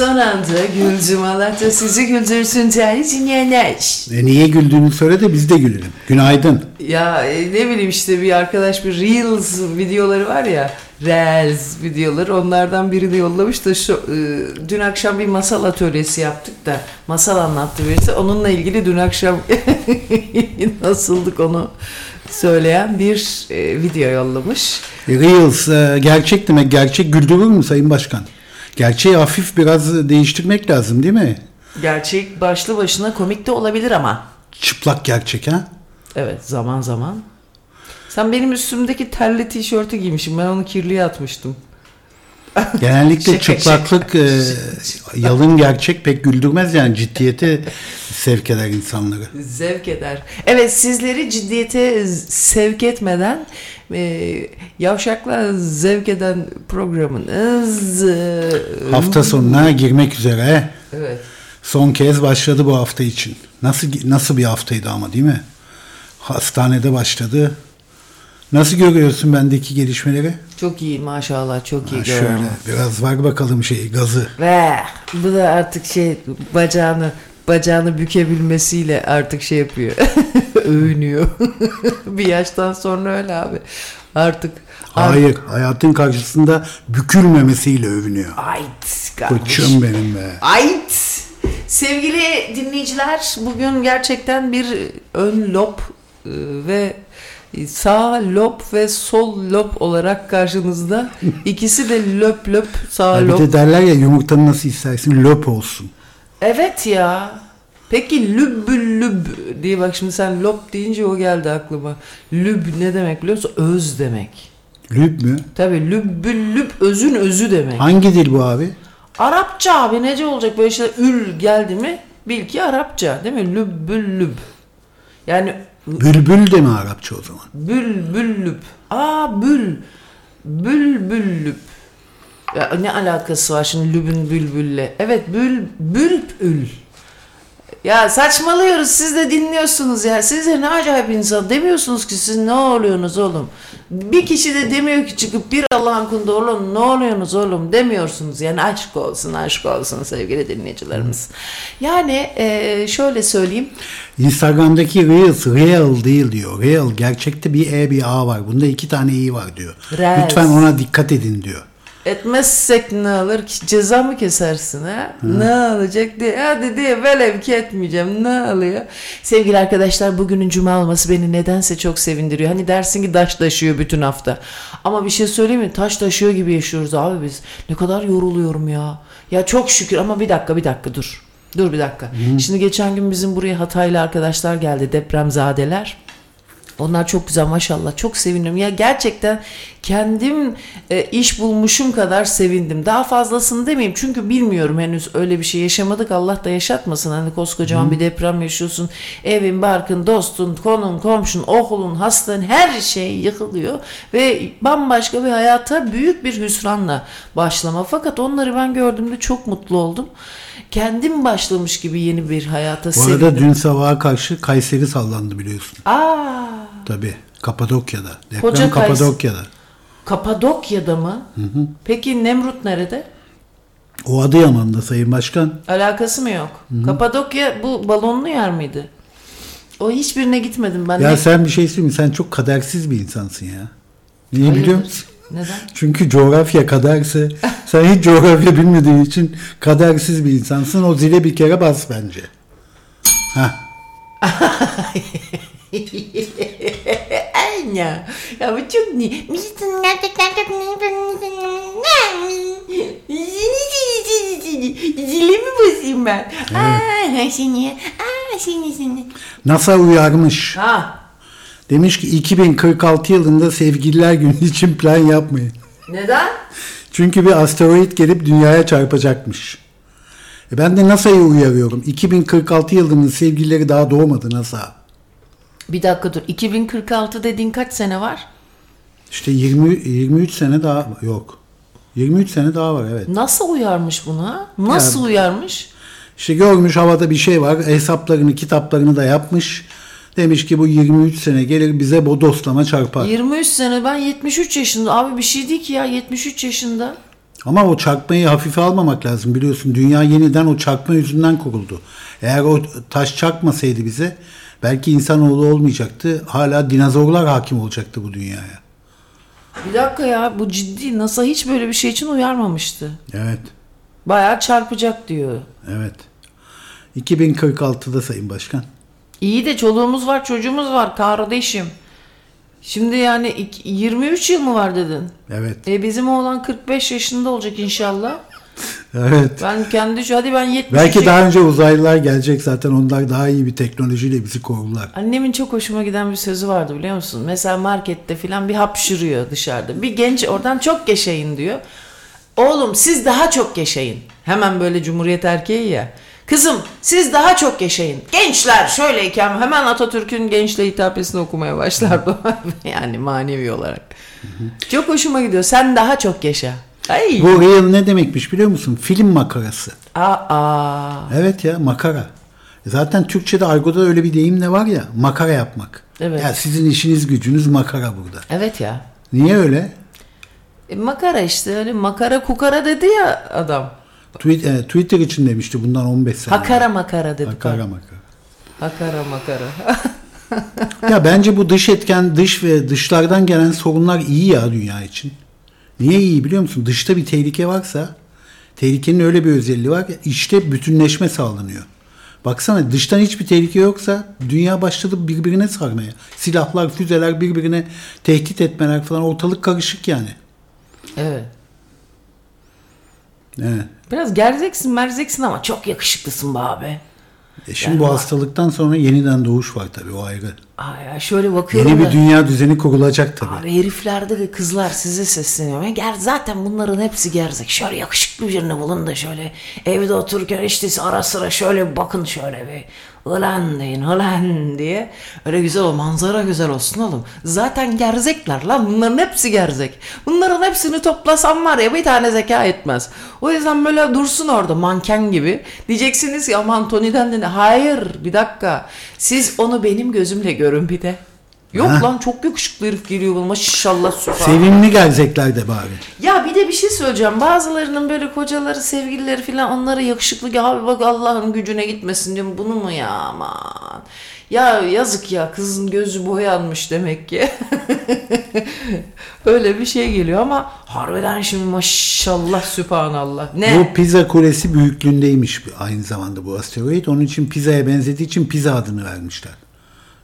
son anda güldüm. Allah da sizi güldürsün değerli dinleyenler. E niye güldüğünü söyle de biz de gülelim. Günaydın. Ya e, ne bileyim işte bir arkadaş bir Reels videoları var ya. Reels videoları onlardan birini yollamış da şu e, dün akşam bir masal atölyesi yaptık da masal anlattı birisi. Onunla ilgili dün akşam nasıldık onu söyleyen bir e, video yollamış. E, Reels e, gerçek demek. Gerçek güldürür mü Sayın Başkan? Gerçeği hafif biraz değiştirmek lazım değil mi? Gerçek başlı başına komik de olabilir ama. Çıplak gerçek ha? Evet zaman zaman. Sen benim üstümdeki terli tişörtü giymişsin. Ben onu kirliye atmıştım. Genellikle Şaka, çıplaklık e, yalın gerçek pek güldürmez yani ciddiyete sevk eder insanları. Zevk eder. Evet sizleri ciddiyete sevk etmeden e, yavşakla zevk eden programınız. e, Hafta sonuna girmek üzere. Evet. Son kez başladı bu hafta için. Nasıl nasıl bir haftaydı ama değil mi? Hastanede başladı. Nasıl görüyorsun bendeki gelişmeleri? Çok iyi maşallah çok iyi Ha, şöyle görüyorum. biraz var bakalım şey gazı. Ve bu da artık şey bacağını bacağını bükebilmesiyle artık şey yapıyor. Övünüyor. bir yaştan sonra öyle abi. Artık Hayır, hayatın karşısında bükülmemesiyle övünüyor. Ait kardeş. Koçum benim be. Ait. Sevgili dinleyiciler bugün gerçekten bir ön lob e, ve sağ lob ve sol lob olarak karşınızda. İkisi de löp löp sağ bir lob. de derler ya yumurtanı nasıl istersin löp olsun. Evet ya. Peki lübbül lüb diye bak şimdi sen lob deyince o geldi aklıma. Lüb ne demek biliyor musun? Öz demek. Lüb mü? Tabii lübbül lüb özün özü demek. Hangi dil bu abi? Arapça abi nece olacak böyle şeyler ül geldi mi bil ki Arapça değil mi? Lübbül lüb. Yani Bülbül de mi Arapça o zaman? bül bül lüb. Aa bül. Bül bül lüb. Ya ne alakası var şimdi lübün bülbülle? Evet bül bülbül. Ya saçmalıyoruz siz de dinliyorsunuz ya. Siz de ne acayip insan demiyorsunuz ki siz ne oluyorsunuz oğlum. Bir kişi de demiyor ki çıkıp bir Allah'ın kulu oğlum ne oluyorsunuz oğlum demiyorsunuz. Yani aşk olsun aşk olsun sevgili dinleyicilerimiz. Yani eee, şöyle söyleyeyim. Instagram'daki Reels real değil diyor. Real gerçekte bir E bir A var. Bunda iki tane i var diyor. Reels. Lütfen ona dikkat edin diyor. Etmezsek ne olur ki ceza mı kesersin ha? Ne olacak diye. Hadi diye velev ki etmeyeceğim. Ne oluyor? Sevgili arkadaşlar bugünün cuma olması beni nedense çok sevindiriyor. Hani dersin ki taş taşıyor bütün hafta. Ama bir şey söyleyeyim mi? Taş taşıyor gibi yaşıyoruz abi biz. Ne kadar yoruluyorum ya. Ya çok şükür ama bir dakika bir dakika dur. Dur bir dakika. Şimdi geçen gün bizim buraya Hataylı arkadaşlar geldi depremzadeler. Onlar çok güzel maşallah. Çok sevindim. Ya gerçekten kendim e, iş bulmuşum kadar sevindim. Daha fazlasını demeyeyim. Çünkü bilmiyorum henüz öyle bir şey yaşamadık. Allah da yaşatmasın. Hani koskocaman bir deprem yaşıyorsun. Evin, barkın, dostun, konun, komşun, okulun, hastalığın her şey yıkılıyor. Ve bambaşka bir hayata büyük bir hüsranla başlama. Fakat onları ben gördüğümde çok mutlu oldum. Kendim başlamış gibi yeni bir hayata Bu sevindim. arada dün sabaha karşı Kayseri sallandı biliyorsun. Aa, Tabii. Kapadokya'da. Deprem Koca Kapadokya'da. Kapadokya'da mı? Peki Nemrut nerede? O Adıyaman'da Sayın Başkan. Alakası mı yok? Kapadokya bu balonlu yer miydi? O hiçbirine gitmedim ben. Ya Ne- sen bir şey söyleyeyim? Sen çok kadersiz bir insansın ya. Niye Hayırdır? biliyor musun? Neden? Çünkü coğrafya kaderse sen hiç coğrafya bilmediğin için kadersiz bir insansın. O zile bir kere bas bence. Heh. Aynen. Ya bu çok ne? Bizim gerçekten çok Zili mi basayım ben? Aa seni. Aa seni seni. NASA uyarmış. Ha. Demiş ki 2046 yılında sevgililer günü için plan yapmayın. Neden? Çünkü bir asteroid gelip dünyaya çarpacakmış. E ben de NASA'yı uyarıyorum. 2046 yılında sevgilileri daha doğmadı NASA. Bir dakika dur. 2046 dediğin kaç sene var? İşte 20 23 sene daha yok. 23 sene daha var evet. Nasıl uyarmış buna? Nasıl Ya- uyarmış? İşte görmüş havada bir şey var. Hesaplarını, kitaplarını da yapmış. Demiş ki bu 23 sene gelir bize bodoslama çarpar. 23 sene ben 73 yaşında. Abi bir şey değil ki ya 73 yaşında. Ama o çarpmayı hafife almamak lazım biliyorsun. Dünya yeniden o çarpma yüzünden kuruldu. Eğer o taş çarpmasaydı bize belki insanoğlu olmayacaktı. Hala dinozorlar hakim olacaktı bu dünyaya. Bir dakika ya bu ciddi. NASA hiç böyle bir şey için uyarmamıştı. Evet. Bayağı çarpacak diyor. Evet. 2046'da Sayın Başkan. İyi de çoluğumuz var çocuğumuz var kardeşim. Şimdi yani iki- 23 yıl mı var dedin? Evet. E bizim oğlan 45 yaşında olacak inşallah. Evet. Ben kendi şu hadi ben 70 Belki daha önce uzaylılar gelecek zaten onlar daha iyi bir teknolojiyle bizi korurlar. Annemin çok hoşuma giden bir sözü vardı biliyor musun? Mesela markette filan bir hapşırıyor dışarıda. Bir genç oradan çok yaşayın diyor. Oğlum siz daha çok yaşayın. Hemen böyle cumhuriyet erkeği ya. Kızım siz daha çok yaşayın. Gençler şöyleyken hemen Atatürk'ün gençle hitabesini okumaya başlardı. yani manevi olarak. Çok hoşuma gidiyor. Sen daha çok yaşa. Ay. Bu real ne demekmiş biliyor musun? Film makarası. Aa. Evet ya makara. Zaten Türkçe'de argoda öyle bir deyim de var ya makara yapmak. Evet. Ya sizin işiniz gücünüz makara burada. Evet ya. Niye öyle? E, makara işte öyle makara kukara dedi ya adam. Tweet, e, Twitter için demişti bundan 15 sene. Hakara makara dedi. Makara makara. Hakara makara. ya bence bu dış etken, dış ve dışlardan gelen sorunlar iyi ya dünya için. Niye iyi biliyor musun? Dışta bir tehlike varsa tehlikenin öyle bir özelliği var ki işte bütünleşme sağlanıyor. Baksana dıştan hiçbir tehlike yoksa dünya başladı birbirine sarmaya. Silahlar, füzeler birbirine tehdit etmeler falan ortalık karışık yani. evet. Evet. Biraz gerzeksin merzeksin ama çok yakışıklısın be abi. E şimdi bu hastalıktan sonra yeniden doğuş var tabii o ayrı. Ay ya şöyle bakıyorum Yeni da. bir dünya düzeni kurulacak tabii. Abi heriflerde de kızlar size sesleniyor. Ger zaten bunların hepsi gerzek. Şöyle yakışıklı birini bulun da şöyle evde otururken işte ara sıra şöyle bir bakın şöyle bir. Ulan deyin ulan diye. Öyle güzel o manzara güzel olsun oğlum. Zaten gerzekler lan bunların hepsi gerzek. Bunların hepsini toplasam var ya bir tane zeka etmez. O yüzden böyle dursun orada manken gibi. Diyeceksiniz ki aman Tony'den de? Hayır bir dakika. Siz onu benim gözümle görün bir de. Yok Ha. lan çok yakışıklı herif geliyor bana maşallah süper. Sevimli gelecekler de bari. Ya bir de bir şey söyleyeceğim. Bazılarının böyle kocaları, sevgilileri falan onlara yakışıklı ki abi bak Allah'ın gücüne gitmesin diyorum. Bunu mu ya aman. Ya yazık ya kızın gözü boyanmış demek ki. Öyle bir şey geliyor ama harbiden şimdi maşallah sübhanallah. Ne? Bu Pisa Kulesi büyüklüğündeymiş aynı zamanda bu asteroid. Onun için Pisa'ya benzediği için Pisa adını vermişler.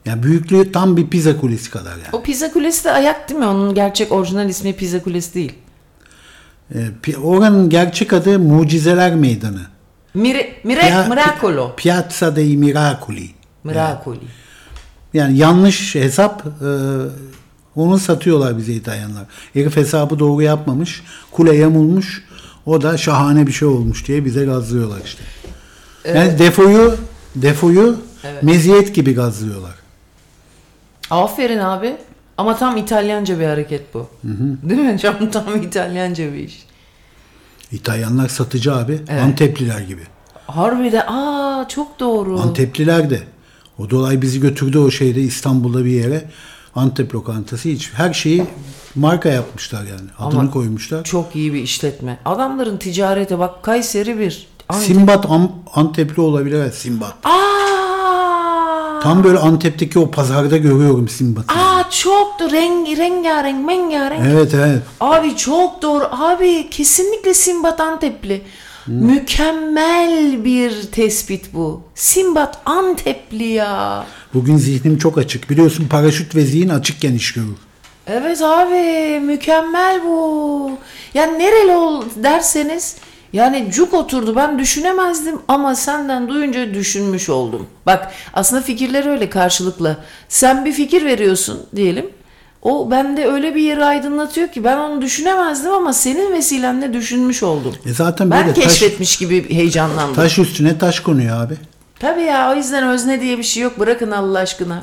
Yani büyüklüğü tam bir Pisa Kulesi kadar yani. O Pizza Kulesi de ayak değil mi? Onun gerçek orijinal ismi Pizza Kulesi değil. Ee, pi- oranın gerçek adı Mucizeler Meydanı. Mire, mire, Pia- Miracolo. Piazza dei Miracoli. Miracoli. Yani yanlış hesap e, onu satıyorlar bize İtalyanlar. Herif hesabı doğru yapmamış. Kule yamulmuş. O da şahane bir şey olmuş diye bize gazlıyorlar işte. Yani defoyu defoyu meziyet gibi gazlıyorlar. Aferin abi. Ama tam İtalyanca bir hareket bu. Değil mi? Tam, tam İtalyanca bir iş. İtalyanlar satıcı abi. Evet. Antepliler gibi. Harbiden aa çok doğru. Antepliler de. O dolay bizi götürdü o şeyde İstanbul'da bir yere. Antep lokantası hiç. Her şeyi marka yapmışlar yani. Adını Ama koymuşlar. Çok iyi bir işletme. Adamların ticarete bak Kayseri bir. Antep. Simbat Am- Antepli olabilir. evet, Simbat. Aa! Tam böyle Antep'teki o pazarda görüyorum Simbat'ı. Aa çok da rengi rengarenk mengarenk. Evet evet. Abi çok doğru. Abi kesinlikle Simbat Antepli. Mükemmel bir tespit bu. Simbat Antepli ya. Bugün zihnim çok açık. Biliyorsun paraşüt ve zihin açıkken iş görür. Evet abi mükemmel bu. Yani nereli ol derseniz yani cuk oturdu ben düşünemezdim ama senden duyunca düşünmüş oldum. Bak aslında fikirler öyle karşılıklı. Sen bir fikir veriyorsun diyelim. O bende öyle bir yeri aydınlatıyor ki ben onu düşünemezdim ama senin vesilenle düşünmüş oldum. E zaten Ben böyle taş, keşfetmiş gibi heyecanlandım. taş üstüne taş konuyor abi. Tabii ya o yüzden özne diye bir şey yok. Bırakın Allah aşkına.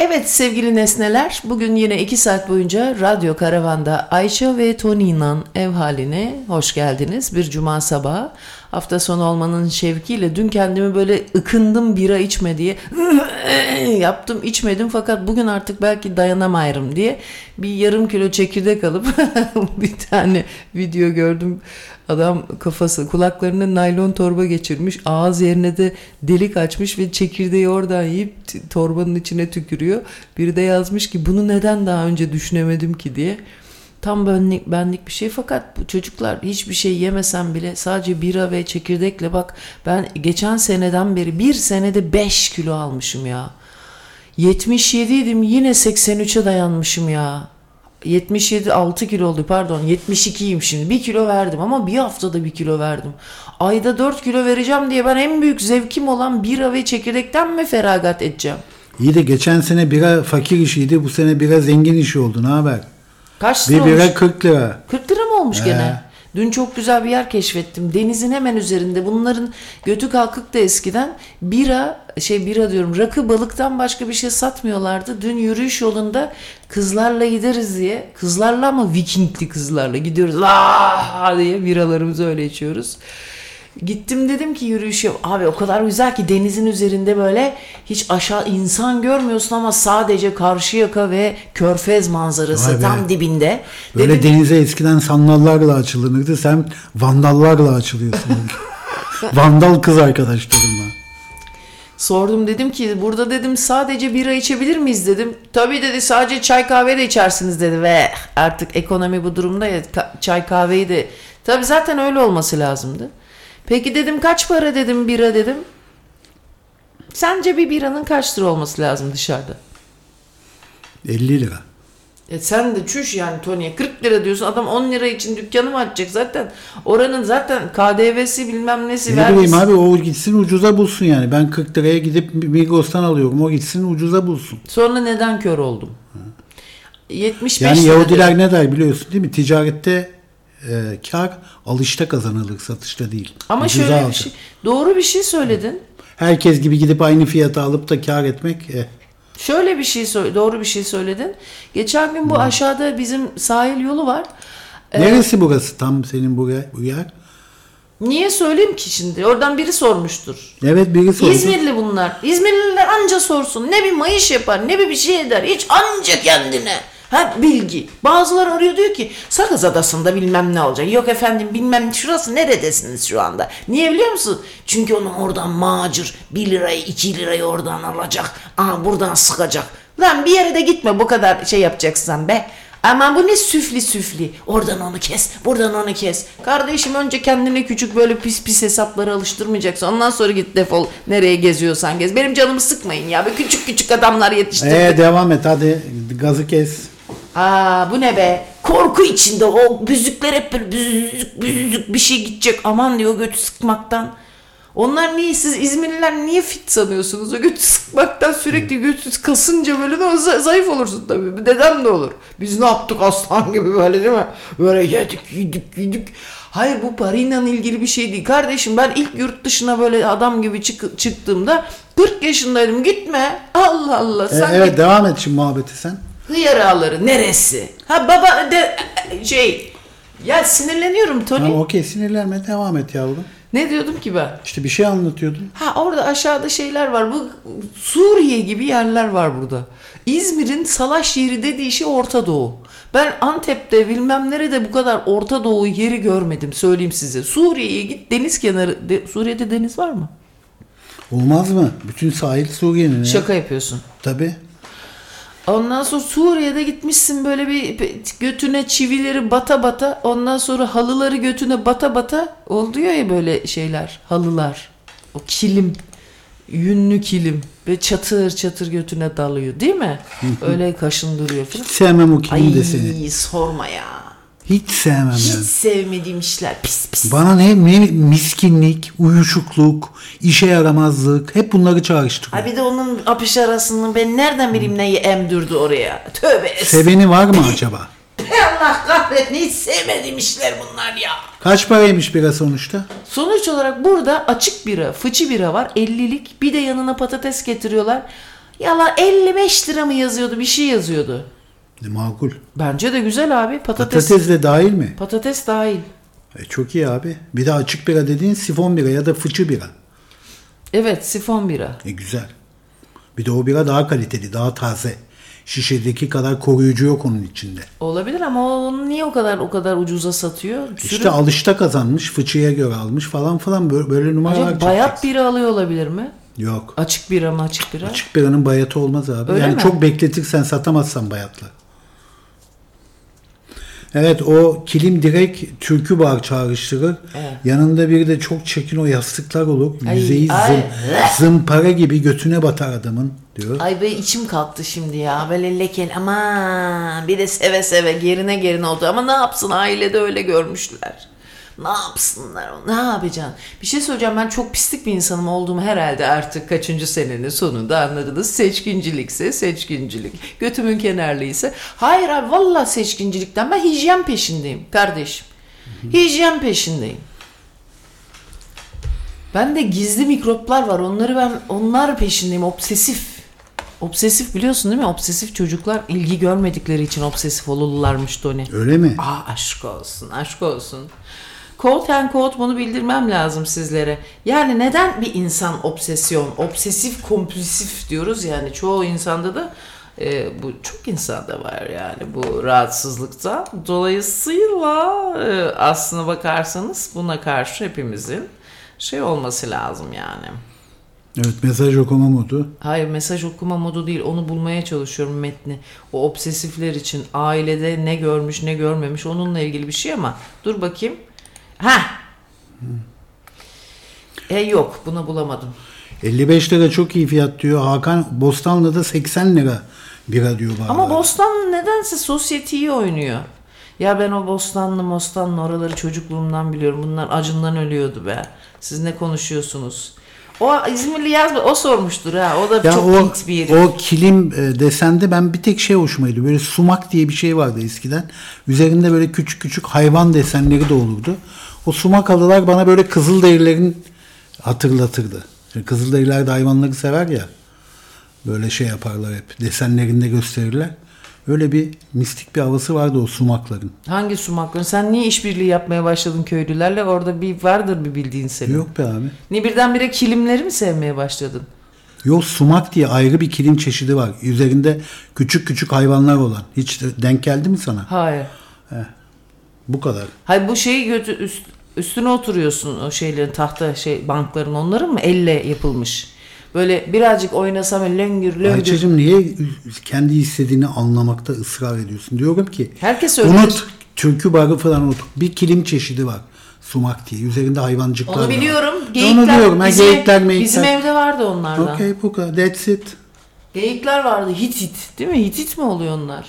Evet sevgili nesneler, bugün yine 2 saat boyunca Radyo Karavan'da Ayça ve Tony'nin ev haline hoş geldiniz. Bir cuma sabahı. Hafta sonu olmanın şevkiyle dün kendimi böyle ıkındım bira içme diye yaptım içmedim fakat bugün artık belki dayanamayırım diye bir yarım kilo çekirdek alıp bir tane video gördüm. Adam kafası kulaklarına naylon torba geçirmiş ağız yerine de delik açmış ve çekirdeği oradan yiyip torbanın içine tükürüyor. Biri de yazmış ki bunu neden daha önce düşünemedim ki diye. Tam benlik, benlik bir şey fakat bu çocuklar hiçbir şey yemesem bile sadece bira ve çekirdekle bak ben geçen seneden beri bir senede 5 kilo almışım ya. 77 idim yine 83'e dayanmışım ya. 77 6 kilo oldu pardon 72'yim şimdi 1 kilo verdim ama bir haftada 1 kilo verdim. Ayda 4 kilo vereceğim diye ben en büyük zevkim olan bira ve çekirdekten mi feragat edeceğim? İyi de geçen sene bira fakir işiydi. Bu sene bira zengin işi oldu. Ne haber? Kaç lira olmuş? bira 40 lira. 40 lira mı olmuş He. gene? Dün çok güzel bir yer keşfettim. Denizin hemen üzerinde. Bunların götü kalkık da eskiden bira, şey bira diyorum rakı balıktan başka bir şey satmıyorlardı. Dün yürüyüş yolunda kızlarla gideriz diye. Kızlarla ama vikingli kızlarla gidiyoruz. La diye biralarımızı öyle içiyoruz. Gittim dedim ki yürüyüşe abi o kadar güzel ki denizin üzerinde böyle hiç aşağı insan görmüyorsun ama sadece karşı yaka ve körfez manzarası Vay be. tam dibinde. Böyle Dedim, denize eskiden sandallarla açılınırdı. Sen vandallarla açılıyorsun. Vandal kız arkadaşlarımla. Sordum dedim ki burada dedim sadece bira içebilir miyiz dedim. Tabii dedi sadece çay kahve de içersiniz dedi ve artık ekonomi bu durumda ya çay kahveyi de tabii zaten öyle olması lazımdı. Peki dedim kaç para dedim bira dedim. Sence bir biranın kaç lira olması lazım dışarıda? 50 lira. E sen de çüş yani Tony'ye 40 lira diyorsun adam 10 lira için dükkanı mı açacak zaten oranın zaten KDV'si bilmem nesi Ne bileyim vergisi. abi o gitsin ucuza bulsun yani. Ben 40 liraya gidip Migros'tan alıyorum. O gitsin ucuza bulsun. Sonra neden kör oldum? 75 Yani Yahudiler ne der biliyorsun değil mi? Ticarette e, kar alışta kazanılır, satışta değil. Ama Ucuza şöyle bir şey, doğru bir şey söyledin. Herkes gibi gidip aynı fiyata alıp da kar etmek eh, Şöyle bir şey doğru bir şey söyledin. Geçen gün bu aşağıda bizim sahil yolu var. Ee, Neresi burası tam senin buraya, bu yer? Niye söyleyeyim ki şimdi? Oradan biri sormuştur. Evet biri sordu. İzmirli bunlar. İzmirliler anca sorsun. Ne bir mayış yapar, ne bir bir şey eder. Hiç anca kendine. Ha bilgi. Bazıları arıyor diyor ki Sakız Adası'nda bilmem ne olacak. Yok efendim bilmem şurası neredesiniz şu anda. Niye biliyor musun? Çünkü onun oradan macır 1 lirayı 2 lirayı oradan alacak. Aa buradan sıkacak. Lan bir yere de gitme bu kadar şey yapacaksın be. Ama bu ne süfli süfli. Oradan onu kes, buradan onu kes. Kardeşim önce kendine küçük böyle pis pis hesapları alıştırmayacaksın. Ondan sonra git defol nereye geziyorsan gez. Benim canımı sıkmayın ya. Böyle küçük küçük adamlar yetiştirdik. Ee, devam et hadi gazı kes. Aa bu ne be? Korku içinde o büzükler hep böyle büzük büzük bir şey gidecek. Aman diyor götü sıkmaktan. Onlar niye siz İzmirliler niye fit sanıyorsunuz? O götü sıkmaktan sürekli götü kasınca böyle de zayıf olursun tabii. Dedem de olur. Biz ne yaptık aslan gibi böyle değil mi? Böyle yedik yedik yedik. Hayır bu parayla ilgili bir şey değil. Kardeşim ben ilk yurt dışına böyle adam gibi çık- çıktığımda 40 yaşındaydım. Gitme. Allah Allah. Ee, Sen evet git. devam et şimdi muhabbeti sen. Hıyar ağları neresi? Ha baba de şey ya sinirleniyorum Tony. Tamam okey sinirlenme devam et yavrum. Ne diyordum ki ben? İşte bir şey anlatıyordun. Ha orada aşağıda şeyler var. Bu Suriye gibi yerler var burada. İzmir'in salaş yeri dediği şey Orta Doğu. Ben Antep'te bilmem nerede bu kadar Orta Doğu yeri görmedim söyleyeyim size. Suriye'ye git deniz kenarı. de- Suriye'de deniz var mı? Olmaz mı? Bütün sahil Suriye'nin. ya. Şaka yapıyorsun. Tabii. Ondan sonra Suriye'de gitmişsin böyle bir götüne çivileri bata bata ondan sonra halıları götüne bata bata oluyor ya böyle şeyler halılar o kilim yünlü kilim ve çatır çatır götüne dalıyor değil mi? Öyle kaşındırıyor falan. Hiç sevmem o kimin de seni. Ay sorma ya. Hiç sevmem Hiç yani. sevmediğim işler pis pis. Bana ne, ne miskinlik, uyuşukluk, işe yaramazlık hep bunları çağrıştırıyor. Ha bir de onun apış arasını ben nereden bileyim neyi emdürdü oraya. Tövbe es- Seveni var mı acaba? Allah kahretsin hiç sevmediğim işler bunlar ya. Kaç paraymış bira sonuçta? Sonuç olarak burada açık bira, fıçı bira var 50'lik. Bir de yanına patates getiriyorlar. Yala 55 lira mı yazıyordu bir şey yazıyordu. E, makul. Bence de güzel abi patates. Patates, Patates de dahil mi? dahil. E, çok iyi abi. Bir de açık bira dediğin sifon bira ya da fıçı bira. Evet sifon bira. E güzel. Bir de o bira daha kaliteli, daha taze. Şişedeki kadar koruyucu yok onun içinde. Olabilir ama onu niye o kadar o kadar ucuza satıyor? Sürü- İşte alışta kazanmış, fıçıya göre almış falan falan böyle, böyle numaralar Acaba bayat bira alıyor olabilir mi? Yok. Açık bira mı açık bira? Açık biranın bayatı olmaz abi. Öyle yani mi? çok bekletirsen satamazsan bayatla. Evet o kilim direkt türkü bar çağrıştırır. Evet. Yanında bir de çok çekin o yastıklar olur. Ay, Yüzeyi ay. zım- zımpara gibi götüne batar adamın diyor. Ay be içim kalktı şimdi ya. Böyle lekel ama bir de seve seve gerine gerine oldu. Ama ne yapsın ailede öyle görmüşler. Ne yapsınlar ne yapacaksın? Bir şey söyleyeceğim ben çok pislik bir insanım olduğumu herhalde artık kaçıncı senenin sonunda anladınız. Seçkincilikse seçkincilik. Götümün kenarlıysa. Hayır abi valla seçkincilikten ben hijyen peşindeyim kardeşim. Hijyen peşindeyim. Ben de gizli mikroplar var. Onları ben onlar peşindeyim. Obsesif. Obsesif biliyorsun değil mi? Obsesif çocuklar ilgi görmedikleri için obsesif olurlarmış Tony. Öyle mi? Aa aşk olsun, aşk olsun. Quote and quote bunu bildirmem lazım sizlere. Yani neden bir insan obsesyon, obsesif kompulsif diyoruz yani çoğu insanda da e, bu çok insanda var yani bu rahatsızlıkta. Dolayısıyla e, aslına bakarsanız buna karşı hepimizin şey olması lazım yani. Evet mesaj okuma modu. Hayır mesaj okuma modu değil onu bulmaya çalışıyorum metni. O obsesifler için ailede ne görmüş ne görmemiş onunla ilgili bir şey ama dur bakayım. Ha. E yok bunu bulamadım. 55 lira çok iyi fiyat diyor. Hakan Bostanlı'da 80 lira bira diyor bana. Ama Bostanlı nedense sosyetiyi oynuyor. Ya ben o Bostanlı Bostanlı oraları çocukluğumdan biliyorum. Bunlar acından ölüyordu be. Siz ne konuşuyorsunuz? O İzmirli yazma o sormuştur ha. O da Ya çok o, bir herif. o kilim e, desende ben bir tek şey hoşuma gidiyor. Böyle sumak diye bir şey vardı eskiden. Üzerinde böyle küçük küçük hayvan desenleri de olurdu. O sumak halılar bana böyle kızılderililerin hatırlatırdı. Şimdi kızılderililer de hayvanları sever ya. Böyle şey yaparlar hep. Desenlerinde gösterirler. Öyle bir mistik bir havası vardı o sumakların. Hangi sumakların? Sen niye işbirliği yapmaya başladın köylülerle? Orada bir vardır bir bildiğin senin. Yok be abi. Niye birdenbire kilimleri mi sevmeye başladın? Yok sumak diye ayrı bir kilim çeşidi var. Üzerinde küçük küçük hayvanlar olan. Hiç de- denk geldi mi sana? Hayır. Bu kadar. Hayır bu şeyi götü üst, üstüne oturuyorsun o şeylerin tahta şey bankların onların mı elle yapılmış? Böyle birazcık oynasam löngür löngür. Ayça'cığım niye kendi istediğini anlamakta ısrar ediyorsun? Diyorum ki Herkes öyle. unut türkü barı falan unut. Bir kilim çeşidi var. Sumak diye. Üzerinde hayvancıklar Onu var. biliyorum. Onu Geyikler, diyorum. Ha, bizim, geyikler meyikler. bizim evde vardı onlardan. Okey bu kadar. That's it. Geyikler vardı. Hitit. Değil mi? Hitit mi oluyor onlar?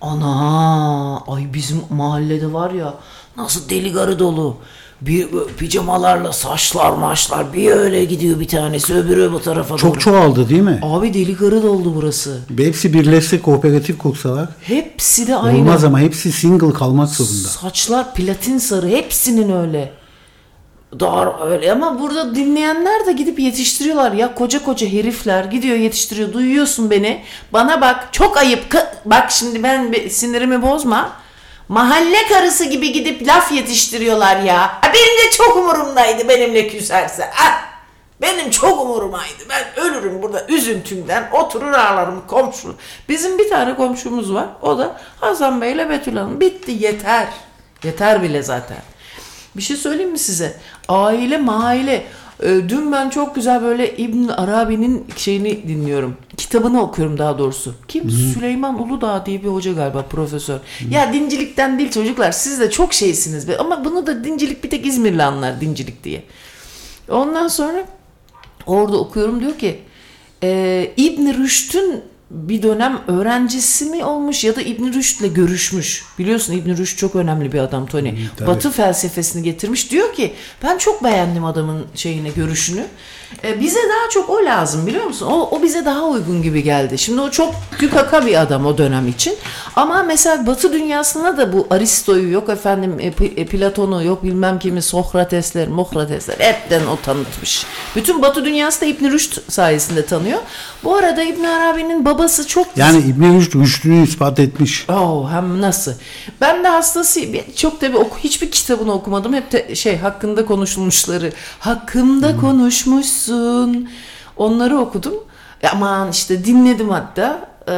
Ana, ay bizim mahallede var ya nasıl deli garı dolu. Bir böyle pijamalarla saçlar maçlar bir öyle gidiyor bir tanesi öbürü bu tarafa doğru. Çok çoğaldı değil mi? Abi deli garı doldu burası. Hepsi birleşse kooperatif kursalar. Hepsi de aynı. Olmaz ama hepsi single kalmak zorunda. Saçlar platin sarı hepsinin öyle. Dar öyle ama burada dinleyenler de gidip yetiştiriyorlar ya koca koca herifler gidiyor yetiştiriyor duyuyorsun beni bana bak çok ayıp bak şimdi ben sinirimi bozma mahalle karısı gibi gidip laf yetiştiriyorlar ya. Benim de çok umurumdaydı benimle küserse. Benim çok umurumaydı ben ölürüm burada üzüntümden. Oturur ağlarım komşu bizim bir tane komşumuz var. O da Hasan Bey ile Betül Hanım. Bitti yeter. Yeter bile zaten. Bir şey söyleyeyim mi size? Aile maile. Ee, Dün ben çok güzel böyle İbn Arabi'nin şeyini dinliyorum. Kitabını okuyorum daha doğrusu. Kim? Süleyman Uludağ diye bir hoca galiba profesör. Ya dincilikten değil çocuklar. Siz de çok şeysiniz be. Ama bunu da dincilik bir tek İzmirli anlar dincilik diye. Ondan sonra orada okuyorum diyor ki e, İbn Rüşd'ün bir dönem öğrencisi mi olmuş ya da İbn Rüşd'le görüşmüş. Biliyorsun İbn Rüşd çok önemli bir adam Tony. tabii. Batı felsefesini getirmiş. Diyor ki ben çok beğendim adamın şeyini, görüşünü. E, bize daha çok o lazım biliyor musun? O, o bize daha uygun gibi geldi. Şimdi o çok tükaka bir adam o dönem için. Ama mesela Batı dünyasında da bu Aristo'yu yok efendim e, e, Platon'u yok bilmem kimi Sokratesler, Mokratesler hepten o tanıtmış. Bütün Batı dünyası da İbn Rüşd sayesinde tanıyor. Bu arada İbn Arabi'nin babası çok Yani İbn Rüşd rüştünü ispat etmiş. Oh hem nasıl? Ben de hastasıyım. Çok da bir oku, hiçbir kitabını okumadım. Hep de şey hakkında konuşulmuşları. Hakkımda konuşmuşsun. Onları okudum. E, Aman işte dinledim hatta. Ee,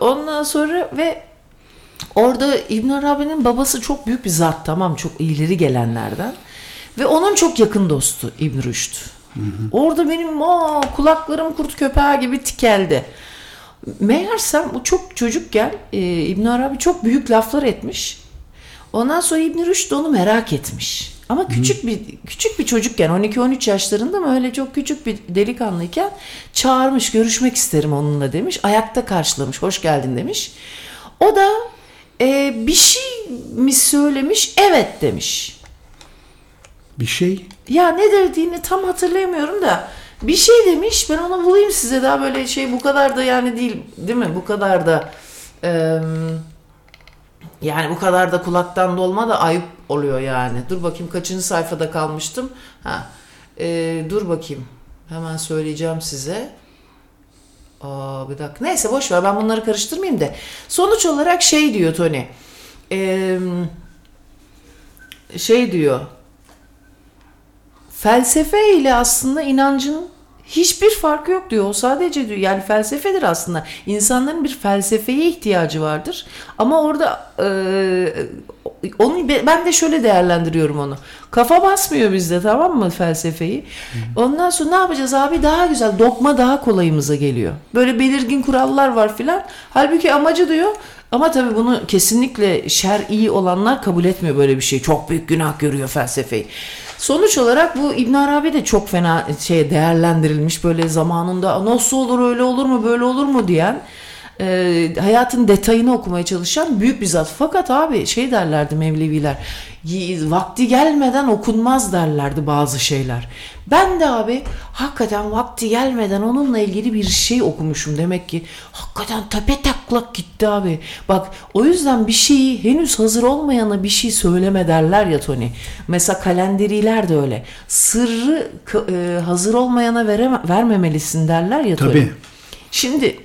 ondan sonra ve orada İbn Arabi'nin babası çok büyük bir zat tamam çok ileri gelenlerden. Ve onun çok yakın dostu İbn Rüşd. Orada benim aa, kulaklarım kurt köpeği gibi tikeldi. Meğersem bu çok çocukken e, İbn Arabi çok büyük laflar etmiş. Ondan sonra İbn Rüşd onu merak etmiş. Ama küçük bir küçük bir çocukken 12-13 yaşlarında mı öyle çok küçük bir delikanlıyken çağırmış görüşmek isterim onunla demiş. Ayakta karşılamış hoş geldin demiş. O da e, bir şey mi söylemiş evet demiş. Bir şey Ya ne dediğini tam hatırlayamıyorum da bir şey demiş ben onu bulayım size daha böyle şey bu kadar da yani değil değil mi bu kadar da eee, yani bu kadar da kulaktan dolma da ayıp oluyor yani. Dur bakayım kaçıncı sayfada kalmıştım? Ha eee, dur bakayım. Hemen söyleyeceğim size. Aa, bir dakika. Neyse boş ver. Ben bunları karıştırmayayım da. Sonuç olarak şey diyor Tony. Eee, şey diyor. Felsefe ile aslında inancın hiçbir farkı yok diyor. O sadece diyor yani felsefedir aslında. İnsanların bir felsefeye ihtiyacı vardır. Ama orada e, onu be- ben de şöyle değerlendiriyorum onu. Kafa basmıyor bizde tamam mı felsefeyi? Ondan sonra ne yapacağız abi? Daha güzel dogma daha kolayımıza geliyor. Böyle belirgin kurallar var filan. Halbuki amacı diyor ama tabii bunu kesinlikle şer'i olanlar kabul etmiyor böyle bir şey. Çok büyük günah görüyor felsefeyi. Sonuç olarak bu İbn Arabi de çok fena şey değerlendirilmiş böyle zamanında nasıl olur öyle olur mu böyle olur mu? diyen e, hayatın detayını okumaya çalışan büyük bir zat. Fakat abi şey derlerdi Mevleviler vakti gelmeden okunmaz derlerdi bazı şeyler. Ben de abi hakikaten vakti gelmeden onunla ilgili bir şey okumuşum demek ki. Hakikaten tepe taklak gitti abi. Bak o yüzden bir şeyi henüz hazır olmayana bir şey söyleme derler ya Tony. Mesela kalenderiler de öyle. Sırrı e, hazır olmayana vereme- vermemelisin derler ya Tony. Tabii. Şimdi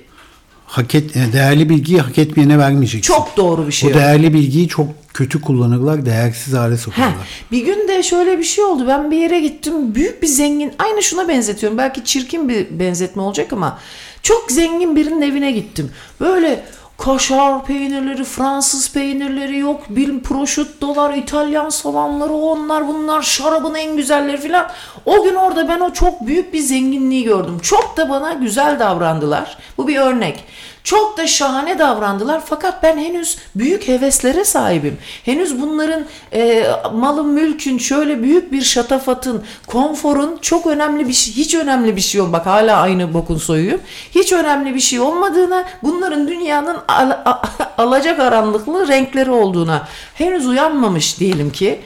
hak et, yani değerli bilgiyi hak etmeyene vermeyeceksin. çok doğru bir şey. o değerli bilgiyi çok kötü kullanırlar, değersiz hale Heh, sokarlar. bir gün de şöyle bir şey oldu. Ben bir yere gittim. Büyük bir zengin. Aynı şuna benzetiyorum. Belki çirkin bir benzetme olacak ama çok zengin birinin evine gittim. Böyle kaşar peynirleri, Fransız peynirleri yok. Bir prosciuttolar, İtalyan salamları, onlar bunlar, şarabın en güzelleri filan. O gün orada ben o çok büyük bir zenginliği gördüm. Çok da bana güzel davrandılar. Bu bir örnek. Çok da şahane davrandılar fakat ben henüz büyük heveslere sahibim. Henüz bunların e, malın mülkün şöyle büyük bir şatafatın, konforun çok önemli bir şey, hiç önemli bir şey yok. Bak hala aynı bokun soyuyum. Hiç önemli bir şey olmadığına, bunların dünyanın al, a- alacak aranlıklı renkleri olduğuna henüz uyanmamış diyelim ki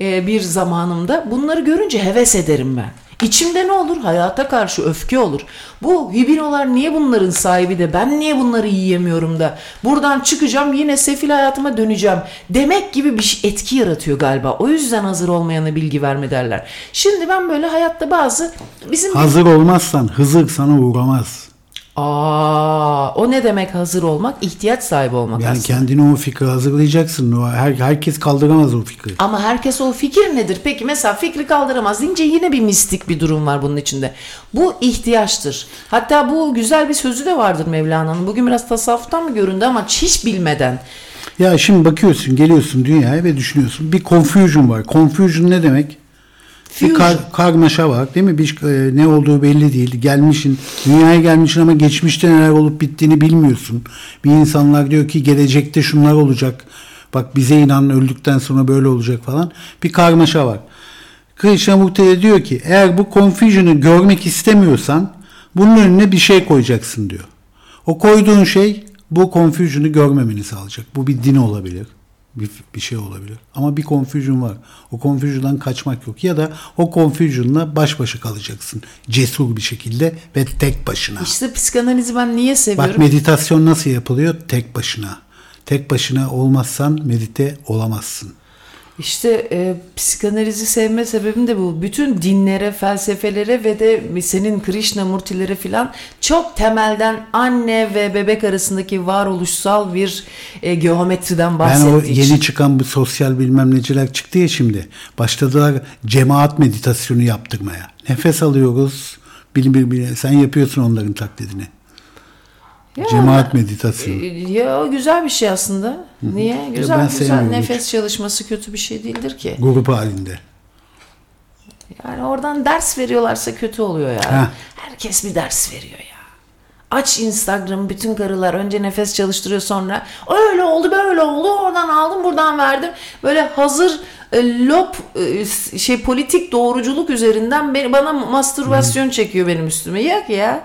e, bir zamanımda. Bunları görünce heves ederim ben. İçimde ne olur? Hayata karşı öfke olur. Bu hibinolar niye bunların sahibi de ben niye bunları yiyemiyorum da buradan çıkacağım yine sefil hayatıma döneceğim demek gibi bir şey- etki yaratıyor galiba. O yüzden hazır olmayana bilgi verme derler. Şimdi ben böyle hayatta bazı bizim Hazır olmazsan Hızır sana uğramaz. Aa, o ne demek hazır olmak? İhtiyaç sahibi olmak Yani aslında. kendini o fikri hazırlayacaksın. Her, herkes kaldıramaz o fikri. Ama herkes o fikir nedir? Peki mesela fikri kaldıramaz deyince yine bir mistik bir durum var bunun içinde. Bu ihtiyaçtır. Hatta bu güzel bir sözü de vardır Mevlana'nın. Bugün biraz tasavvuftan mı göründü ama hiç bilmeden. Ya şimdi bakıyorsun, geliyorsun dünyaya ve düşünüyorsun. Bir confusion var. Confusion ne demek? Bir kar- karmaşa var değil mi? Bir, e, ne olduğu belli değil. Gelmişin, dünyaya gelmişsin ama geçmişte neler olup bittiğini bilmiyorsun. Bir insanlar diyor ki gelecekte şunlar olacak. Bak bize inan öldükten sonra böyle olacak falan. Bir karmaşa var. Krishnamurti de diyor ki eğer bu confusion'ı görmek istemiyorsan bunun önüne bir şey koyacaksın diyor. O koyduğun şey bu confusion'ı görmemeni sağlayacak. Bu bir din olabilir. Bir, bir şey olabilir. Ama bir confusion var. O confusion'dan kaçmak yok. Ya da o confusion'la baş başa kalacaksın. Cesur bir şekilde ve tek başına. İşte psikanalizi ben niye seviyorum? Bak meditasyon nasıl yapılıyor? Tek başına. Tek başına olmazsan medite olamazsın. İşte e, psikanalizi sevme sebebim de bu. Bütün dinlere, felsefelere ve de senin Krishnamurtilere filan çok temelden anne ve bebek arasındaki varoluşsal bir e, geometriden Ben bahsettiği o için. yeni çıkan bu sosyal bilmem neciler çıktı ya şimdi. Başladılar cemaat meditasyonu yaptırmaya. Nefes alıyoruz. Bil, bil, bil, sen yapıyorsun onların taklidini. Ya, Cemaat meditasyonu. e, Ya o güzel bir şey aslında. Niye? Güzel ben güzel nefes çalışması kötü bir şey değildir ki. Grup halinde. Yani oradan ders veriyorlarsa kötü oluyor ya. Heh. Herkes bir ders veriyor ya. Aç Instagram bütün karılar önce nefes çalıştırıyor sonra öyle oldu böyle oldu oradan aldım buradan verdim. Böyle hazır e, lop e, şey politik doğruculuk üzerinden beni, bana mastürbasyon çekiyor benim üstüme. Yok ya.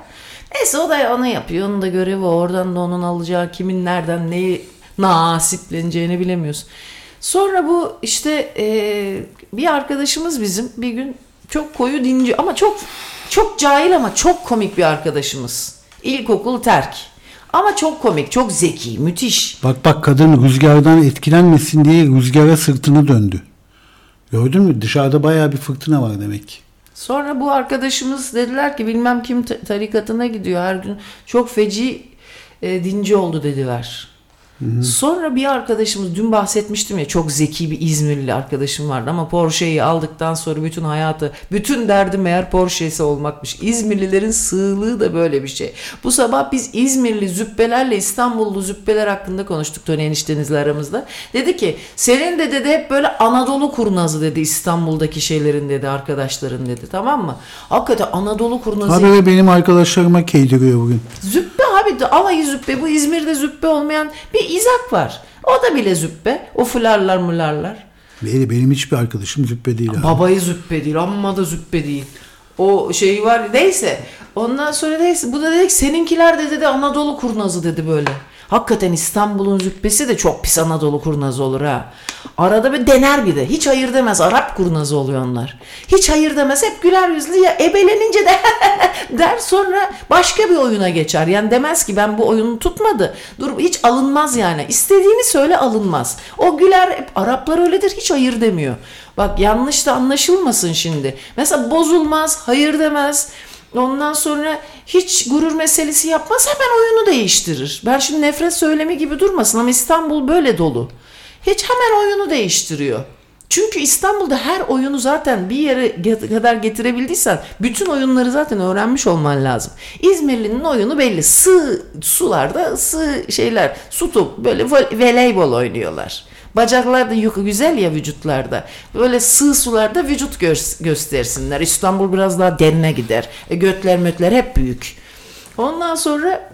Neyse o da onu yapıyor. Onun da görevi. Oradan da onun alacağı kimin nereden neyi nasipleneceğini bilemiyorsun. Sonra bu işte e, bir arkadaşımız bizim bir gün çok koyu dinci ama çok çok cahil ama çok komik bir arkadaşımız. İlkokul terk. Ama çok komik, çok zeki, müthiş. Bak bak kadın rüzgardan etkilenmesin diye rüzgara sırtını döndü. Gördün mü? Dışarıda bayağı bir fırtına var demek ki. Sonra bu arkadaşımız dediler ki bilmem kim ta- tarikatına gidiyor her gün çok feci e, dinci oldu dediler. Sonra bir arkadaşımız dün bahsetmiştim ya çok zeki bir İzmirli arkadaşım vardı ama Porsche'yi aldıktan sonra bütün hayatı bütün derdi meğer Porsche'si olmakmış. İzmirlilerin sığlığı da böyle bir şey. Bu sabah biz İzmirli züppelerle İstanbullu züppeler hakkında konuştuk Tony eniştenizle aramızda. Dedi ki senin de dedi hep böyle Anadolu kurnazı dedi İstanbul'daki şeylerin dedi arkadaşların dedi tamam mı? Hakikaten Anadolu kurnazı. Habere benim arkadaşlarıma keydiriyor bugün. Züppe abi alayı züppe. Bu İzmir'de züppe olmayan bir izak var. O da bile züppe. O fularlar mularlar. Benim, benim hiçbir arkadaşım züppe değil abi. Babayı züppe değil. Amma da züppe değil. O şey var. Neyse. Ondan sonra neyse. Bu da dedik seninkiler de dedi Anadolu kurnazı dedi böyle. Hakikaten İstanbul'un züppesi de çok pis Anadolu kurnazı olur ha. Arada bir dener bir de. Hiç hayır demez. Arap kurnazı oluyor onlar. Hiç hayır demez. Hep güler yüzlü ya ebelenince de der sonra başka bir oyuna geçer. Yani demez ki ben bu oyunu tutmadı. Dur hiç alınmaz yani. İstediğini söyle alınmaz. O güler hep Araplar öyledir. Hiç hayır demiyor. Bak yanlış da anlaşılmasın şimdi. Mesela bozulmaz, hayır demez. Ondan sonra hiç gurur meselesi yapmaz hemen oyunu değiştirir. Ben şimdi nefret söylemi gibi durmasın ama İstanbul böyle dolu. Hiç hemen oyunu değiştiriyor. Çünkü İstanbul'da her oyunu zaten bir yere kadar getirebildiysen bütün oyunları zaten öğrenmiş olman lazım. İzmirli'nin oyunu belli. Sığ sularda sığ şeyler, su top böyle vo- voleybol oynuyorlar. Bacaklar da yuk- güzel ya vücutlarda. Böyle sığ sularda vücut gö- göstersinler. İstanbul biraz daha derine gider. E, götler mötler hep büyük. Ondan sonra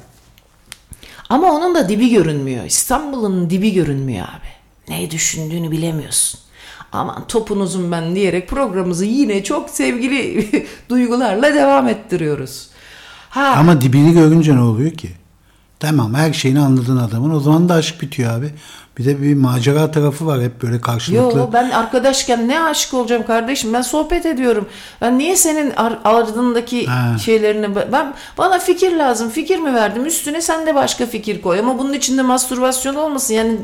ama onun da dibi görünmüyor. İstanbul'un dibi görünmüyor abi. Ne düşündüğünü bilemiyorsun. Aman topunuzun ben diyerek programımızı yine çok sevgili duygularla devam ettiriyoruz. Ha, Ama dibini görünce ne oluyor ki? Tamam her şeyini anladın adamın. O zaman da aşk bitiyor abi. Bir de bir macera tarafı var hep böyle karşılıklı. Yo ben arkadaşken ne aşık olacağım kardeşim ben sohbet ediyorum. Ben niye senin ar- ardındaki Ha. şeylerini ben bana fikir lazım. Fikir mi verdim? Üstüne sen de başka fikir koy ama bunun içinde mastürbasyon olmasın. Yani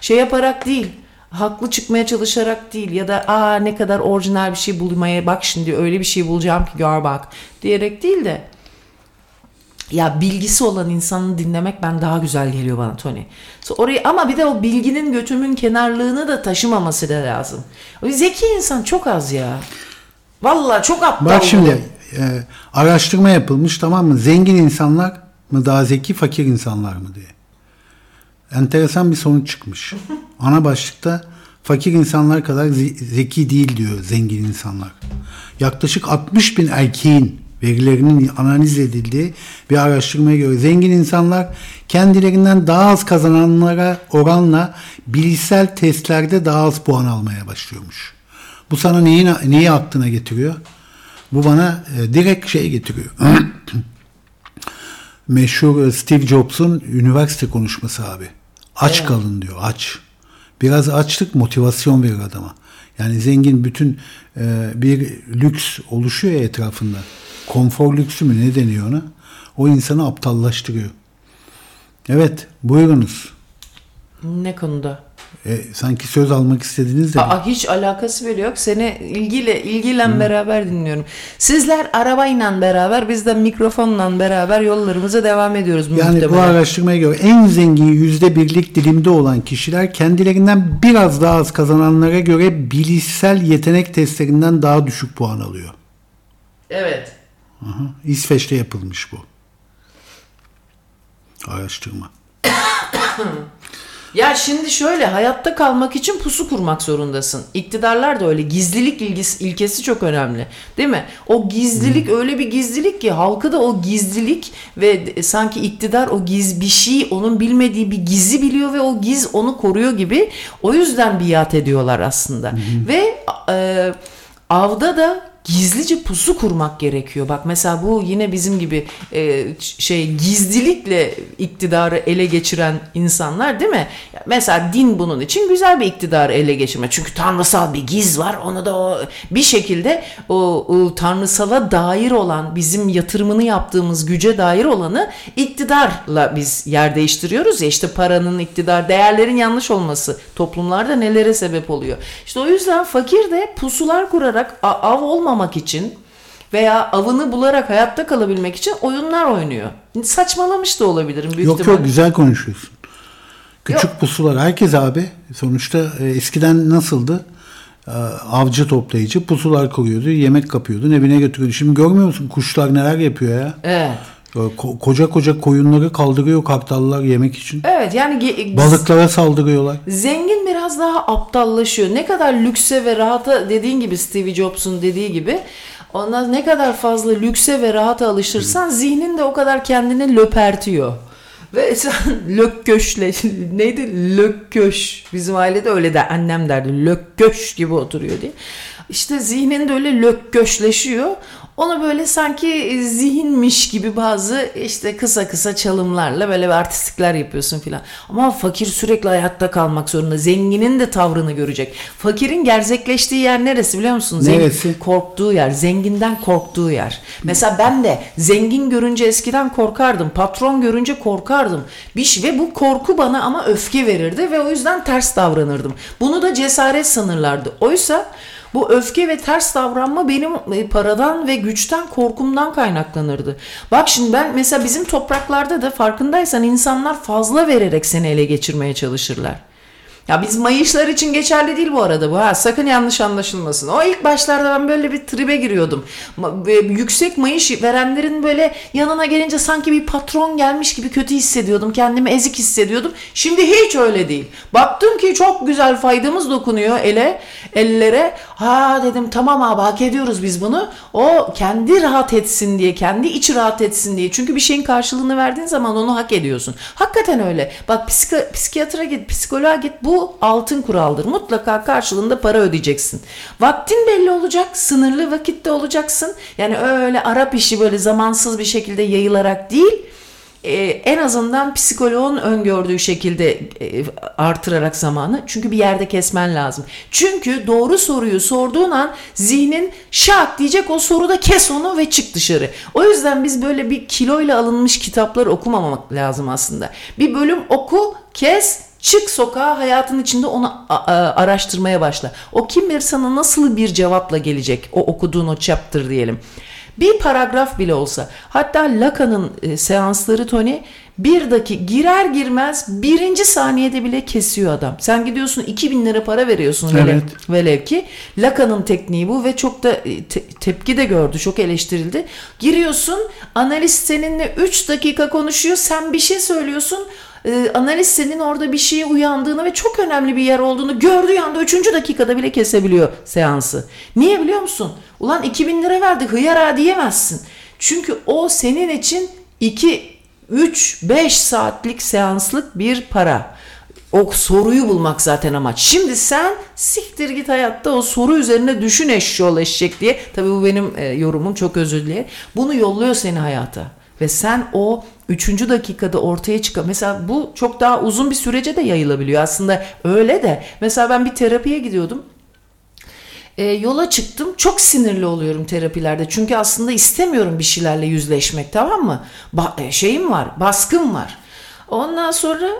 şey yaparak değil. Haklı çıkmaya çalışarak değil ya da aa ne kadar orijinal bir şey bulmaya bak şimdi öyle bir şey bulacağım ki gör bak diyerek değil de ya bilgisi olan insanı dinlemek ben daha güzel geliyor bana Tony. So, orayı ama bir de o bilginin götümün kenarlığını da taşımaması da lazım. O zeki insan çok az ya. Vallahi çok aptal. Bak şimdi e, araştırma yapılmış tamam mı? Zengin insanlar mı daha zeki, fakir insanlar mı diye. Enteresan bir sonuç çıkmış. Ana başlıkta fakir insanlar kadar ze- zeki değil diyor zengin insanlar. Yaklaşık 60 bin erkeğin verilerinin analiz edildiği bir araştırmaya göre zengin insanlar kendilerinden daha az kazananlara oranla bilişsel testlerde daha az puan almaya başlıyormuş. Bu sana neyi, neyi aklına getiriyor? Bu bana e, direkt şey getiriyor. Meşhur e, Steve Jobs'un üniversite konuşması abi. Aç Evet. kalın diyor aç. Biraz açlık motivasyon verir adama. Yani zengin bütün e, bir lüks oluşuyor ya etrafında. Konfor lüksü mü ne deniyor ona? O insanı aptallaştırıyor. Evet buyurunuz. Ne konuda? E, sanki söz almak istediğiniz de Aa, hiç alakası bile yok. Seni ilgiyle ilgiyle beraber dinliyorum. Sizler arabayla beraber biz de mikrofonla beraber yollarımıza devam ediyoruz Yani bu muhtemelen. araştırmaya göre en zengin yüzde birlik dilimde olan kişiler kendilerinden biraz daha az kazananlara göre bilişsel yetenek testlerinden daha düşük puan alıyor. Evet. Aha, İsveç'te yapılmış bu. Araştırma. Ya şimdi şöyle hayatta kalmak için pusu kurmak zorundasın. İktidarlar da öyle. Gizlilik ilgisi, ilkesi çok önemli. Değil mi? O gizlilik öyle bir gizlilik ki halkı da o gizlilik ve sanki iktidar o giz bir şey onun bilmediği bir gizi biliyor ve o giz onu koruyor gibi. O yüzden biat ediyorlar aslında. Ve e, avda da gizlice pusu kurmak gerekiyor. Bak mesela bu yine bizim gibi e, şey gizlilikle iktidarı ele geçiren insanlar değil mi? Mesela din bunun için güzel bir iktidarı ele geçirme. Çünkü tanrısal bir giz var. Onu da o bir şekilde o, o tanrısala dair olan bizim yatırımını yaptığımız güce dair olanı iktidarla biz yer değiştiriyoruz ya işte paranın iktidar değerlerin yanlış olması toplumlarda nelere sebep oluyor. İşte o yüzden fakir de pusular kurarak av olmamak için veya avını bularak hayatta kalabilmek için oyunlar oynuyor. Saçmalamış da olabilirim büyük Yok ihtimalle. yok güzel konuşuyorsun. Küçük Yok. pusular herkes abi sonuçta e, eskiden nasıldı? E, avcı toplayıcı pusular koruyordu, yemek kapıyordu, evine götürüyordu. Şimdi görmüyor musun kuşlar neler yapıyor ya? Evet. Ko- koca koca koyunları kaldırıyor kartallar yemek için. Evet yani ge- Balıklara saldırıyorlar. Zengin biraz daha aptallaşıyor. Ne kadar lükse ve rahata dediğin gibi Steve Jobs'un dediği gibi ondan ne kadar fazla lükse ve rahata alışırsan zihnin de o kadar kendini löpertiyor. Ve sen lökköşle neydi lökköş bizim ailede öyle der annem derdi lökköş gibi oturuyor diye. İşte zihnin de öyle lökköşleşiyor. Onu böyle sanki zihinmiş gibi bazı işte kısa kısa çalımlarla böyle bir artistikler yapıyorsun filan. Ama fakir sürekli ayakta kalmak zorunda. Zenginin de tavrını görecek. Fakirin gerzekleştiği yer neresi biliyor musun? Zengin- Neresi? korktuğu yer, zenginden korktuğu yer. Mesela ben de zengin görünce eskiden korkardım, patron görünce korkardım. Bir ve bu korku bana ama öfke verirdi ve o yüzden ters davranırdım. Bunu da cesaret sanırlardı. Oysa bu öfke ve ters davranma benim e, paradan ve güçten korkumdan kaynaklanırdı. Bak şimdi ben mesela bizim topraklarda da farkındaysan insanlar fazla vererek seni ele geçirmeye çalışırlar. Ya biz mayışlar için geçerli değil bu arada bu ha sakın yanlış anlaşılmasın. O ilk başlarda ben böyle bir tribe giriyordum. E, Yüksek mayış verenlerin böyle yanına gelince sanki bir patron gelmiş gibi kötü hissediyordum. Kendimi ezik hissediyordum. Şimdi hiç öyle değil. Baktım ki çok güzel faydamız dokunuyor ele, ellere. Ha dedim tamam abi hak ediyoruz biz bunu. O kendi rahat etsin diye, kendi içi rahat etsin diye. Çünkü bir şeyin karşılığını verdiğin zaman onu hak ediyorsun. Hakikaten öyle. Bak psiko- psikiyatra git, psikoloğa git. Bu altın kuraldır. Mutlaka karşılığında para ödeyeceksin. Vaktin belli olacak. Sınırlı vakitte olacaksın. Yani öyle Arap işi böyle zamansız bir şekilde yayılarak değil e, en azından psikoloğun öngördüğü şekilde e, artırarak zamanı. Çünkü bir yerde kesmen lazım. Çünkü doğru soruyu sorduğun an zihnin şak diyecek o soruda kes onu ve çık dışarı. O yüzden biz böyle bir kiloyla alınmış kitapları okumamak lazım aslında. Bir bölüm oku, kes, Çık sokağa hayatın içinde onu araştırmaya başla. O kim bilir sana nasıl bir cevapla gelecek o okuduğun o chapter diyelim. Bir paragraf bile olsa. Hatta Lacan'ın e, seansları Tony bir dakika girer girmez birinci saniyede bile kesiyor adam. Sen gidiyorsun 2000 lira para veriyorsun velev, Evet. velev ki. Lacan'ın tekniği bu ve çok da e, te- tepki de gördü. Çok eleştirildi. Giriyorsun analist seninle 3 dakika konuşuyor. Sen bir şey söylüyorsun. E, analist senin orada bir şeye uyandığını ve çok önemli bir yer olduğunu gördüğü anda 3. dakikada bile kesebiliyor seansı. Niye biliyor musun? Ulan 2000 lira verdi hıyara diyemezsin. Çünkü o senin için 2 3 5 saatlik seanslık bir para. O soruyu bulmak zaten amaç. Şimdi sen siktir git hayatta o soru üzerine düşün eşşoğlu eşek diye. Tabii bu benim e, yorumum çok özür dilerim. Bunu yolluyor seni hayata. Ve sen o üçüncü dakikada ortaya çıkan mesela bu çok daha uzun bir sürece de yayılabiliyor. Aslında öyle de mesela ben bir terapiye gidiyordum. E, yola çıktım. Çok sinirli oluyorum terapilerde. Çünkü aslında istemiyorum bir şeylerle yüzleşmek tamam mı? Ba- e, şeyim var, baskım var. Ondan sonra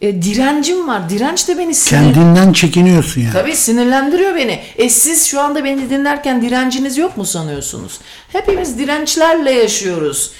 e, direncim var. Direnç de beni sinir... Kendinden çekiniyorsun yani. Tabii sinirlendiriyor beni. E siz şu anda beni dinlerken direnciniz yok mu sanıyorsunuz? Hepimiz dirençlerle yaşıyoruz.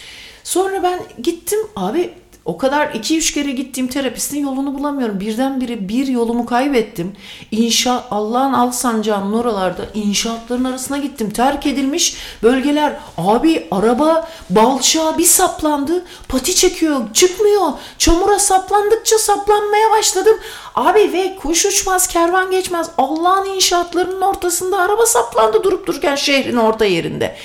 Sonra ben gittim abi o kadar 2-3 kere gittiğim terapistin yolunu bulamıyorum. Birdenbire bir yolumu kaybettim. İnşa Allah'ın al sancağının oralarda inşaatların arasına gittim. Terk edilmiş bölgeler. Abi araba balçağa bir saplandı. Pati çekiyor çıkmıyor. Çamura saplandıkça saplanmaya başladım. Abi ve kuş uçmaz kervan geçmez. Allah'ın inşaatlarının ortasında araba saplandı durup dururken şehrin orta yerinde.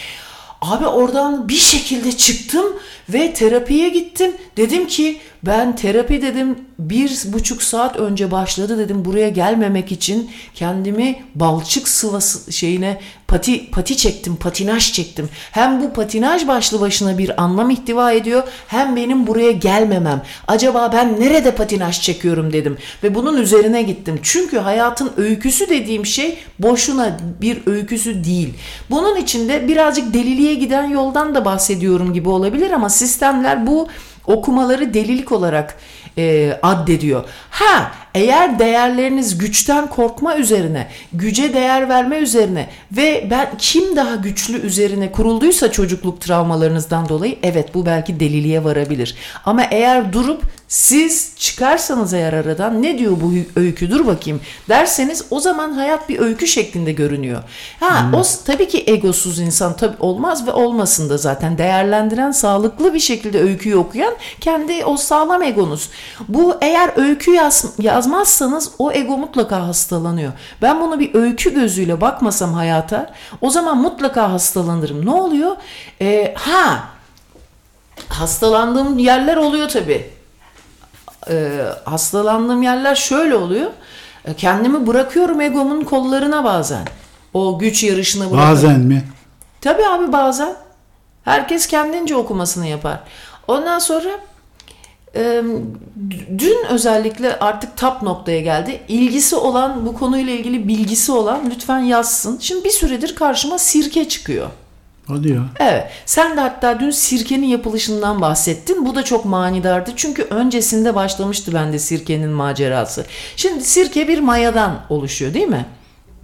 Abi oradan bir şekilde çıktım ve terapiye gittim. Dedim ki ben terapi dedim bir buçuk saat önce başladı dedim buraya gelmemek için kendimi balçık sıvası şeyine pati pati çektim patinaj çektim. Hem bu patinaj başlı başına bir anlam ihtiva ediyor hem benim buraya gelmemem. Acaba ben nerede patinaj çekiyorum dedim ve bunun üzerine gittim. Çünkü hayatın öyküsü dediğim şey boşuna bir öyküsü değil. Bunun içinde birazcık deliliğe giden yoldan da bahsediyorum gibi olabilir ama sistemler bu okumaları delilik olarak e, addediyor. Ha eğer değerleriniz güçten korkma üzerine, güce değer verme üzerine ve ben kim daha güçlü üzerine kurulduysa çocukluk travmalarınızdan dolayı evet bu belki deliliğe varabilir. Ama eğer durup siz çıkarsanız eğer aradan ne diyor bu öykü dur bakayım derseniz o zaman hayat bir öykü şeklinde görünüyor. Ha o s- tabii ki egosuz insan tabii olmaz ve olmasın da zaten değerlendiren sağlıklı bir şekilde öyküyü okuyan kendi o sağlam egonuz. Bu eğer öykü yaz, yazmazsanız o ego mutlaka hastalanıyor. Ben bunu bir öykü gözüyle bakmasam hayata o zaman mutlaka hastalanırım. Ne oluyor? Ee, ha hastalandığım yerler oluyor tabii e, hastalandığım yerler şöyle oluyor. E, kendimi bırakıyorum egomun kollarına bazen. O güç yarışına bırakıyorum. Bazen mi? Tabii abi bazen. Herkes kendince okumasını yapar. Ondan sonra e, dün özellikle artık tap noktaya geldi. İlgisi olan bu konuyla ilgili bilgisi olan lütfen yazsın. Şimdi bir süredir karşıma sirke çıkıyor. Hadi ya. Evet. Sen de hatta dün sirkenin yapılışından bahsettin. Bu da çok manidardı. Çünkü öncesinde başlamıştı bende sirkenin macerası. Şimdi sirke bir mayadan oluşuyor değil mi?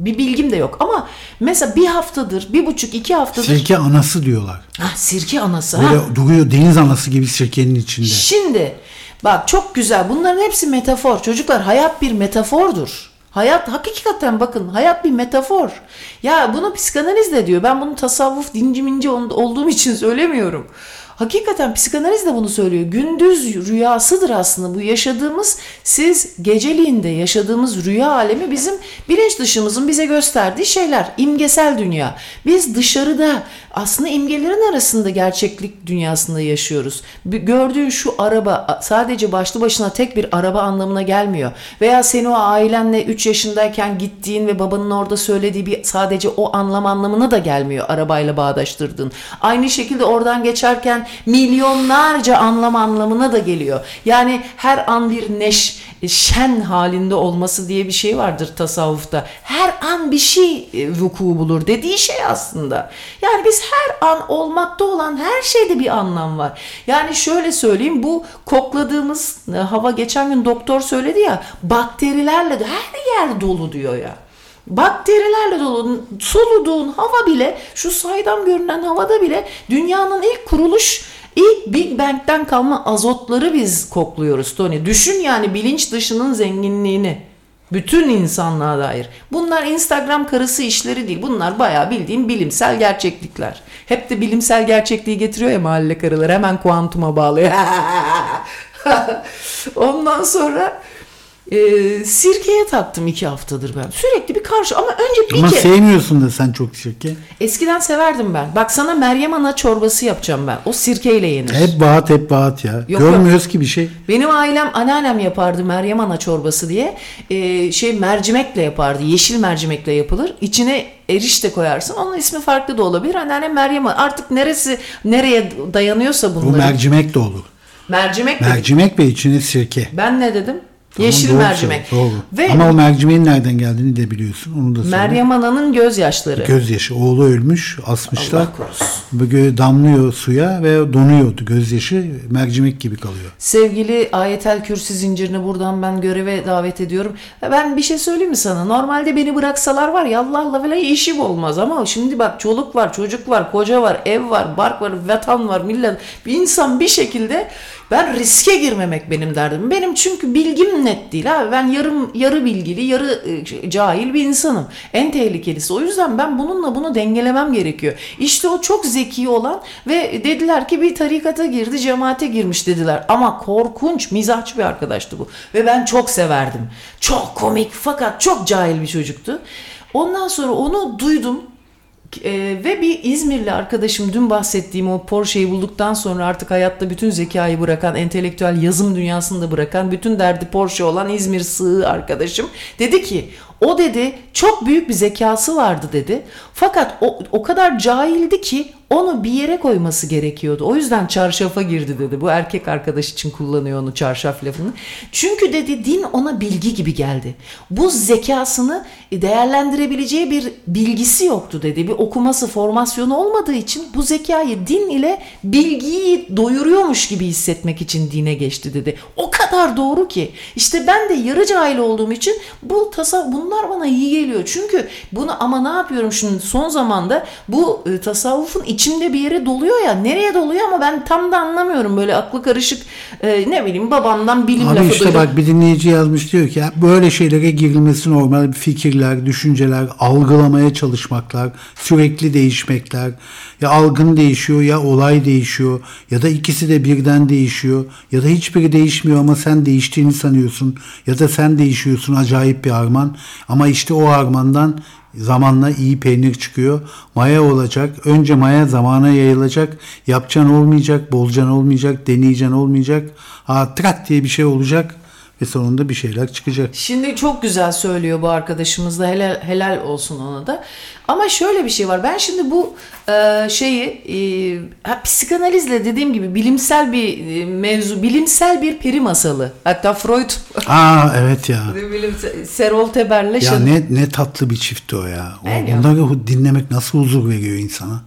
Bir bilgim de yok ama mesela bir haftadır, bir buçuk, iki haftadır Sirke anası diyorlar. Ah, sirke anası. ha. Böyle duruyor deniz anası gibi sirkenin içinde. Şimdi bak çok güzel. Bunların hepsi metafor. Çocuklar hayat bir metafordur. Hayat hakikaten bakın hayat bir metafor. Ya bunu psikanaliz de diyor. Ben bunu tasavvuf dinci minci ol- olduğum için söylemiyorum. Hakikaten psikanaliz de bunu söylüyor. Gündüz rüyasıdır aslında bu yaşadığımız siz geceliğinde yaşadığımız rüya alemi bizim bilinç dışımızın bize gösterdiği şeyler. imgesel dünya. Biz dışarıda aslında imgelerin arasında gerçeklik dünyasında yaşıyoruz. Gördüğün şu araba sadece başlı başına tek bir araba anlamına gelmiyor. Veya seni o ailenle 3 yaşındayken gittiğin ve babanın orada söylediği bir sadece o anlam anlamına da gelmiyor arabayla bağdaştırdığın. Aynı şekilde oradan geçerken milyonlarca anlam anlamına da geliyor. Yani her an bir neş, şen halinde olması diye bir şey vardır tasavvufta. Her an bir şey e, vuku bulur dediği şey aslında. Yani biz her an olmakta olan her şeyde bir anlam var. Yani şöyle söyleyeyim bu kokladığımız e, hava geçen gün doktor söyledi ya bakterilerle de her yer dolu diyor ya. Bakterilerle dolu soluduğun hava bile şu saydam görünen havada bile dünyanın ilk kuruluş ilk Big Bang'den kalma azotları biz kokluyoruz Tony. Düşün yani bilinç dışının zenginliğini. Bütün insanlığa dair. Bunlar Instagram karısı işleri değil. Bunlar bayağı bildiğim bilimsel gerçeklikler. Hep de bilimsel gerçekliği getiriyor ya mahalle karıları. Hemen kuantuma bağlıyor. Ondan sonra e, sirkeye taktım iki haftadır ben. Sürekli bir karşı ama önce bir Ama kere. sevmiyorsun da sen çok sirke. Eskiden severdim ben. Bak sana Meryem Ana çorbası yapacağım ben. O sirkeyle yenir. Hep bahat hep bahat ya. Yok, Görmüyoruz ki bir şey. Benim ailem anneannem yapardı Meryem Ana çorbası diye. Ee, şey mercimekle yapardı. Yeşil mercimekle yapılır. İçine erişte koyarsın. Onun ismi farklı da olabilir. Anneannem Meryem Ana. Artık neresi nereye dayanıyorsa Bu bunların. mercimek de olur. mercimek Mercimek ve içine sirke. Ben ne dedim? Yeşil Doğru mercimek. Doğru. Ve Ama o mercimeğin nereden geldiğini de biliyorsun. Onu da söyle. Meryem Ana'nın gözyaşları. Gözyaşı. Oğlu ölmüş. Asmışlar. Böyle damlıyor suya ve donuyordu gözyaşı. Mercimek gibi kalıyor. Sevgili Ayetel Kürsi zincirini buradan ben göreve davet ediyorum. Ben bir şey söyleyeyim mi sana? Normalde beni bıraksalar var ya Allah Allah falan işim olmaz ama şimdi bak çoluk var, çocuk var, koca var, ev var, bark var, vatan var, millet. Bir insan bir şekilde ben riske girmemek benim derdim. Benim çünkü bilgim net değil abi. Ben yarım yarı bilgili, yarı e, cahil bir insanım. En tehlikelisi. O yüzden ben bununla bunu dengelemem gerekiyor. İşte o çok zeki olan ve dediler ki bir tarikata girdi, cemaate girmiş dediler. Ama korkunç, mizahçı bir arkadaştı bu. Ve ben çok severdim. Çok komik fakat çok cahil bir çocuktu. Ondan sonra onu duydum. Ee, ve bir İzmirli arkadaşım dün bahsettiğim o Porsche'yi bulduktan sonra artık hayatta bütün zekayı bırakan, entelektüel yazım dünyasını da bırakan, bütün derdi Porsche olan İzmir sığ arkadaşım dedi ki o dedi çok büyük bir zekası vardı dedi. Fakat o, o kadar cahildi ki onu bir yere koyması gerekiyordu. O yüzden çarşafa girdi dedi. Bu erkek arkadaş için kullanıyor onu çarşaf lafını. Çünkü dedi din ona bilgi gibi geldi. Bu zekasını değerlendirebileceği bir bilgisi yoktu dedi. Bir okuması, formasyonu olmadığı için bu zekayı din ile bilgiyi doyuruyormuş gibi hissetmek için dine geçti dedi. O kadar doğru ki. İşte ben de yarı cahil olduğum için bu tasa bunlar bana iyi geliyor. Çünkü bunu ama ne yapıyorum şimdi son zamanda bu e, tasavvufun içimde bir yere doluyor ya. Nereye doluyor ama ben tam da anlamıyorum. Böyle aklı karışık e, ne bileyim babamdan bilim Abi lafı işte duydum. bak bir dinleyici yazmış diyor ki "Ya böyle şeylere girilmesi normal fikirler, düşünceler, algılamaya çalışmaklar, sürekli değişmekler. Ya algın değişiyor ya olay değişiyor ya da ikisi de birden değişiyor ya da hiçbiri değişmiyor ama sen değiştiğini sanıyorsun ya da sen değişiyorsun acayip bir harman ama işte o harmandan Zamanla iyi peynir çıkıyor. Maya olacak. Önce maya zamana yayılacak. Yapcan olmayacak, bolcan olmayacak, deneyeceksin olmayacak. Ha, trak diye bir şey olacak ve sonunda bir şeyler çıkacak. Şimdi çok güzel söylüyor bu arkadaşımız da helal, helal olsun ona da. Ama şöyle bir şey var. Ben şimdi bu e, şeyi e, ha, psikanalizle dediğim gibi bilimsel bir e, mevzu, bilimsel bir peri masalı. Hatta Freud Aa evet ya. bilimsel, Serol Teber'le Ya ne ne tatlı bir çiftti o ya. O, onları dinlemek nasıl huzur veriyor insana.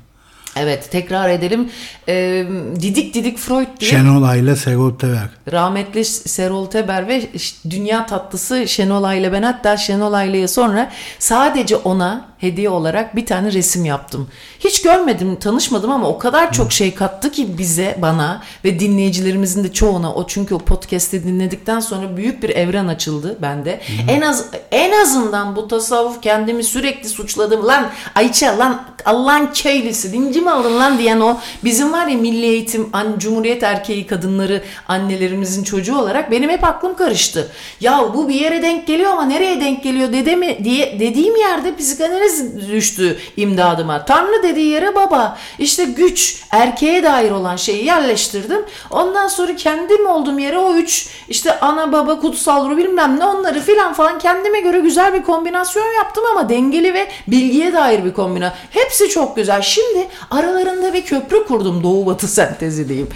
Evet tekrar edelim. E, didik didik Freud diye Şenol ile Serol Tever. rahmetli Serol Teber ve dünya tatlısı Şenolay ile ben hatta Şenolay'la sonra sadece ona hediye olarak bir tane resim yaptım. Hiç görmedim, tanışmadım ama o kadar çok şey kattı ki bize, bana ve dinleyicilerimizin de çoğuna. O çünkü o podcast'i dinledikten sonra büyük bir evren açıldı bende. En az en azından bu tasavvuf kendimi sürekli suçladım. Lan Ayça lan Allah'ın köylüsü dinci mi aldın lan diyen o bizim var ya milli eğitim an, cumhuriyet erkeği kadınları annelerimizin çocuğu olarak benim hep aklım karıştı. Ya bu bir yere denk geliyor ama nereye denk geliyor dedemi diye dediğim yerde psikanaliz düştü imdadıma. Tanrı dediği yere baba. İşte güç erkeğe dair olan şeyi yerleştirdim. Ondan sonra kendim olduğum yere o üç işte ana baba kutsal ruh bilmem ne onları filan falan kendime göre güzel bir kombinasyon yaptım ama dengeli ve bilgiye dair bir kombinasyon. Hepsi çok güzel. Şimdi aralarında bir köprü kurdum doğu batı sentezi diyeyim.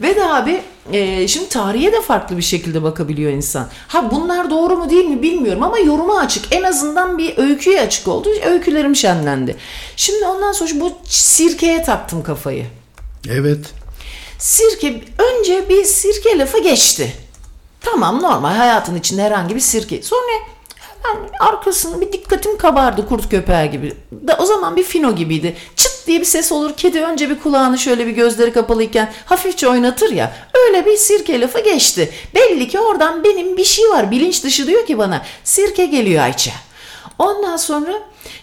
Ve de abi e, şimdi tarihe de farklı bir şekilde bakabiliyor insan. Ha bunlar doğru mu değil mi bilmiyorum ama yoruma açık. En azından bir öyküye açık oldu. Öykülerim şenlendi. Şimdi ondan sonra bu sirkeye taktım kafayı. Evet. Sirke önce bir sirke lafı geçti. Tamam normal hayatın içinde herhangi bir sirke. Sonra hemen arkasını bir dikkatim kabardı kurt köpeği gibi. Da o zaman bir fino gibiydi. Çıt diye bir ses olur. Kedi önce bir kulağını şöyle bir gözleri kapalıyken hafifçe oynatır ya. Öyle bir sirke lafı geçti. Belli ki oradan benim bir şey var. Bilinç dışı diyor ki bana sirke geliyor Ayça. Ondan sonra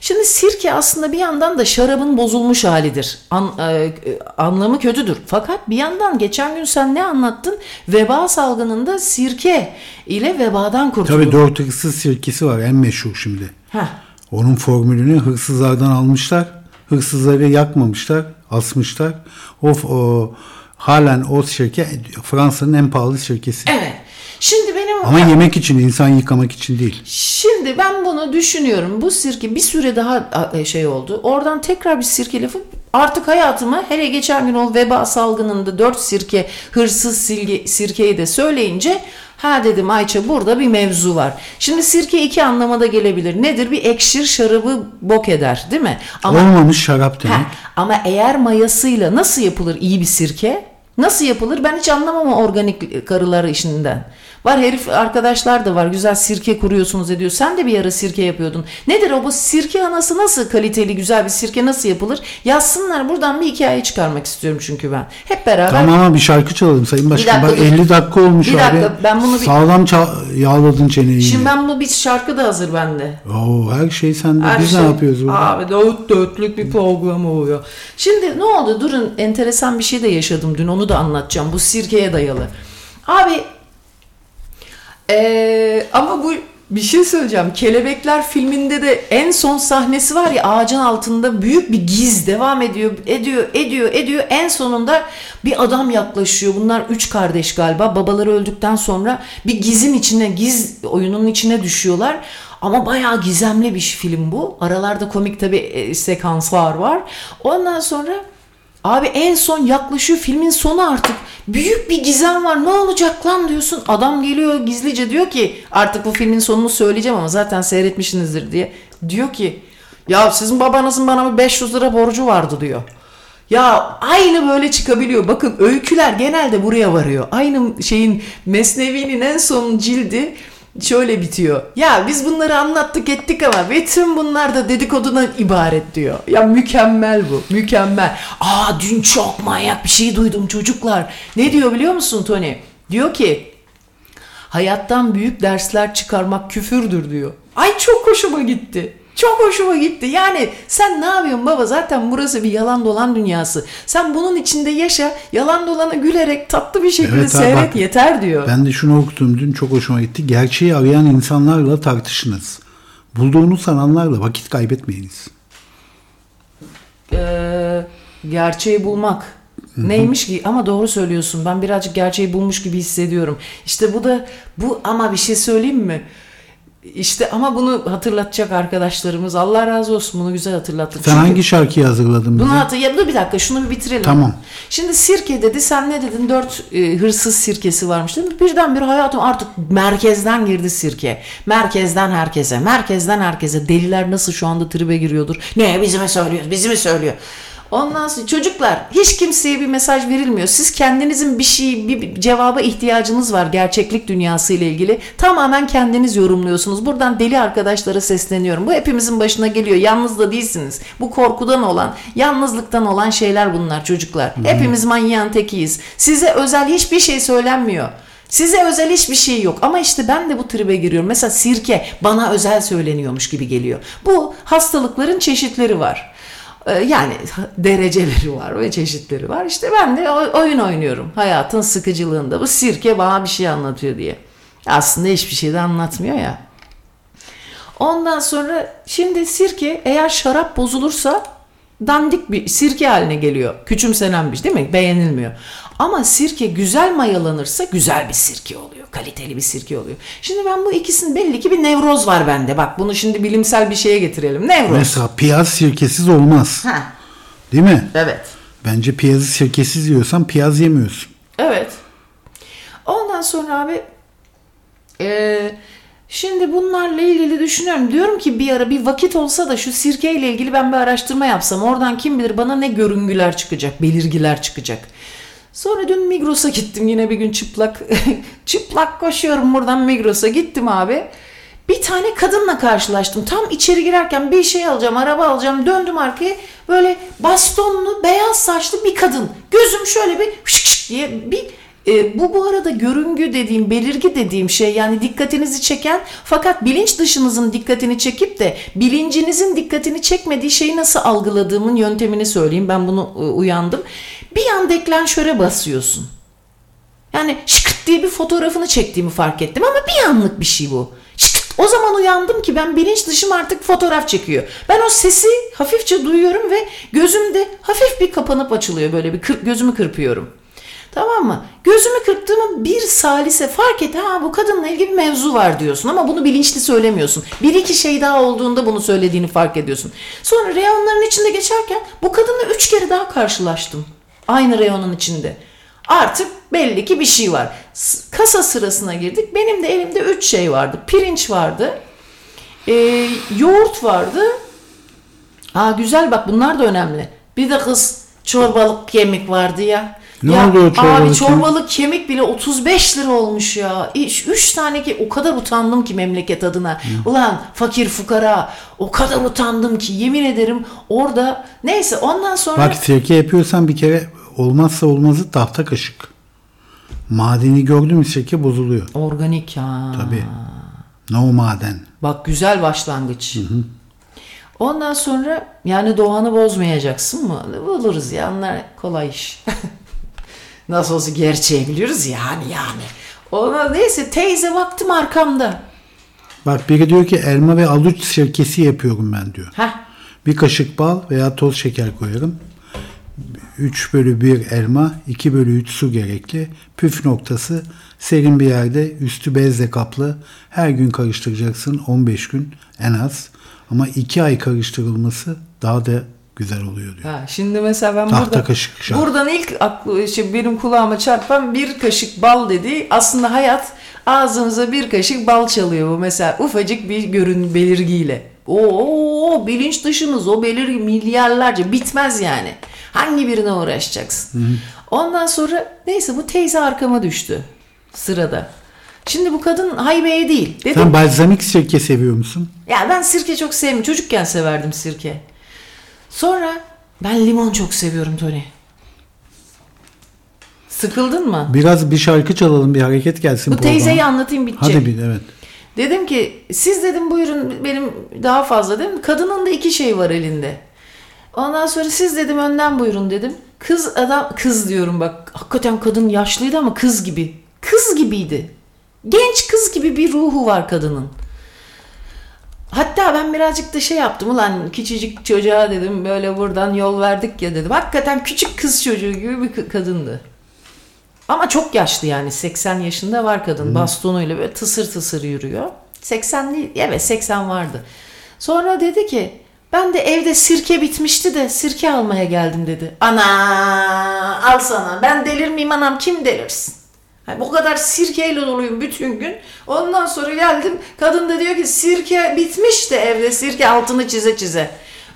şimdi sirke aslında bir yandan da şarabın bozulmuş halidir. An, e, e, anlamı kötüdür. Fakat bir yandan geçen gün sen ne anlattın? Veba salgınında sirke ile vebadan kurtulur. Tabii dört hırsız sirkesi var en meşhur şimdi. Heh. Onun formülünü hırsızlardan almışlar. Hırsızları yakmamışlar, asmışlar. O, o halen o şirke Fransa'nın en pahalı şirkesi. Evet. Şimdi benim Ama yemek için, insan yıkamak için değil. Şimdi ben bunu düşünüyorum. Bu sirke bir süre daha e, şey oldu. Oradan tekrar bir sirke lafı Artık hayatıma hele geçen gün o veba salgınında dört sirke hırsız silge, sirkeyi de söyleyince ha dedim Ayça burada bir mevzu var. Şimdi sirke iki anlamada gelebilir. Nedir? Bir ekşir şarabı bok eder değil mi? Ama Olmamış şarap demek. Ha, ama eğer mayasıyla nasıl yapılır iyi bir sirke? Nasıl yapılır? Ben hiç anlamam organik karıları işinden. Var herif arkadaşlar da var. Güzel sirke kuruyorsunuz ediyor. Sen de bir ara sirke yapıyordun. Nedir o bu sirke anası nasıl kaliteli güzel bir sirke nasıl yapılır? Yazsınlar buradan bir hikaye çıkarmak istiyorum çünkü ben. Hep beraber Tamam ama bir şarkı çalalım Sayın Başkan. Bak dur. 50 dakika olmuş Bir abi. dakika, ben bunu bir- Sağlam ça- yağladın çeneyi. Şimdi ben bu bir şarkı da hazır bende. Oo, her şey sende. Her Biz şey- ne yapıyoruz burada? Abi dört dörtlük bir program oluyor. Şimdi ne oldu? Durun enteresan bir şey de yaşadım dün. Onu da anlatacağım. Bu sirkeye dayalı. Abi ee, ama bu bir şey söyleyeceğim. Kelebekler filminde de en son sahnesi var ya ağacın altında büyük bir giz devam ediyor, ediyor, ediyor, ediyor. En sonunda bir adam yaklaşıyor. Bunlar üç kardeş galiba. Babaları öldükten sonra bir gizin içine, giz oyunun içine düşüyorlar. Ama bayağı gizemli bir film bu. Aralarda komik tabi e, sekanslar var. Ondan sonra Abi en son yaklaşıyor filmin sonu artık. Büyük bir gizem var. Ne olacak lan diyorsun. Adam geliyor gizlice diyor ki artık bu filmin sonunu söyleyeceğim ama zaten seyretmişsinizdir diye. Diyor ki ya sizin babanızın bana bir 500 lira borcu vardı diyor. Ya aynı böyle çıkabiliyor. Bakın öyküler genelde buraya varıyor. Aynı şeyin Mesnevi'nin en son cildi şöyle bitiyor. Ya biz bunları anlattık ettik ama bütün bunlar da dedikodudan ibaret diyor. Ya mükemmel bu. Mükemmel. Aa dün çok manyak bir şey duydum çocuklar. Ne diyor biliyor musun Tony? Diyor ki hayattan büyük dersler çıkarmak küfürdür diyor. Ay çok hoşuma gitti. Çok hoşuma gitti. Yani sen ne yapıyorsun baba? Zaten burası bir yalan dolan dünyası. Sen bunun içinde yaşa. Yalan dolana gülerek tatlı bir şekilde Evet seyret bak. yeter diyor. Ben de şunu okudum dün çok hoşuma gitti. Gerçeği arayan insanlarla tartışınız. Bulduğunu sananlarla vakit kaybetmeyiniz. Ee, gerçeği bulmak. Neymiş ki ama doğru söylüyorsun. Ben birazcık gerçeği bulmuş gibi hissediyorum. İşte bu da bu ama bir şey söyleyeyim mi? İşte ama bunu hatırlatacak arkadaşlarımız. Allah razı olsun bunu güzel hatırlattın. Sen Çünkü- hangi şarkıyı hazırladın bize? Bunu hatır ya dur bir dakika şunu bir bitirelim. Tamam. Şimdi sirke dedi sen ne dedin dört e, hırsız sirkesi varmış değil mi? Birdenbire hayatım artık merkezden girdi sirke. Merkezden herkese merkezden herkese deliler nasıl şu anda tribe giriyordur. Ne bizi mi söylüyor bizi mi söylüyor. Ondan sonra çocuklar hiç kimseye bir mesaj verilmiyor. Siz kendinizin bir şey bir cevaba ihtiyacınız var gerçeklik dünyası ile ilgili. Tamamen kendiniz yorumluyorsunuz. Buradan deli arkadaşlara sesleniyorum. Bu hepimizin başına geliyor. Yalnız da değilsiniz. Bu korkudan olan, yalnızlıktan olan şeyler bunlar çocuklar. Hepimiz manyağın tekiyiz. Size özel hiçbir şey söylenmiyor. Size özel hiçbir şey yok ama işte ben de bu tribe giriyorum. Mesela sirke bana özel söyleniyormuş gibi geliyor. Bu hastalıkların çeşitleri var. Ee, Yani dereceleri var ve çeşitleri var. İşte ben de oyun oynuyorum. Hayatın sıkıcılığında. Bu sirke bana bir şey anlatıyor diye. Aslında hiçbir şey de anlatmıyor ya. Ondan sonra şimdi sirke eğer şarap bozulursa dandik bir sirke haline geliyor. Küçümsenen bir şey değil mi? Beğenilmiyor. Ama sirke güzel mayalanırsa güzel bir sirke oluyor. Kaliteli bir sirke oluyor. Şimdi ben bu ikisinin belli ki bir nevroz var bende. Bak bunu şimdi bilimsel bir şeye getirelim. Nevroz. Mesela piyaz sirkesiz olmaz. Ha, Değil mi? evet. Bence piyazı sirkesiz yiyorsan piyaz yemiyorsun. Evet. Ondan sonra abi eee, şimdi bunlarla ilgili düşünüyorum. Diyorum ki bir ara bir vakit olsa da şu sirkeyle ilgili ben bir araştırma yapsam. Oradan kim bilir bana ne görüngüler çıkacak, belirgiler çıkacak. Sonra dün Migros'a gittim yine bir gün çıplak çıplak koşuyorum buradan Migros'a gittim abi. Bir tane kadınla karşılaştım. Tam içeri girerken bir şey alacağım, araba alacağım. Döndüm arkaya. Böyle bastonlu, beyaz saçlı bir kadın. Gözüm şöyle bir şık şık diye bir e, bu bu arada görüngü dediğim, belirgi dediğim şey yani dikkatinizi çeken fakat bilinç dışınızın dikkatini çekip de bilincinizin dikkatini çekmediği şeyi nasıl algıladığımın yöntemini söyleyeyim. Ben bunu e, uyandım. Bir an deklanşöre basıyorsun. Yani şıkırt diye bir fotoğrafını çektiğimi fark ettim ama bir anlık bir şey bu. O zaman uyandım ki ben bilinç dışım artık fotoğraf çekiyor. Ben o sesi hafifçe duyuyorum ve gözümde hafif bir kapanıp açılıyor böyle bir kır, gözümü kırpıyorum. Tamam mı? Gözümü kırptığımı bir salise fark et. Ha bu kadınla ilgili bir mevzu var diyorsun ama bunu bilinçli söylemiyorsun. Bir iki şey daha olduğunda bunu söylediğini fark ediyorsun. Sonra reyonların içinde geçerken bu kadınla üç kere daha karşılaştım. Aynı reyonun içinde. Artık belli ki bir şey var. Kasa sırasına girdik. Benim de elimde üç şey vardı. Pirinç vardı. Ee, yoğurt vardı. Aa güzel bak bunlar da önemli. Bir de kız çorbalık kemik vardı ya. Ne ya, oldu o çorbalık Abi kemik? çorbalık kemik bile 35 lira olmuş ya. Üç, üç tane ki o kadar utandım ki memleket adına. Ulan fakir fukara o kadar utandım ki yemin ederim orada neyse ondan sonra Bak sirke yapıyorsan bir kere olmazsa olmazı tahta kaşık. Madeni gördün mü sirke bozuluyor. organik ha. Tabii. No maden. Bak güzel başlangıç. Ondan sonra yani doğanı bozmayacaksın mı? Buluruz ya onlar kolay iş. Nasıl olsa gerçeği biliyoruz ya hani yani. Ona neyse teyze baktım arkamda. Bak biri diyor ki elma ve aluç sirkesi yapıyorum ben diyor. Heh. Bir kaşık bal veya toz şeker koyarım. 3 bölü 1 elma, 2 bölü 3 su gerekli. Püf noktası serin bir yerde üstü bezle kaplı. Her gün karıştıracaksın 15 gün en az. Ama 2 ay karıştırılması daha da güzel oluyor diyor. Ha, şimdi mesela ben Tahta burada, kaşık şart. buradan ilk aklı, şey, benim kulağıma çarpan bir kaşık bal dedi. Aslında hayat ağzımıza bir kaşık bal çalıyor bu mesela ufacık bir görün belirgiyle. Oo bilinç dışımız o belirgi milyarlarca bitmez yani. Hangi birine uğraşacaksın? Ondan sonra neyse bu teyze arkama düştü sırada. Şimdi bu kadın haybeye değil. Dedim Sen balzamik sirke seviyor musun? ya ben sirke çok sevmiyorum. Çocukken severdim sirke. Sonra ben limon çok seviyorum Tony. Sıkıldın mı? Biraz bir şarkı çalalım, bir hareket gelsin Bu teyzeyi programa. anlatayım bitecek. Hadi bir evet. Dedim ki siz dedim buyurun benim daha fazla dedim. Kadının da iki şey var elinde. Ondan sonra siz dedim önden buyurun dedim. Kız adam kız diyorum bak hakikaten kadın yaşlıydı ama kız gibi. Kız gibiydi. Genç kız gibi bir ruhu var kadının. Hatta ben birazcık da şey yaptım ulan küçücük çocuğa dedim böyle buradan yol verdik ya dedim. Hakikaten küçük kız çocuğu gibi bir kadındı. Ama çok yaşlı yani 80 yaşında var kadın bastonuyla böyle tısır tısır yürüyor. 80 değil evet 80 vardı. Sonra dedi ki ben de evde sirke bitmişti de sirke almaya geldim dedi. Ana al sana ben delir miyim anam kim delirsin? Yani bu kadar sirkeyle doluyum bütün gün. Ondan sonra geldim kadın da diyor ki sirke bitmiş de evde sirke altını çize çize.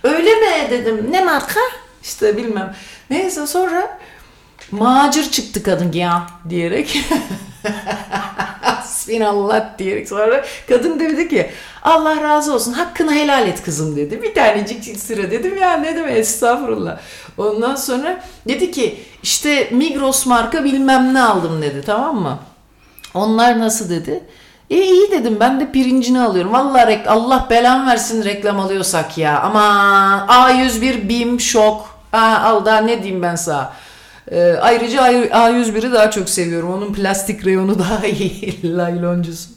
Öyle mi dedim ne marka? İşte bilmem. Neyse sonra macir çıktı kadın ya diyerek. Hasbinallah diyerek sonra kadın dedi ki Allah razı olsun hakkını helal et kızım dedi. Bir tanecik sıra dedim ya ne demek estağfurullah. Ondan sonra dedi ki işte Migros marka bilmem ne aldım dedi tamam mı? Onlar nasıl dedi? E iyi dedim ben de pirincini alıyorum. Vallahi rek- Allah belan versin reklam alıyorsak ya. Ama A101 BİM şok. Ha, al daha ne diyeyim ben sana. Ee, ayrıca A101'i daha çok seviyorum. Onun plastik reyonu daha iyi. Layloncusu.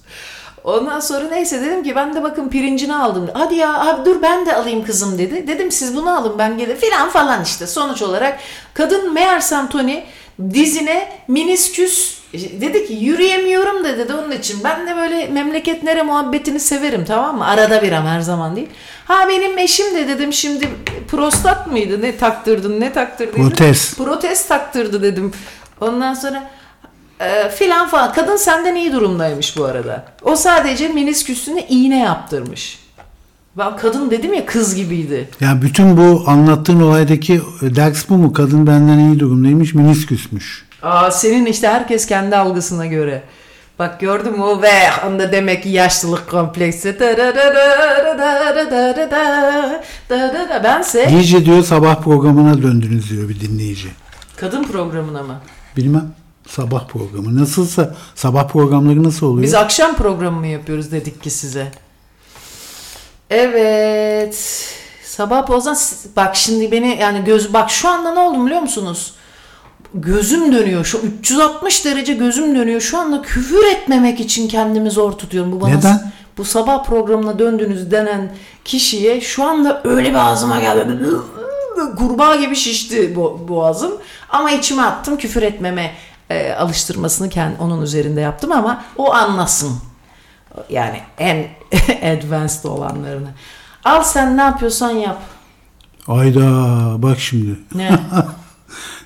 Ondan sonra neyse dedim ki ben de bakın pirincini aldım. Hadi ya abi dur ben de alayım kızım dedi. Dedim siz bunu alın ben gelir filan falan işte. Sonuç olarak kadın meğersem Tony dizine minisküs dedi ki yürüyemiyorum da dedi onun için. Ben de böyle memleket nere muhabbetini severim tamam mı? Arada bir ama her zaman değil. Ha benim eşim de dedim şimdi prostat mıydı ne taktırdın ne taktırdın? Protez. Protez taktırdı dedim. Ondan sonra e, filan falan. Kadın senden iyi durumdaymış bu arada. O sadece menisküsüne iğne yaptırmış. Ben kadın dedim ya kız gibiydi. Ya bütün bu anlattığın olaydaki ders bu mu? Kadın benden iyi durumdaymış, minisküsmüş. Aa, senin işte herkes kendi algısına göre. Bak gördün mü ve onda demek ki yaşlılık kompleksi. Bense İyice diyor sabah programına döndünüz diyor bir dinleyici. kadın programına mı? Bilmem. Sabah programı. Nasılsa sabah programları nasıl oluyor? Biz akşam programı mı yapıyoruz dedik ki size. Evet. Sabah pozdan bak şimdi beni yani göz bak şu anda ne oldu biliyor musunuz? Gözüm dönüyor. Şu 360 derece gözüm dönüyor. Şu anda küfür etmemek için kendimi zor tutuyorum. Bu bana Neden? bu sabah programına döndünüz denen kişiye şu anda öyle bir ağzıma geldi. Kurbağa gibi şişti bo- boğazım. Ama içime attım küfür etmeme. e, alıştırmasını kendi, onun üzerinde yaptım ama o anlasın. Yani en advanced olanlarını. Al sen ne yapıyorsan yap. Ayda bak şimdi. Ne?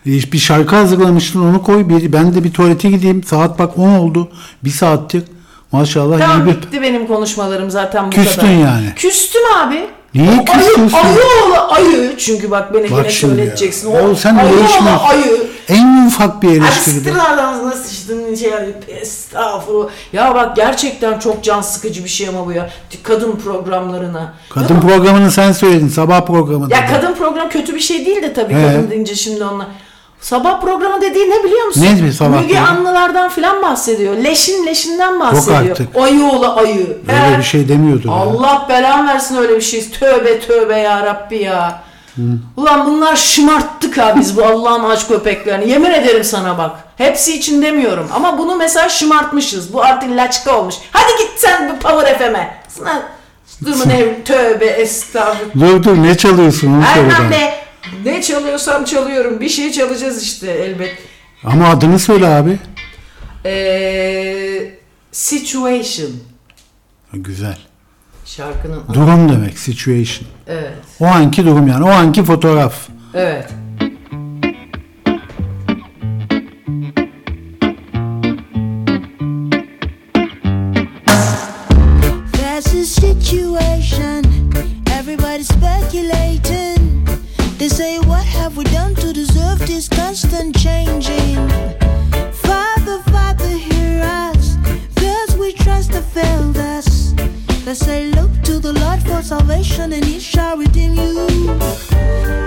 Bir şarkı hazırlamıştın onu koy. Bir, ben de bir tuvalete gideyim. Saat bak 10 oldu. Bir saattir. Maşallah tamam bir... bitti benim konuşmalarım zaten bu Küstün kadar. yani. Küstüm abi. Niye O küstüyorsun? Ayı, ayı oğlu ayı. Çünkü bak beni Bak şimdi söyleteceksin. ya. O, O sen ayı oğlu ayı. En ufak bir eleştiride. siktir ağzına sıçtın şey estağfurullah. Ya bak gerçekten çok can sıkıcı bir şey ama bu ya. Kadın programlarına. Kadın programını sen söyledin. Sabah programı. ya dedi. kadın program kötü bir şey değil de tabii He. kadın deyince şimdi onlar. Sabah programı dediği ne biliyor musun? Ne bir sabah Müge programı? Anlılardan filan bahsediyor. Leşin leşinden bahsediyor. artık. Ayı oğlu ayı. Öyle He. bir şey demiyordur. ya. Allah belan versin öyle bir şey. Tövbe tövbe ya Rabbi ya. Ulan bunlar şımarttık ha biz bu Allah'ın aç köpeklerini. Yemin ederim sana bak. Hepsi için demiyorum. Ama bunu mesela şımartmışız. Bu artık laçka olmuş. Hadi git sen bu Power FM'e. Sana Durumun ev tövbe estağfurullah. Dur dur ne çalıyorsun onu söyle Erman bana. be. Ne çalıyorsam çalıyorum. Bir şey çalacağız işte elbet. Ama adını söyle abi. Ee, situation. Güzel. Şarkının adı. Durum demek. Situation. Evet. O anki durum yani. O anki fotoğraf. Evet. There's a situation, everybody's speculating. They say, What have we done to deserve this constant changing? Father, Father, hear us, cause we trust have failed us. They say, Look to the Lord for salvation, and He shall redeem you.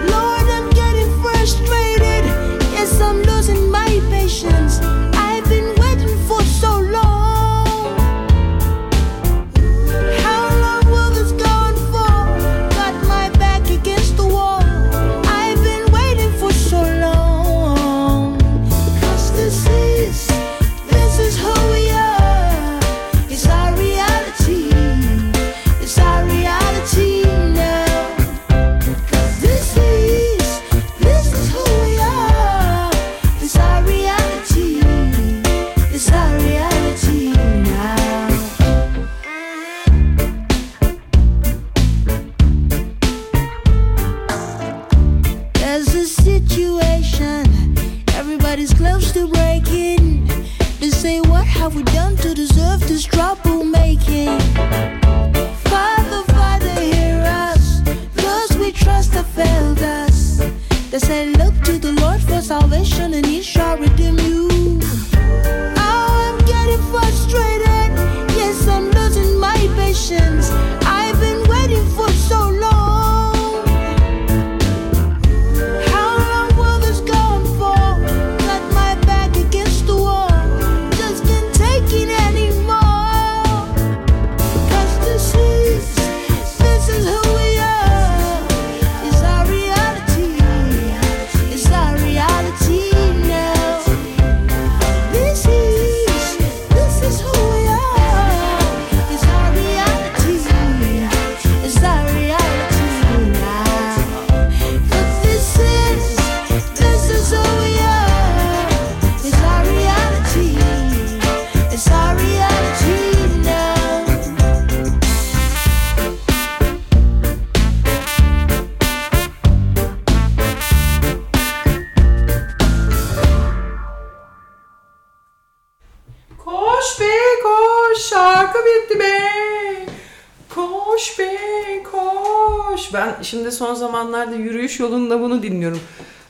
Yolunda bunu dinliyorum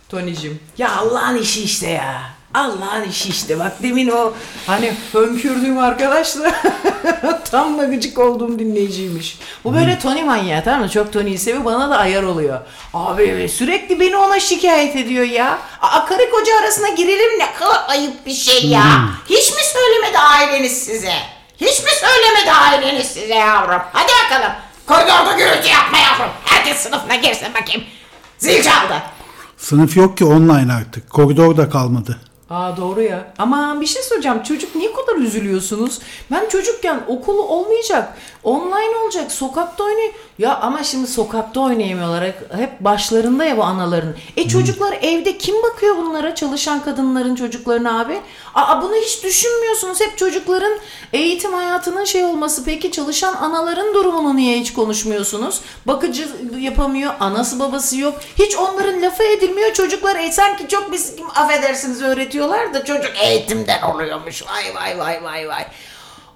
Tony'cim. Ya Allah'ın işi işte ya. Allah'ın işi işte. Bak demin o hani hönkürdüğüm arkadaşla tam da gıcık olduğum dinleyiciymiş. Bu böyle Tony manyağı tamam mı? Çok Tony'yi seviyor bana da ayar oluyor. Abi sürekli beni ona şikayet ediyor ya. Aa, karı koca arasına girelim ne kadar ayıp bir şey ya. Hiç mi söylemedi aileniz size? Hiç mi söylemedi aileniz size yavrum? Hadi bakalım. Koridorda gürültü yapma yavrum. Herkes sınıfına girsin bakayım. Zil çaldı. Sınıf yok ki online artık. Koridor da kalmadı. Aa doğru ya. Ama bir şey söyleyeceğim. Çocuk niye bu kadar üzülüyorsunuz? Ben çocukken okulu olmayacak. Online olacak. Sokakta oynay. Ya ama şimdi sokakta oynayamıyorlar. Hep- Hep başlarında ya bu anaların. E çocuklar evde kim bakıyor bunlara? Çalışan kadınların çocuklarına abi. Aa bunu hiç düşünmüyorsunuz. Hep çocukların eğitim hayatının şey olması. Peki çalışan anaların durumunu niye hiç konuşmuyorsunuz? Bakıcı yapamıyor. Anası babası yok. Hiç onların lafı edilmiyor. Çocuklar e, sanki çok biz affedersiniz öğretiyorlar da çocuk eğitimden oluyormuş. Vay vay vay vay vay.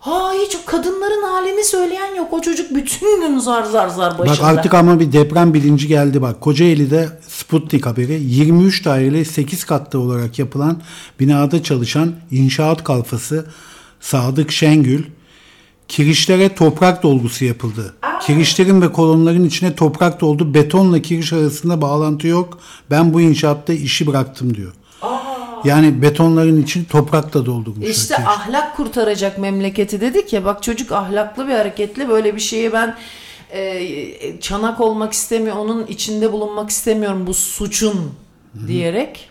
Ha hiç kadınların halini söyleyen yok. O çocuk bütün gün zar zar zar Bak başında. artık ama bir deprem bilinci geldi bak. Kocaeli'de Sputnik haberi 23 daireli 8 katlı olarak yapılan binada çalışan inşaat kalfası Sadık Şengül kirişlere toprak dolgusu yapıldı. Kirişlerin ve kolonların içine toprak doldu. Betonla kiriş arasında bağlantı yok. Ben bu inşaatta işi bıraktım diyor. Yani betonların içini toprakla doldurmuşlar. İşte kiriş. ahlak kurtaracak memleketi dedik ya bak çocuk ahlaklı bir hareketli böyle bir şeye ben e, çanak olmak istemiyor onun içinde bulunmak istemiyorum bu suçun diyerek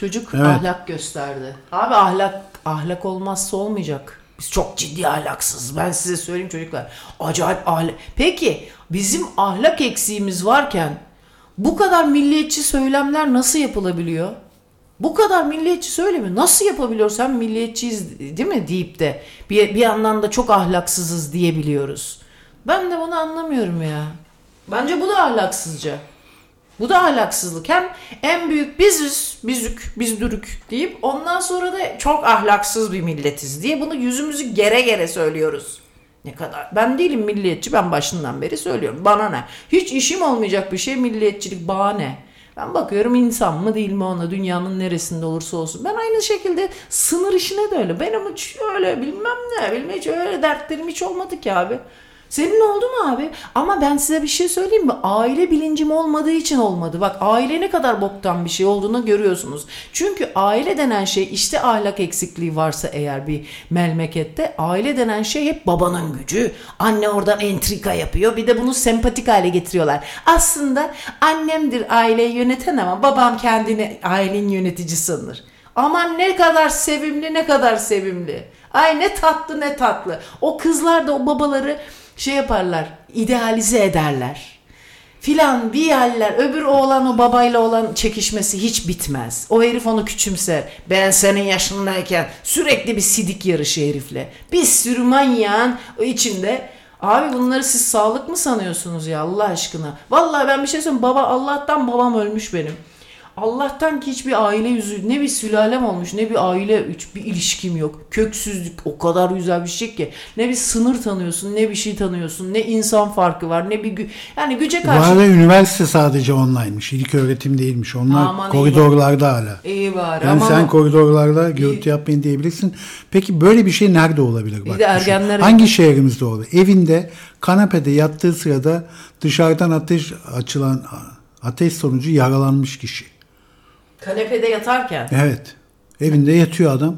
çocuk Evet. ahlak gösterdi. Abi ahlak ahlak olmazsa olmayacak. Biz çok ciddi ahlaksız. Ben size söyleyeyim çocuklar. Acayip ahlak. Peki bizim ahlak eksiğimiz varken bu kadar milliyetçi söylemler nasıl yapılabiliyor? Bu kadar milliyetçi söylemi nasıl yapabiliyoruz? Hem milliyetçiyiz değil mi deyip de bir, bir yandan da çok ahlaksızız diyebiliyoruz. Ben de bunu anlamıyorum ya. Bence bu da ahlaksızca. Bu da ahlaksızlık. Hem en büyük biziz, bizük, bizdürük deyip ondan sonra da çok ahlaksız bir milletiz diye bunu yüzümüzü gere gere söylüyoruz. Ne kadar. Ben değilim milliyetçi ben başından beri söylüyorum. Bana ne? Hiç işim olmayacak bir şey milliyetçilik bahane. Ben bakıyorum insan mı değil mi ona dünyanın neresinde olursa olsun. Ben aynı şekilde sınır işine de öyle. Benim hiç öyle bilmem ne bilmem hiç öyle dertlerim hiç olmadı ki abi. Senin oldu mu abi? Ama ben size bir şey söyleyeyim mi? Aile bilincim olmadığı için olmadı. Bak aile ne kadar boktan bir şey olduğunu görüyorsunuz. Çünkü aile denen şey işte ahlak eksikliği varsa eğer bir memlekette aile denen şey hep babanın gücü. Anne oradan entrika yapıyor. Bir de bunu sempatik hale getiriyorlar. Aslında annemdir aileyi yöneten ama babam kendini ailenin yönetici sanır. Aman ne kadar sevimli ne kadar sevimli. Ay ne tatlı ne tatlı. O kızlar da o babaları şey yaparlar, idealize ederler. Filan bir yerler, öbür oğlan o babayla olan çekişmesi hiç bitmez. O herif onu küçümser. Ben senin yaşındayken sürekli bir sidik yarışı herifle. Bir sürü manyağın içinde. Abi bunları siz sağlık mı sanıyorsunuz ya Allah aşkına? Vallahi ben bir şey söyleyeyim. Baba Allah'tan babam ölmüş benim. Allah'tan ki hiçbir aile yüzü ne bir sülalem olmuş ne bir aile üç bir ilişkim yok. Köksüzlük o kadar güzel bir şey ki. Ne bir sınır tanıyorsun ne bir şey tanıyorsun ne insan farkı var ne bir gü- yani güce Bu karşı. arada üniversite sadece online'mış. İlk öğretim değilmiş. Onlar Aman iyi koridorlarda hala. İyi bari Yani ama sen koridorlarda gürültü yapmayın diyebilirsin. Peki böyle bir şey nerede olabilir? Bak, de ergenler- Hangi şehrimizde olur? Evinde kanepede yattığı sırada dışarıdan ateş açılan ateş sonucu yaralanmış kişi. Kanepede yatarken. Evet. Evinde yatıyor adam.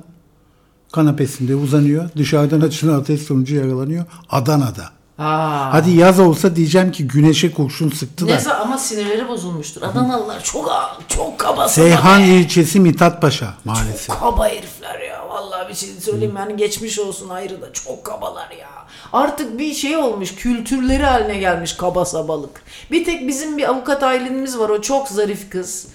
Kanepesinde uzanıyor. Dışarıdan açılan ateş sonucu yaralanıyor. Adana'da. Aa. Hadi yaz olsa diyeceğim ki güneşe kurşun sıktı da. Ne za- ama sinirleri bozulmuştur. Adanalılar çok çok kaba Seyhan be. ilçesi Mithat Paşa maalesef. Çok kaba herifler ya. Vallahi bir şey söyleyeyim yani geçmiş olsun ayrı da çok kabalar ya. Artık bir şey olmuş kültürleri haline gelmiş kaba sabalık. Bir tek bizim bir avukat ailenimiz var o çok zarif kız.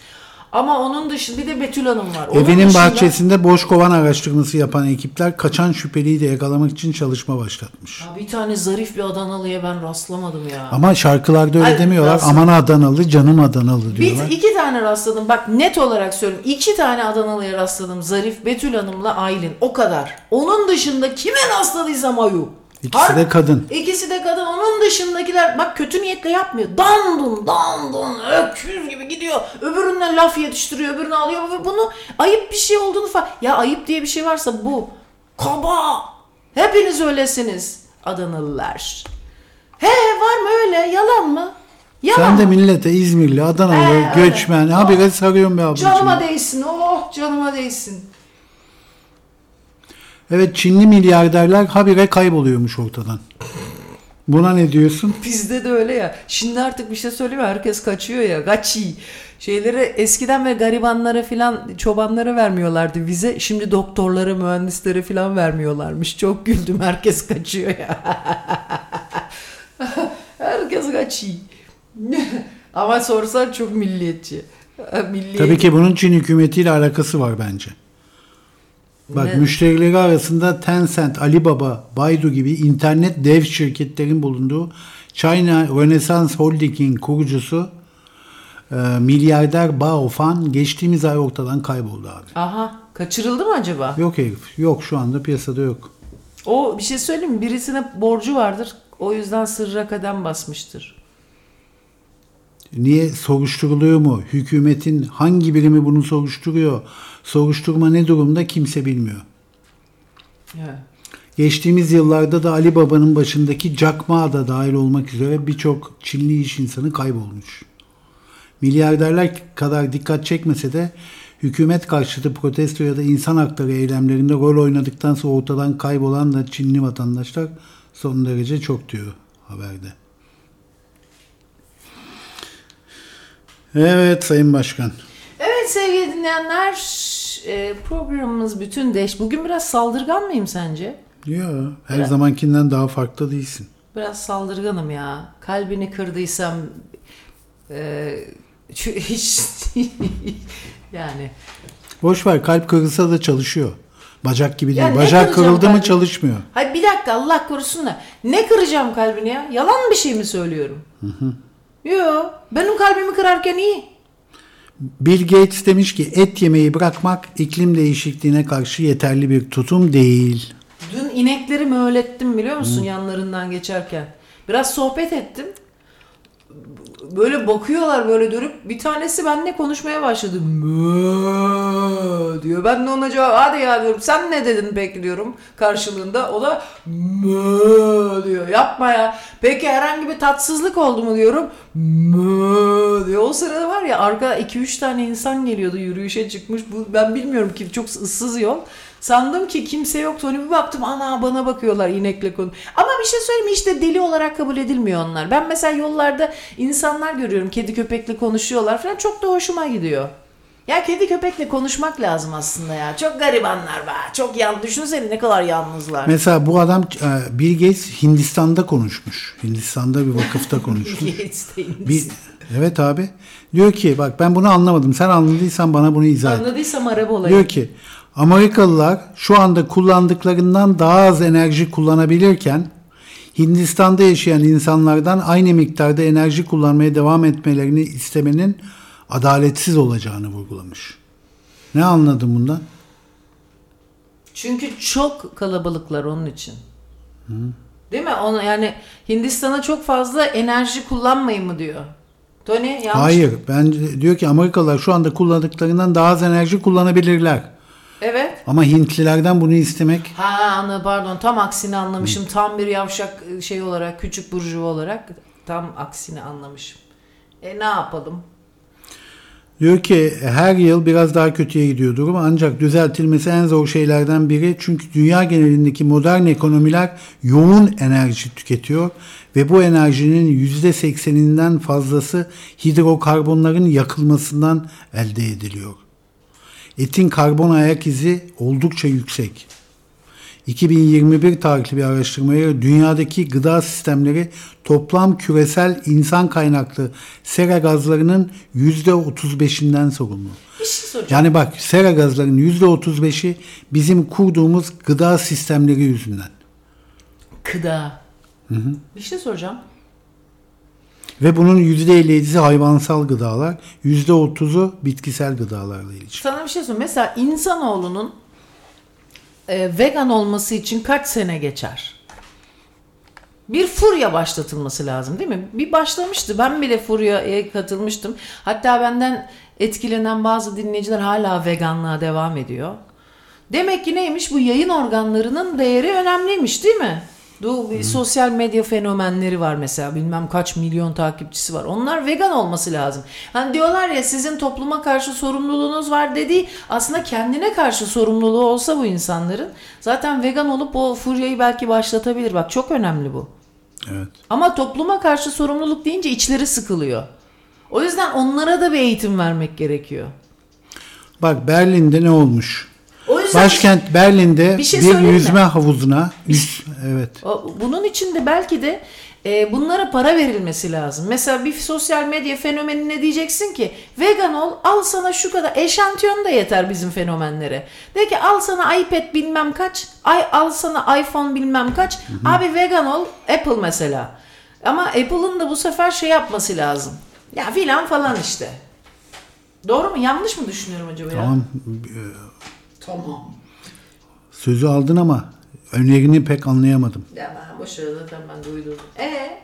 Ama onun dışında bir de Betül Hanım var. Onun Evinin dışında- bahçesinde boş kovan araştırması yapan ekipler kaçan şüpheliyi de yakalamak için çalışma başlatmış. Ya bir tane zarif bir Adanalı'ya ben rastlamadım ya. Ama şarkılarda öyle Ay, demiyorlar. nasıl? Aman Adanalı, canım Adanalı Bir, diyorlar. iki tane rastladım. Bak net olarak söylüyorum. iki tane Adanalı'ya rastladım. Zarif, Betül Hanım'la Aylin. O kadar. Onun dışında kime rastladıysam ayu. İkisi de kadın. İkisi de kadın. Onun dışındakiler bak kötü niyetle yapmıyor. Dandun dandun öküz gibi gidiyor. Öbüründen laf yetiştiriyor. Öbürünü alıyor. Ve bunu ayıp bir şey olduğunu falan. Ya ayıp diye bir şey varsa bu. Kaba. Hepiniz öylesiniz. Adanalılar. He var mı öyle? Yalan mı? Yalan Sen de millete İzmirli, Adanalı, öyle. göçmen, habire sarıyorum be ablacığım. Canıma değsin. Oh canıma değsin. Evet Çinli milyarderler habire kayboluyormuş ortadan. Buna ne diyorsun? Bizde de öyle ya. Şimdi artık bir şey söyleyeyim mi? Herkes kaçıyor ya. Kaçı. Şeyleri eskiden ve garibanlara filan çobanlara vermiyorlardı vize. Şimdi doktorlara, mühendislere filan vermiyorlarmış. Çok güldüm. Herkes kaçıyor ya. Herkes kaçıyor. Ama sorsan çok milliyetçi. Milliyetçi. Tabii ki bunun Çin hükümetiyle alakası var bence. Bak Ne? müşterileri arasında Tencent, Alibaba, Baidu gibi internet dev şirketlerin bulunduğu China Renaissance Holding'in kurucusu e, milyarder Bao Fan geçtiğimiz ay ortadan kayboldu abi. Aha. Kaçırıldı mı acaba? Yok herif. Yok şu anda piyasada yok. O bir şey söyleyeyim mi? Birisine borcu vardır. O yüzden sırra kadem basmıştır. Niye soruşturuluyor mu? Hükümetin hangi birimi bunu soruşturuyor? Soruşturma ne durumda kimse bilmiyor. Evet. Geçtiğimiz yıllarda da Ali Baba'nın başındaki Jack Ma da dahil olmak üzere birçok Çinli iş insanı kaybolmuş. Milyarderler kadar dikkat çekmese de hükümet karşıtı protesto ya da insan hakları eylemlerinde rol oynadıktan sonra ortadan kaybolan da Çinli vatandaşlar son derece çok diyor haberde. Evet Sayın Başkan. Evet sevgili dinleyenler e, programımız bütün değiş. Bugün biraz saldırgan mıyım sence? Ya her Evet. zamankinden daha farklı değilsin. Biraz saldırganım ya. Kalbini kırdıysam e, hiç yani Boş ver kalp kırılsa da çalışıyor. Bacak gibi değil. Ya Bacak kırıldı mı kalbini? çalışmıyor. Hayır bir dakika Allah korusun da ne kıracağım kalbini ya? Yalan bir şey mi söylüyorum? Yo benim kalbimi kırarken iyi. Bill Gates demiş ki et yemeyi bırakmak iklim değişikliğine karşı yeterli bir tutum değil. Dün inekleri möğlettim biliyor musun yanlarından geçerken. Biraz sohbet ettim. Böyle bakıyorlar böyle dönüp bir tanesi benimle konuşmaya başladı. Diyor. Ben de ona cevap hadi ya diyorum. Sen ne dedin peki diyorum karşılığında. O da diyor. Yapma ya. Peki herhangi bir tatsızlık oldu mu diyorum. Diyor. O sırada var ya arka 2-3 tane insan geliyordu yürüyüşe çıkmış. Bu, ben bilmiyorum ki çok ıssız yol. Sandım ki kimse yok. Sonra bir baktım ana bana bakıyorlar inekle konu. Ama bir şey söyleyeyim işte deli olarak kabul edilmiyor onlar. Ben mesela yollarda insanlar görüyorum kedi köpekle konuşuyorlar falan çok da hoşuma gidiyor. Ya kedi köpekle konuşmak lazım aslında ya. Çok garibanlar var. Çok yan düşünsene ne kadar yalnızlar. Mesela bu adam e, Bill Gates Hindistan'da konuşmuş. Hindistan'da bir vakıfta konuşmuş. Gates bir, evet abi. Diyor ki bak ben bunu anlamadım. Sen anladıysan bana bunu izah et. Anladıysam araba olayım. Diyor ki Amerikalılar şu anda kullandıklarından daha az enerji kullanabilirken Hindistan'da yaşayan insanlardan aynı miktarda enerji kullanmaya devam etmelerini istemenin adaletsiz olacağını vurgulamış. Ne anladın bundan? Çünkü çok kalabalıklar onun için. Değil mi? Onu yani Hindistan'a çok fazla enerji kullanmayın mı diyor. Tony yanlış. Hayır. Ben diyor ki Amerikalılar şu anda kullandıklarından daha az enerji kullanabilirler. Evet. Ama Hintlilerden bunu istemek Ha anladım pardon tam aksini anlamışım. Tam bir yavşak şey olarak küçük burjuva olarak tam aksini anlamışım. E ne yapalım? Diyor ki her yıl biraz daha kötüye gidiyor durum ancak düzeltilmesi en zor şeylerden biri çünkü dünya genelindeki modern ekonomiler yoğun enerji tüketiyor ve bu enerjinin %80'inden fazlası hidrokarbonların yakılmasından elde ediliyor. Etin karbon ayak izi oldukça yüksek. 2021 tarihli bir araştırmaya göre dünyadaki gıda sistemleri toplam küresel insan kaynaklı sera gazlarının %35'inden sorumlu. Şey. Yani bak sera gazlarının %35'i bizim kurduğumuz gıda sistemleri yüzünden. Gıda. Bir şey soracağım. Ve bunun %57'si hayvansal gıdalar, %30'u bitkisel gıdalarla ilişkili. Sana bir şey sorayım. Mesela insanoğlunun e, vegan olması için kaç sene geçer? Bir furya başlatılması lazım değil mi? Bir başlamıştı. Ben bile furyaya katılmıştım. Hatta benden etkilenen bazı dinleyiciler hala veganlığa devam ediyor. Demek ki neymiş? Bu yayın organlarının değeri önemliymiş değil mi? Bu bir sosyal medya fenomenleri var mesela bilmem kaç milyon takipçisi var. Onlar vegan olması lazım. Hani diyorlar ya sizin topluma karşı sorumluluğunuz var dediği aslında kendine karşı sorumluluğu olsa bu insanların zaten vegan olup o furyayı belki başlatabilir. Bak çok önemli bu. Evet. Ama topluma karşı sorumluluk deyince içleri sıkılıyor. O yüzden onlara da bir eğitim vermek gerekiyor. Bak Berlin'de ne olmuş? O yüzden Başkent Berlin'de Bir bir, şey mi? yüzme havuzuna yüz, evet Bunun için de belki de e, bunlara para verilmesi lazım. Mesela bir sosyal medya fenomenine diyeceksin ki vegan ol al sana şu kadar eşantiyon da yeter bizim fenomenlere. De ki al sana iPad bilmem kaç ay al sana iPhone bilmem kaç abi vegan ol Apple mesela. Ama Apple'ın da bu sefer şey yapması lazım. Ya filan falan işte. Doğru mu? Yanlış mı düşünüyorum acaba ya? Tamam sözü aldın ama önerini pek anlayamadım. Ya ben boş ver zaten ben de uydurdum. Ee?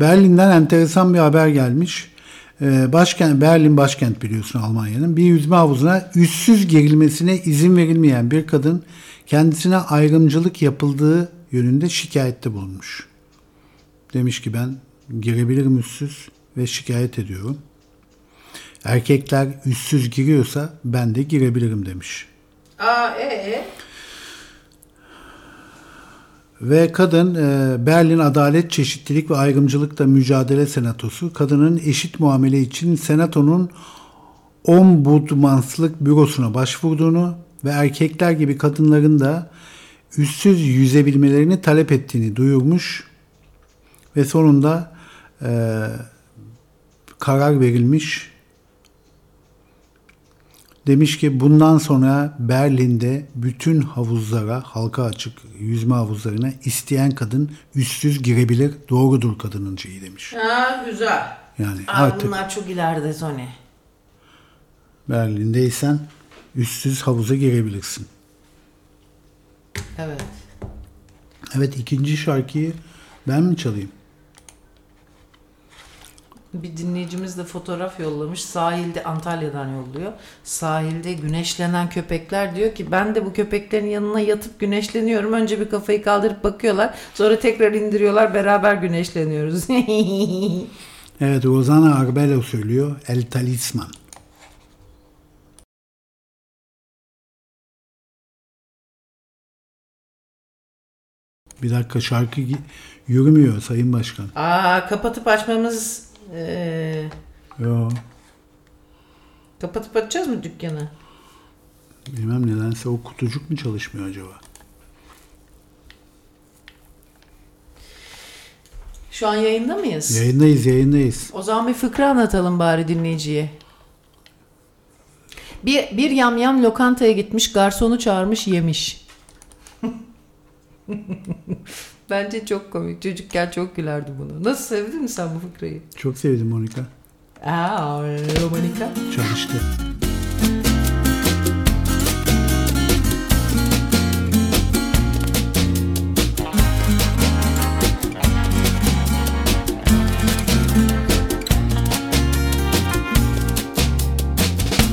Berlin'den enteresan bir haber gelmiş. Ee, başkent Berlin başkent biliyorsun Almanya'nın. Bir yüzme havuzuna üstsüz girilmesine izin verilmeyen bir kadın kendisine ayrımcılık yapıldığı yönünde şikayette bulunmuş. Demiş ki ben girebilirim üstsüz ve şikayet ediyorum. Erkekler üstsüz giriyorsa ben de girebilirim demiş. Aa ee? Ve kadın e, Berlin Adalet Çeşitlilik ve Ayrımcılıkla Mücadele Senatosu kadının eşit muamele için senatonun ombudsmanslık bürosuna başvurduğunu ve erkekler gibi kadınların da üstsüz yüzebilmelerini talep ettiğini duyurmuş ve sonunda e, karar verilmiş. Demiş ki bundan sonra Berlin'de bütün havuzlara, halka açık yüzme havuzlarına isteyen kadın üstsüz girebilir. Doğrudur kadının şeyi demiş. Ha güzel. Yani Aa, artık bunlar çok ileride Tony. Berlin'deysen üstsüz havuza girebilirsin. Evet. Evet ikinci şarkıyı ben mi çalayım? Bir dinleyicimiz de fotoğraf yollamış. Sahilde Antalya'dan yolluyor. Sahilde güneşlenen köpekler diyor ki ben de bu köpeklerin yanına yatıp güneşleniyorum. Önce bir kafayı kaldırıp bakıyorlar. Sonra tekrar indiriyorlar. Beraber güneşleniyoruz. Evet Rosanna Arbelo söylüyor. El Talisman. Bir dakika şarkı yürümüyor Sayın Başkan. Aa kapatıp açmamız eee, Yo, kapatıp açacağız mı dükkanı? bilmem nedense o kutucuk mu çalışmıyor acaba? Şu an yayında mıyız? Yayındayız yayındayız. O zaman bir fıkra anlatalım bari dinleyiciye. Bir, bir yamyam lokantaya gitmiş, garsonu çağırmış, yemiş. Bence çok komik. Çocukken çok gülerdi bunu. Nasıl sevdin mi sen bu fıkrayı? Çok sevdim Monika. Aa, romanika. Çalıştı.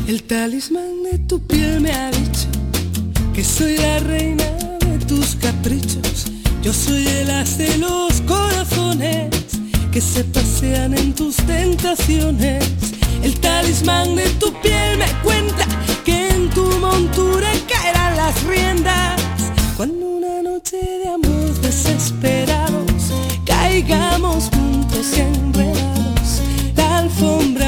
El talismán de tu piel me ha dicho que soy la reina de tus caprichos. Yo soy el as de los corazones que se pasean en tus tentaciones. El talismán de tu piel me cuenta que en tu montura caerán las riendas. Cuando una noche de amor desesperados caigamos juntos y enredados, la alfombra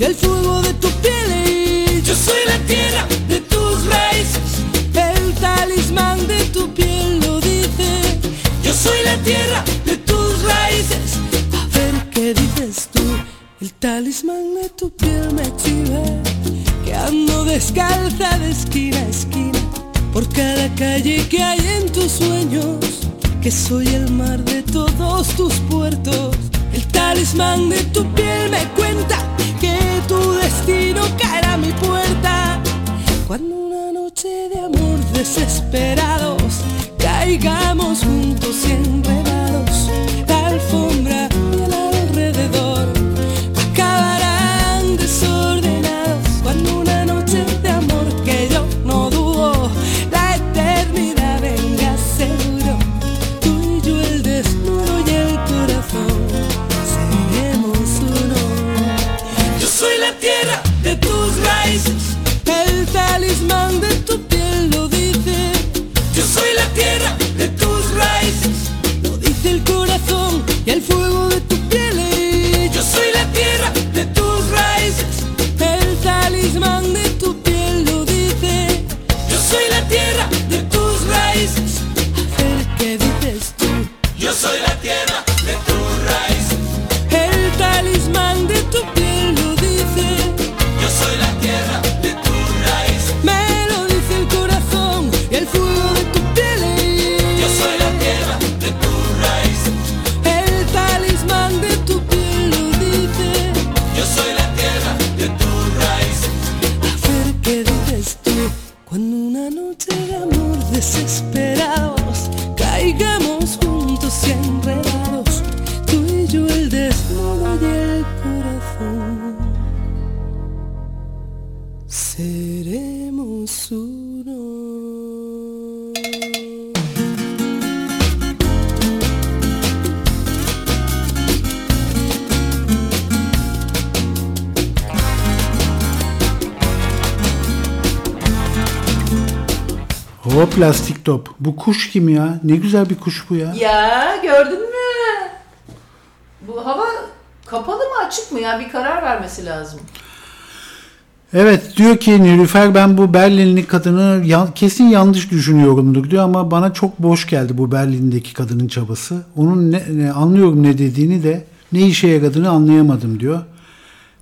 el calle que hay en tus sueños, que soy el mar de todos tus puertos. El talismán de tu piel me cuenta que tu destino caerá a mi puerta. Cuando una noche de amor desesperados caigamos juntos y top. Bu kuş kim ya? Ne güzel bir kuş bu ya. Ya gördün mü? Bu hava kapalı mı açık mı ya? Bir karar vermesi lazım. Evet diyor ki Nilüfer ben bu Berlinli kadını ya- kesin yanlış düşünüyorumdur diyor ama bana çok boş geldi bu Berlin'deki kadının çabası. Onun ne, ne- anlıyorum ne dediğini de ne işe yaradığını anlayamadım diyor.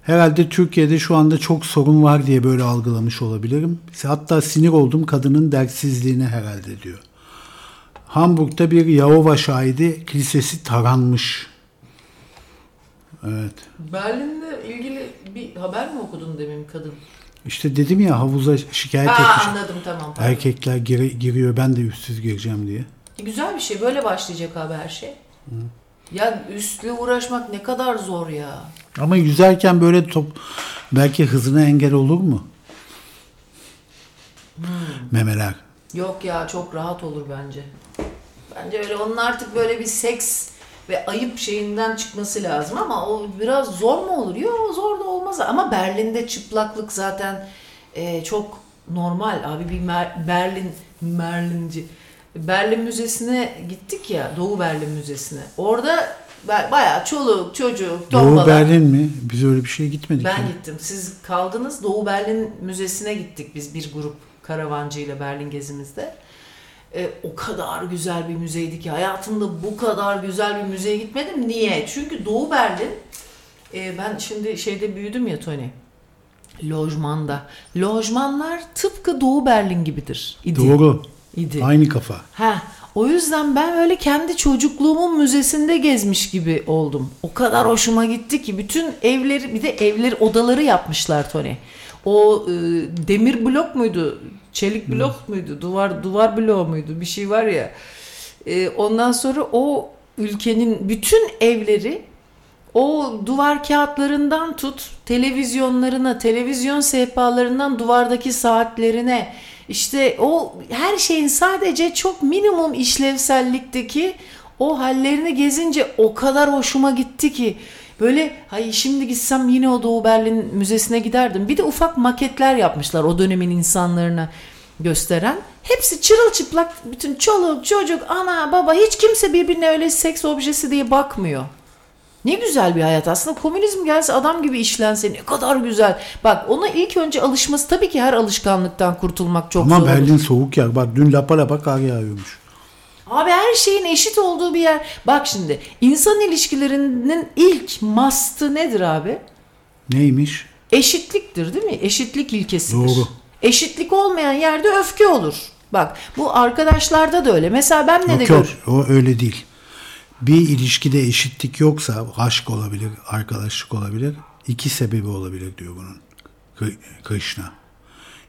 Herhalde Türkiye'de şu anda çok sorun var diye böyle algılamış olabilirim. Hatta sinir oldum kadının dertsizliğine herhalde diyor. Hamburg'da bir Yahova şahidi kilisesi taranmış. Evet. Berlin'de ilgili bir haber mi okudun demin kadın? İşte dedim ya havuza şikayet Ha etmiş. anladım tamam. pardon. Erkekler giri- giriyor ben de üstsüz gireceğim diye. E, Güzel bir şey. Böyle başlayacak abi her şey. Ya üstle uğraşmak ne kadar zor ya. Ama yüzerken böyle top belki hızına engel olur mu? Memeler. Yok ya çok rahat olur bence. Bence öyle onun artık böyle bir seks ve ayıp şeyinden çıkması lazım ama o biraz zor mu olur? Yok zor da olmaz ama Berlin'de çıplaklık zaten e, çok normal abi bir Mer- Berlin Merlinci Berlin Müzesi'ne gittik ya Doğu Berlin Müzesi'ne. Orada bayağı çoluk çocuk Doğu tombalak. Berlin mi? Biz öyle bir şeye gitmedik. Ben ya. gittim. Siz kaldınız. Doğu Berlin Müzesi'ne gittik biz bir grup karavancıyla Berlin gezimizde. E, o kadar güzel bir müzeydi ki hayatımda bu kadar güzel bir müzeye gitmedim. Niye? Çünkü Doğu Berlin e, ben şimdi şeyde büyüdüm ya Tony. Lojmanda. Lojmanlar tıpkı Doğu Berlin gibidir. idi. Doğru. idi. Aynı kafa. Ha, o yüzden ben öyle kendi çocukluğumun müzesinde gezmiş gibi oldum. O kadar hoşuma gitti ki bütün evleri bir de evleri odaları yapmışlar Tony. O e, demir blok muydu? Çelik blok muydu? Duvar duvar bloğu muydu? Bir şey var ya. E, ondan sonra o ülkenin bütün evleri o duvar kağıtlarından tut televizyonlarına, televizyon sehpalarından duvardaki saatlerine işte o her şeyin sadece çok minimum işlevsellikteki o hallerini gezince o kadar hoşuma gitti ki böyle hay şimdi gitsem yine o Doğu Berlin Müzesi'ne giderdim. Bir de ufak maketler yapmışlar o dönemin insanlarına gösteren. Hepsi çırılçıplak bütün çoluk çocuk ana baba hiç kimse birbirine öyle seks objesi diye bakmıyor. Ne güzel bir hayat aslında. Komünizm gelse adam gibi işlense ne kadar güzel. Bak ona ilk önce alışması tabii ki her alışkanlıktan kurtulmak çok Ama zor. olur. Berlin soğuk ya. Bak dün lapa lapa kar yağıyormuş. Abi her şeyin eşit olduğu bir yer. Bak şimdi insan ilişkilerinin ilk mastı nedir abi? Neymiş? Eşitliktir değil mi? Eşitlik ilkesidir. Doğru. Eşitlik olmayan yerde öfke olur. Bak bu arkadaşlarda da öyle. Mesela ben ne de Yok yok gör. o öyle değil. Bir ilişkide eşitlik yoksa aşk olabilir, arkadaşlık olabilir. iki sebebi olabilir diyor bunun. Kri- Krishna.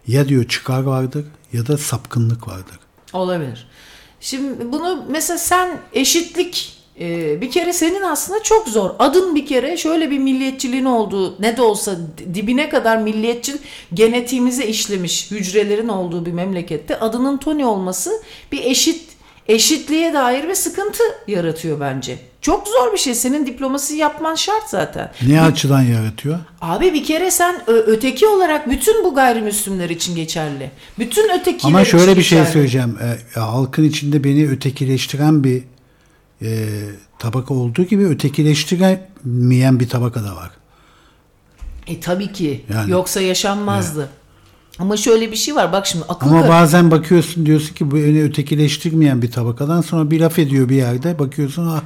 Ya diyor çıkar vardır ya da sapkınlık vardır. Olabilir. Şimdi bunu mesela sen eşitlik e, bir kere senin aslında çok zor. Adın bir kere şöyle bir milliyetçiliğin olduğu ne de olsa dibine kadar milliyetçi genetiğimize işlemiş hücrelerin olduğu bir memlekette adının Tony olması bir eşit eşitliğe dair bir sıkıntı yaratıyor bence. Çok zor bir şey. Senin diplomasi yapman şart zaten. Ne açıdan yaratıyor? Abi bir kere sen öteki olarak bütün bu gayrimüslimler için geçerli. Bütün ötekiler Ama şöyle için bir şey geçerli. söyleyeceğim. E, halkın içinde beni ötekileştiren bir e, tabaka olduğu gibi ötekileştiremeyen bir tabaka da var. E tabii ki. Yani- Yoksa yaşanmazdı. Ama şöyle bir şey var. Bak şimdi akıl Ama bazen bakıyorsun diyorsun ki bu beni ötekileştirmeyen bir tabakadan sonra bir laf ediyor bir yerde bakıyorsun ah,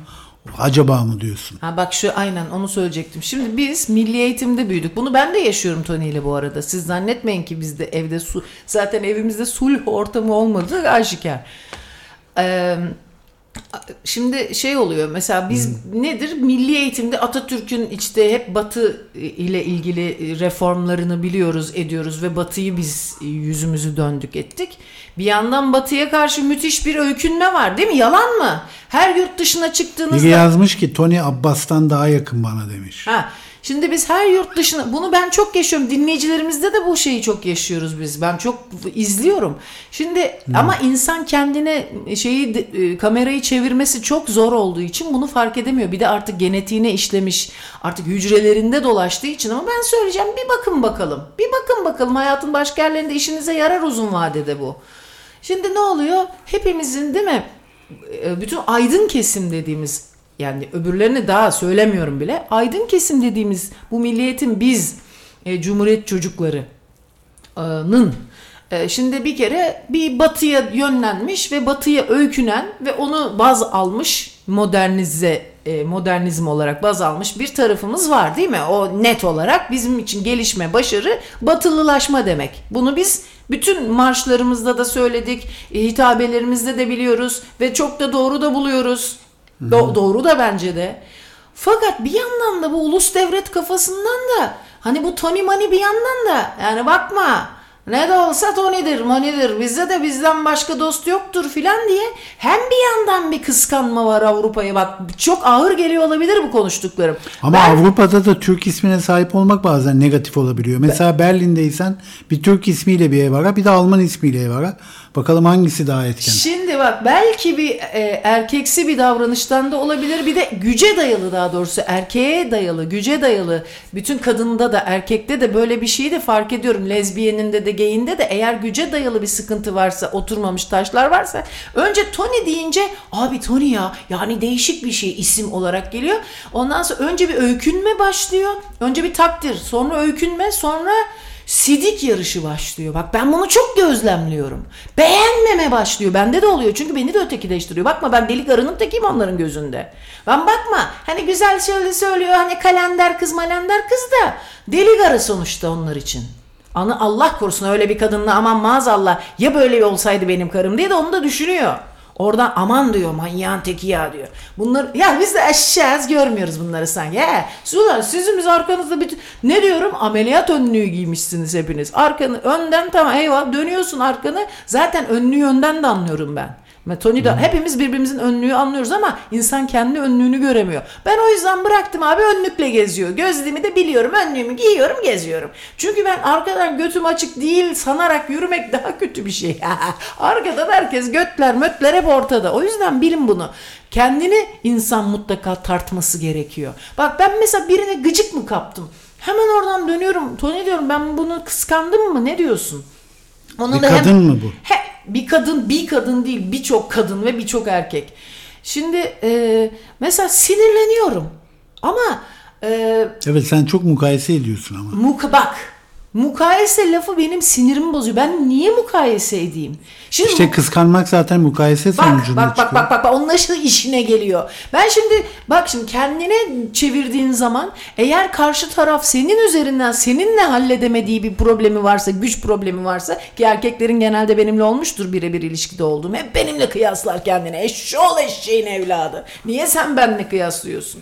acaba mı diyorsun. Ha bak şu aynen onu söyleyecektim. Şimdi biz milli eğitimde büyüdük. Bunu ben de yaşıyorum Tony ile bu arada. Siz zannetmeyin ki bizde evde su zaten evimizde sulh ortamı olmadığı aşikar. Ee, şimdi şey oluyor mesela biz nedir milli eğitimde Atatürk'ün işte hep Batı ile ilgili reformlarını biliyoruz ediyoruz ve Batı'yı biz yüzümüzü döndük ettik. Bir yandan Batı'ya karşı müthiş bir öykünme var değil mi? Yalan mı? Her yurt dışına çıktığınızda Biri yazmış ki Tony Abbas'tan daha yakın bana demiş. Ha, şimdi biz her yurt dışına bunu ben çok yaşıyorum. Dinleyicilerimizde de bu şeyi çok yaşıyoruz biz. Ben çok izliyorum. Şimdi ama insan kendine şeyi e, kamerayı çevirmesi çok zor olduğu için bunu fark edemiyor. Bir de artık genetiğine işlemiş, artık hücrelerinde dolaştığı için ama ben söyleyeceğim bir bakın bakalım. Bir bakın bakalım hayatın başka yerlerinde işinize yarar uzun vadede bu. Şimdi ne oluyor? Hepimizin değil mi? e, bütün aydın kesim dediğimiz yani öbürlerini daha söylemiyorum bile. Aydın kesim dediğimiz bu milliyetin biz e, Cumhuriyet çocukları'nın e, şimdi bir kere bir batıya yönlenmiş ve batıya öykünen ve onu baz almış modernize e, modernizm olarak baz almış bir tarafımız var değil mi? O net olarak bizim için gelişme, başarı batılılaşma demek. Bunu biz bütün marşlarımızda da söyledik, e, hitabelerimizde de biliyoruz ve çok da doğru da buluyoruz. Do- doğru da bence de. Fakat bir yandan da bu ulus devlet kafasından da hani bu Tony Mani bir yandan da yani bakma ne de olsa Tony'dir, Mani'dir. Bizde de bizden başka dost yoktur filan diye hem bir yandan bir kıskanma var Avrupa'ya. Bak çok ağır geliyor olabilir bu konuştuklarım. Ama Ben- Avrupa'da da Türk ismine sahip olmak bazen negatif olabiliyor. Mesela Berlin'deysen bir Türk ismiyle bir ev ara bir de Alman ismiyle ev ara. Bakalım hangisi daha etken. Şimdi bak belki bir e, erkeksi bir davranıştan da olabilir. Bir de güce dayalı daha doğrusu erkeğe dayalı, güce dayalı. Bütün kadında da erkekte de böyle bir şeyi de fark ediyorum. Lezbiyeninde de gayinde de eğer güce dayalı bir sıkıntı varsa, oturmamış taşlar varsa önce Tony deyince abi Tony ya yani değişik bir şey isim olarak geliyor. Ondan sonra önce bir öykünme başlıyor. Önce bir takdir, sonra öykünme, sonra sidik yarışı başlıyor. Bak ben bunu çok gözlemliyorum. Beğenmeme başlıyor. Bende de oluyor. Çünkü beni de ötekileştiriyor. Bakma ben deli karının tekiyim onların gözünde. Ben bakma hani güzel şöyle söylüyor hani kalender kız malender kız da deli karı sonuçta onlar için. Anı Allah korusun öyle bir kadınla aman maazallah ya böyle olsaydı benim karım diye de onu da düşünüyor. Oradan aman diyor manyağın teki ya diyor. Bunlar ya biz de aşağız görmüyoruz bunları sanki. He, sular sizimiz arkanızda bütün ne diyorum ameliyat önlüğü giymişsiniz hepiniz. Arkanı önden tamam eyvah dönüyorsun arkanı. Zaten önlüğü önden de anlıyorum ben. Tony da hepimiz birbirimizin önlüğü anlıyoruz ama insan kendi önlüğünü göremiyor. Ben o yüzden bıraktım abi önlükle geziyor. Gözlüğümü de biliyorum önlüğümü giyiyorum geziyorum. Çünkü ben arkadan götüm açık değil sanarak yürümek daha kötü bir şey. Arkadan herkes götler mötler hep ortada. O yüzden bilin bunu. Kendini insan mutlaka tartması gerekiyor. Bak ben mesela birine gıcık mı kaptım? Hemen oradan dönüyorum. Tony diyorum ben bunu kıskandım mı? Ne diyorsun? Onu Bir da hem- kadın mı bu? He, bir kadın, bir kadın değil, birçok kadın ve birçok erkek. Şimdi e, mesela sinirleniyorum. Ama e, Evet sen çok mukayese ediyorsun ama. muka bak, mukayese lafı benim sinirimi bozuyor. Ben niye mukayese edeyim? Şimdi İşte kıskanmak zaten mukayese Bak sonucunda bak bak çıkıyor. bak bak bak onun aşırı işine geliyor. Ben şimdi bak şimdi kendine çevirdiğin zaman eğer karşı taraf senin üzerinden seninle halledemediği bir problemi varsa, güç problemi varsa ki erkeklerin genelde benimle olmuştur birebir ilişkide olduğum. Hep benimle kıyaslar kendine. Eşşoğlu eşeğin evladı. Niye sen benimle kıyaslıyorsun?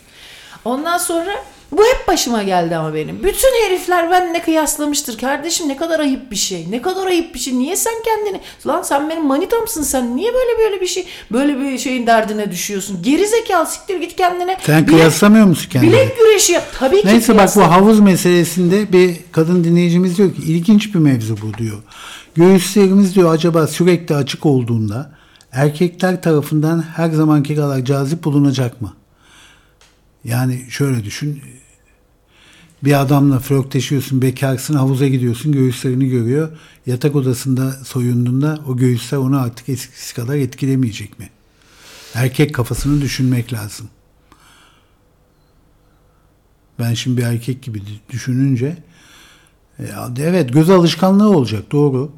Ondan sonra bu hep başıma geldi ama benim. Bütün herifler benimle kıyaslamıştır. Kardeşim ne kadar ayıp bir şey. Ne kadar ayıp bir şey. Niye sen kendini... Lan sen benim manitamsın sen. Niye böyle böyle bir şey... Böyle bir şeyin derdine düşüyorsun? Geri zekalı siktir git kendine. Sen Bilek- kıyaslamıyor musun kendini? Bilek güreşi yap. Tabii ki Neyse bak bu havuz meselesinde bir kadın dinleyicimiz diyor ki ilginç bir mevzu bu diyor. Göğüslerimiz diyor acaba sürekli açık olduğunda erkekler tarafından her zamanki kadar cazip bulunacak mı? Yani şöyle düşün. Bir adamla flörtleşiyorsun, bekarsın, havuza gidiyorsun, göğüslerini görüyor. Yatak odasında soyunduğunda o göğüsler onu artık eskisi kadar etkilemeyecek mi? Erkek kafasını düşünmek lazım. Ben şimdi bir erkek gibi düşününce e, evet göz alışkanlığı olacak doğru.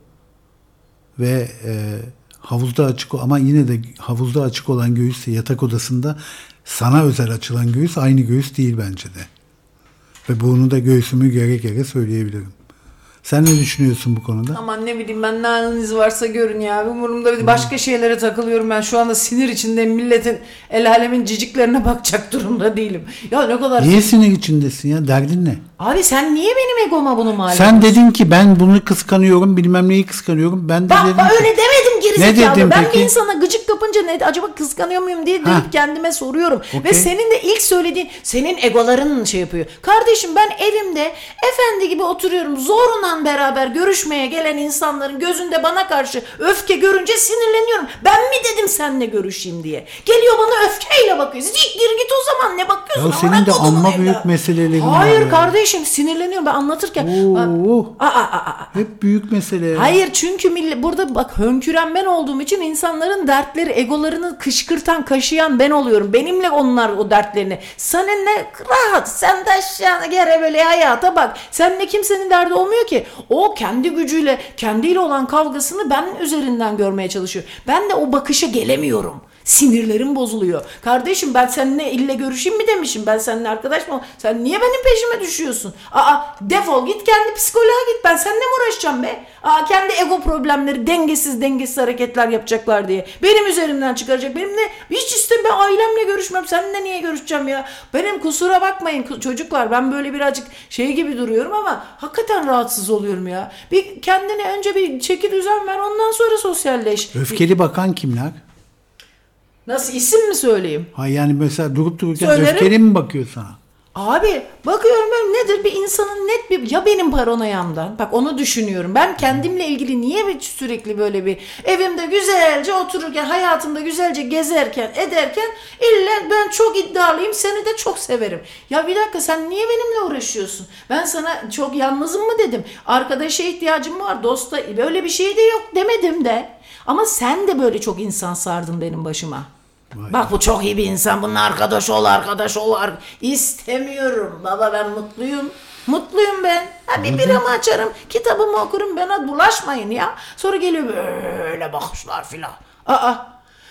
Ve e, havuzda açık ama yine de havuzda açık olan göğüsle yatak odasında sana özel açılan göğüs aynı göğüs değil bence de. Ve bunu da göğsümü gere gere söyleyebilirim. Sen ne düşünüyorsun bu konuda? Aman ne bileyim ben ne haliniz varsa görün ya. Umurumda değil. Başka şeylere takılıyorum ben. Şu anda sinir içinde milletin el alemin ciciklerine bakacak durumda değilim. Ya ne kadar... Niye sinir içindesin ya? Derdin ne? Abi sen niye benim egoma bunu mal Sen dedin ki ben bunu kıskanıyorum, bilmem neyi kıskanıyorum. Ben de Bak dedim bak ki, öyle demedim gerizekalı. Ne dedin ben peki? bir insana gıcık kapınca ne acaba kıskanıyor muyum diye Ha. deyip kendime soruyorum. Ve Okey. senin de ilk söylediğin senin egoların şey yapıyor. Kardeşim ben evimde efendi gibi oturuyorum. Zorla beraber görüşmeye gelen insanların gözünde bana karşı öfke görünce sinirleniyorum. Ben mi dedim seninle görüşeyim diye. Geliyor bana öfkeyle bakıyor. Siktir git o zaman ne bakıyorsun? Ya senin de amma büyük meselelerin var Hayır ya. kardeşim sinirleniyorum ben anlatırken. Oo, Aa, aa, aa, hep büyük mesele. Hayır çünkü millet, burada bak hönküren ben olduğum için insanların dertleri, egolarını kışkırtan, kaşıyan ben oluyorum. Benimle onlar o dertlerini. Sana ne rahat, sen de aşağına gere böyle hayata bak. Seninle kimsenin derdi olmuyor ki. O kendi gücüyle, kendiyle olan kavgasını ben üzerinden görmeye çalışıyor. Ben de o bakışa gelemiyorum. Sinirlerim bozuluyor. Kardeşim ben seninle ille görüşeyim mi demişim. Ben seninle arkadaş mı? Sen niye benim peşime düşüyorsun? Aa defol git kendi psikoloğa git. Ben seninle mi uğraşacağım be? Aa kendi ego problemleri dengesiz dengesiz hareketler yapacaklar diye. Benim üzerimden çıkaracak. Benim de hiç. Ben ailemle görüşmem. Seninle niye görüşeceğim ya? Benim kusura bakmayın çocuklar. Ben böyle birazcık şey gibi duruyorum ama hakikaten rahatsız oluyorum ya. Bir kendine önce bir çeki düzen ver. Ondan sonra sosyalleş. Öfkeli bakan kimler? Nasıl isim mi söyleyeyim? Ha yani mesela durup dururken Söylerim. öfkeli mi bakıyor sana? Abi bakıyorum ben nedir? Bir insanın net bir ya benim paranoyamdan? Bak onu düşünüyorum. Ben kendimle ilgili niye bir sürekli böyle bir evimde güzelce otururken hayatımda güzelce gezerken ederken illa ben çok iddialıyım seni de çok severim. Ya bir dakika sen niye benimle uğraşıyorsun? Ben sana çok yalnızım mı dedim? Arkadaşa ihtiyacım var dosta böyle bir şey de yok demedim de ama sen de böyle çok insan sardın benim başıma. Bak bu çok iyi bir insan. Bununla arkadaş ol, arkadaş ol. ar- İstemiyorum. Baba ben mutluyum. Mutluyum ben. Ha, bir biramı açarım, kitabımı okurum. Bana bulaşmayın ya. Sonra geliyor böyle bakışlar filan. Aa.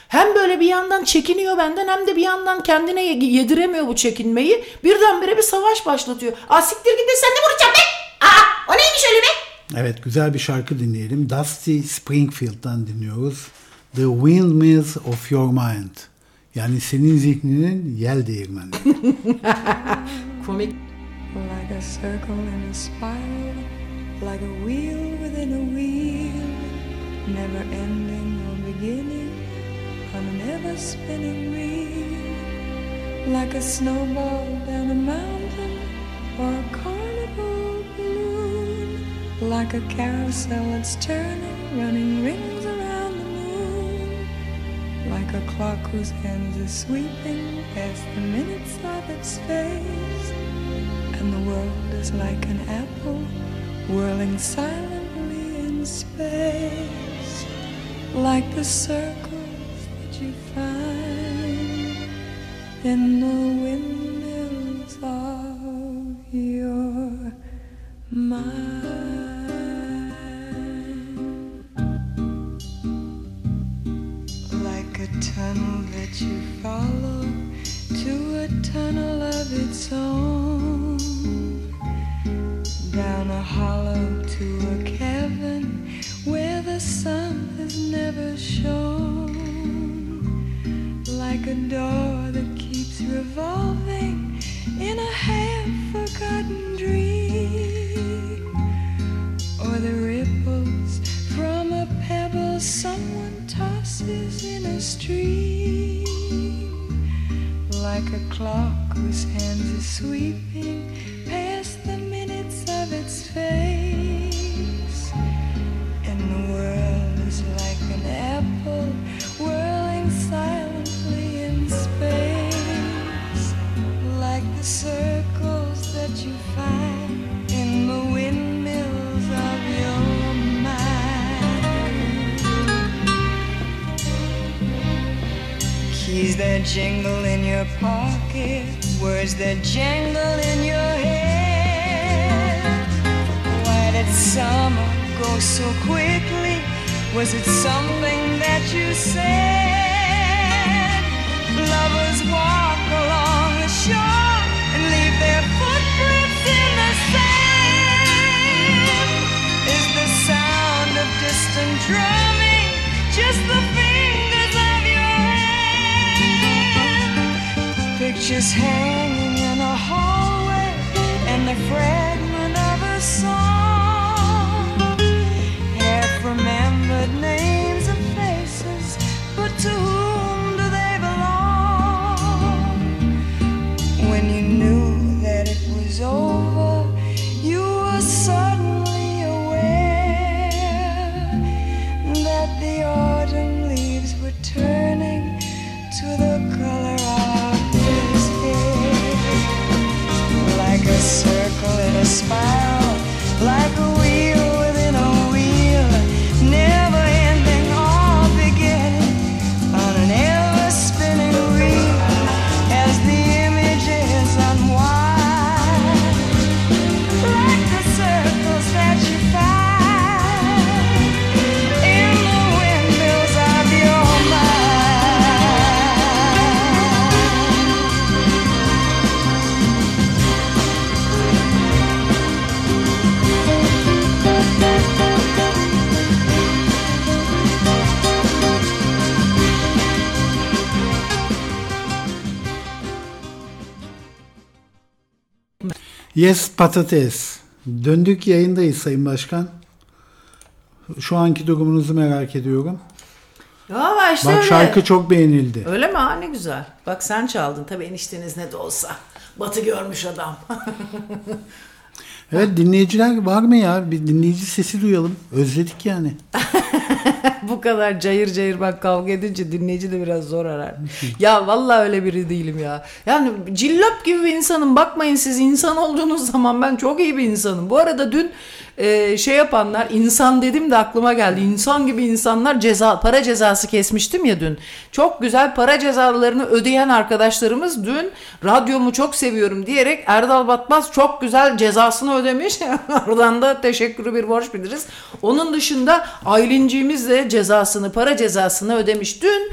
Hem böyle bir yandan çekiniyor benden hem de bir yandan kendine ye- yediremiyor bu çekinmeyi. Birdenbire bir savaş başlatıyor. Aa siktir git de sen ne vuracağım be? Aa o neymiş öyle be? Evet güzel bir şarkı dinleyelim. Dusty Springfield'dan dinliyoruz. The Windmills of Your Mind. Yani senin zihninin yel değirmeni. Komik. Like a circle in a spiral, like a wheel within a wheel, never ending or beginning on an ever spinning reel. Like a snowball down a mountain or a carnival balloon, like a carousel that's turning, running rings around the moon. Like a clock whose hands are sweeping past the minutes of its face. And the world is like an apple whirling silently in space. Like the circles that you find in the windmills of your mind. Tunnel that you follow to a tunnel of its own, down a hollow to a cavern where the sun has never shone, like a door that keeps revolving in a half-forgotten dream sweet Keys that jangle in your head. Why did summer go so quickly? Was it something that you said? Lovers walk along the shore and leave their footprints in the sand. Is the sound of distant drumming just the fingers of your hand? Pictures hanging Yes patates. Döndük yayındayız Sayın Başkan. Şu anki durumunuzu merak ediyorum. Valla işte Bak öyle. şarkı çok beğenildi. Öyle mi? Ha ne güzel. Bak sen çaldın. Tabii enişteniz ne de olsa. Batı görmüş adam. Evet dinleyiciler var mı ya? Bir dinleyici sesi duyalım. Özledik yani. Bu kadar cayır cayır bak kavga edince dinleyici de biraz zor arar. ya vallahi öyle biri değilim ya. Yani cillop gibi bir insanım. Bakmayın siz insan olduğunuz zaman ben çok iyi bir insanım. Bu arada dün e, şey yapanlar insan dedim de aklıma geldi. İnsan gibi insanlar ceza para cezası kesmiştim ya dün. Çok güzel para cezalarını ödeyen arkadaşlarımız dün radyomu çok seviyorum diyerek Erdal Batmaz çok güzel cezasını ödemiş. Oradan da teşekkürü bir borç biliriz. Onun dışında Aylinciğimiz de cezasını, para cezasını ödemiş. Dün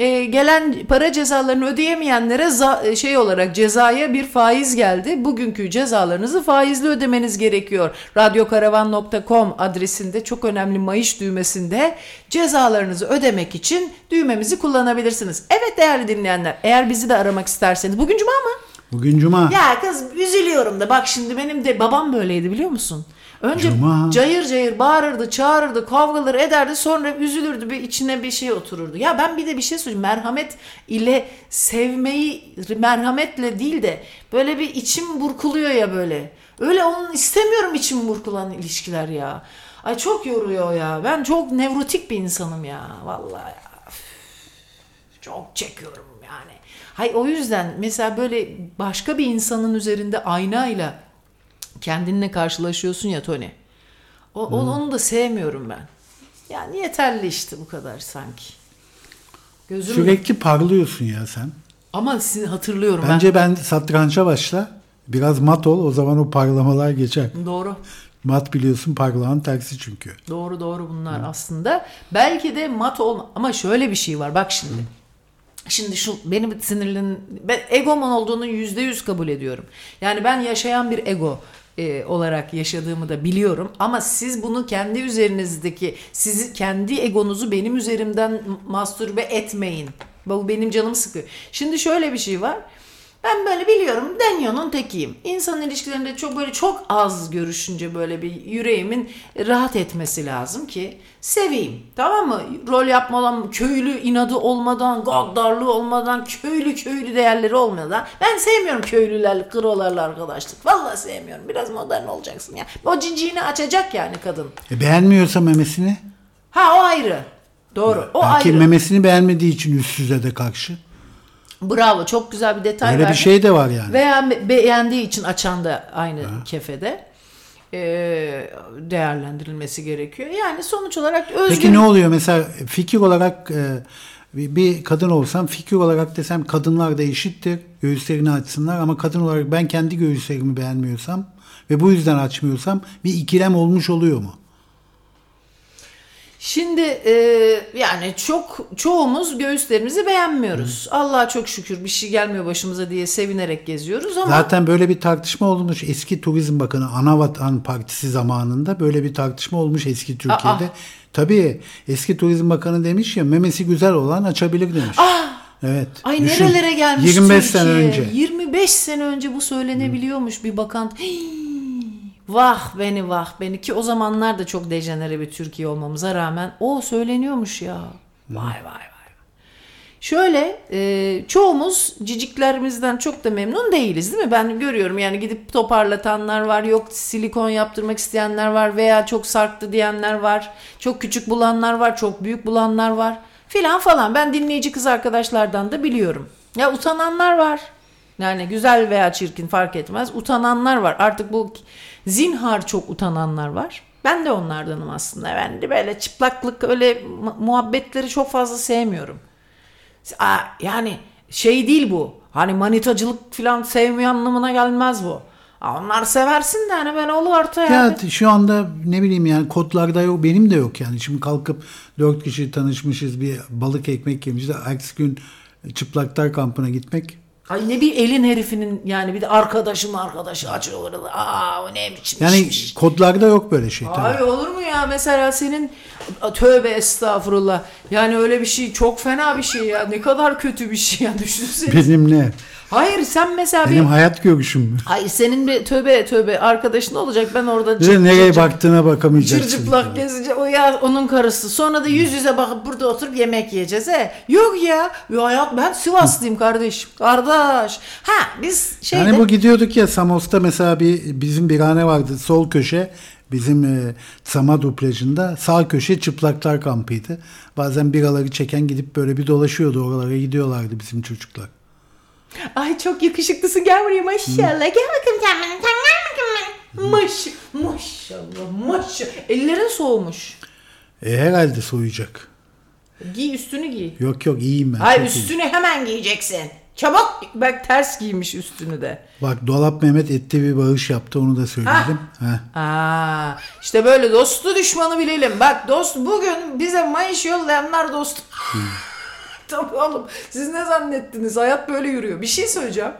e, gelen para cezalarını ödeyemeyenlere za- şey olarak cezaya bir faiz geldi. Bugünkü cezalarınızı faizli ödemeniz gerekiyor. Radyokaravan.com adresinde çok önemli mayış düğmesinde cezalarınızı ödemek için düğmemizi kullanabilirsiniz. Evet değerli dinleyenler eğer bizi de aramak isterseniz bugün cuma mı? Bugün cuma. Ya kız üzülüyorum da bak şimdi benim de babam böyleydi biliyor musun? Önce Cuma. cayır cayır bağırırdı, çağırırdı, kavgaları ederdi sonra üzülürdü bir içine bir şey otururdu. Ya ben bir de bir şey söyleyeyim merhamet ile sevmeyi merhametle değil de böyle bir içim burkuluyor ya böyle. Öyle onun istemiyorum içim burkulan ilişkiler ya. Ay çok yoruyor ya. Ben çok nevrotik bir insanım ya. Vallahi ya. Çok çekiyorum yani. Hay o yüzden mesela böyle başka bir insanın üzerinde aynayla kendinle karşılaşıyorsun ya Tony. O, Hmm. onu, da sevmiyorum ben. Yani yeterli işte bu kadar sanki. Gözüm Sürekli parlıyorsun ya sen. ama sizi hatırlıyorum Bence ben satrança başla. Biraz mat ol. O zaman o parlamalar geçer. ben. Doğru. Mat biliyorsun parlağın tersi çünkü. Doğru doğru bunlar aslında. Belki de mat olma ama şöyle bir şey var bak şimdi. Şimdi şu benim sinirlerin ben egoman olduğunu yüzde yüz kabul ediyorum. Yani ben yaşayan bir ego e, olarak yaşadığımı da biliyorum ama siz bunu kendi üzerinizdeki sizi kendi egonuzu benim üzerimden mastürbe etmeyin. Bu benim canım sıkıyor. Şimdi şöyle bir şey var. Ben böyle biliyorum Denyo'nun tekiyim. İnsan ilişkilerinde çok böyle çok az görüşünce böyle bir yüreğimin rahat etmesi lazım ki seveyim. Tamam mı? Rol yapmadan, köylü inadı olmadan, gaddarlığı olmadan, köylü köylü değerleri olmadan. Ben sevmiyorum köylülerle, krolarla arkadaşlık. Vallahi sevmiyorum. Biraz modern olacaksın ya. O cinciğini açacak yani kadın. E beğenmiyorsa memesini. Ha o ayrı. Doğru. O Belki ayrı. memesini beğenmediği için üstsüze de karşı. Bravo. Çok güzel bir detay Öyle bir verdin. şey de var yani. Veya be- beğendiği için açan da aynı kefede e, değerlendirilmesi gerekiyor. Yani sonuç olarak özgür. Peki ne oluyor mesela fikir olarak e, bir, bir kadın olsam fikir olarak desem kadınlar da eşittir. Göğüslerini açsınlar ama kadın olarak ben kendi göğüslerimi beğenmiyorsam ve bu yüzden açmıyorsam bir ikilem olmuş oluyor mu? Şimdi e, yani çok çoğumuz göğüslerimizi beğenmiyoruz. Allah'a çok şükür bir şey gelmiyor başımıza diye sevinerek geziyoruz ama Zaten böyle bir tartışma olmuş eski Turizm Bakanı Anavatan Partisi zamanında böyle bir tartışma olmuş eski Türkiye'de. Aa. Tabii eski Turizm Bakanı demiş ya memesi güzel olan açabilir demiş. Evet. Ay Düşün, nerelere gelmiş 25 Türkiye. sene önce. 25 sene önce bu söylenebiliyormuş bir bakan. Hii, vah beni vah beni ki o zamanlar da çok dejenere bir Türkiye olmamıza rağmen o söyleniyormuş ya. Vay vay vay. Şöyle e, çoğumuz ciciklerimizden çok da memnun değiliz değil mi? Ben görüyorum yani gidip toparlatanlar var, yok silikon yaptırmak isteyenler var veya çok sarktı diyenler var. Çok küçük bulanlar var, çok büyük bulanlar var filan falan. Ben dinleyici kız arkadaşlardan da biliyorum. Ya utananlar var. Yani güzel veya çirkin fark etmez. Utananlar var. Artık bu zinhar çok utananlar var. Ben de onlardanım aslında. Ben de böyle çıplaklık öyle mu- muhabbetleri çok fazla sevmiyorum. Yani şey değil bu. Hani manitacılık falan sevmiyor anlamına gelmez bu. Onlar seversin de hani ben olur orta Ya yani. şu anda ne bileyim yani kodlarda yok benim de yok yani. Şimdi kalkıp dört kişi tanışmışız bir balık ekmek yemişiz. Ertesi gün çıplaklar kampına gitmek. Ay ne bir elin herifinin yani bir de arkadaşım arkadaşı açıyor orada. Aa o ne biçim Yani işmiş. kodlarda yok böyle şey tabii. Abi olur mu ya mesela senin tövbe estağfurullah. Yani öyle bir şey çok fena bir şey ya. Ne kadar kötü bir şey ya düşünsene. Benim ne? Hayır sen mesela Benim bir hayat görüşüm. Hayır senin bir tövbe tövbe arkadaşın olacak. Ben orada Bir de nereye baktığına bakamayacaksın. Çırcıplak gezince o ya onun karısı. Sonra da yüz yüze bakıp burada oturup yemek yiyeceğiz he. Yok ya. Ya hayat ben Sivaslıyım kardeşim. Kardeş. Ha biz şeyde Yani bu gidiyorduk ya Samos'ta mesela bir bizim birhane vardı sol köşe bizim e, Samadu plajında sağ köşe çıplaklar kampıydı. Bazen biraları çeken gidip böyle bir dolaşıyordu oralara gidiyorlardı bizim çocuklar. Ay çok yakışıklısın gel buraya maşallah. Gel Bakın sen bana. Sen gel bakın bana. Maş maşallah maşallah. Ellerin soğumuş. E, herhalde soyacak. Giy üstünü giy. Yok yok iyiyim ben. Hayır çok iyiyim. üstünü hemen giyeceksin. Çabuk. Bak ters giymiş üstünü de. Bak Dolap Mehmet etti bir bağış yaptı onu da söyleyelim. Heh. Aa, işte böyle dostu düşmanı bilelim. Bak dost bugün bize mayış yollayanlar dost. Tabii oğlum siz ne zannettiniz? Hayat böyle yürüyor. Bir şey söyleyeceğim.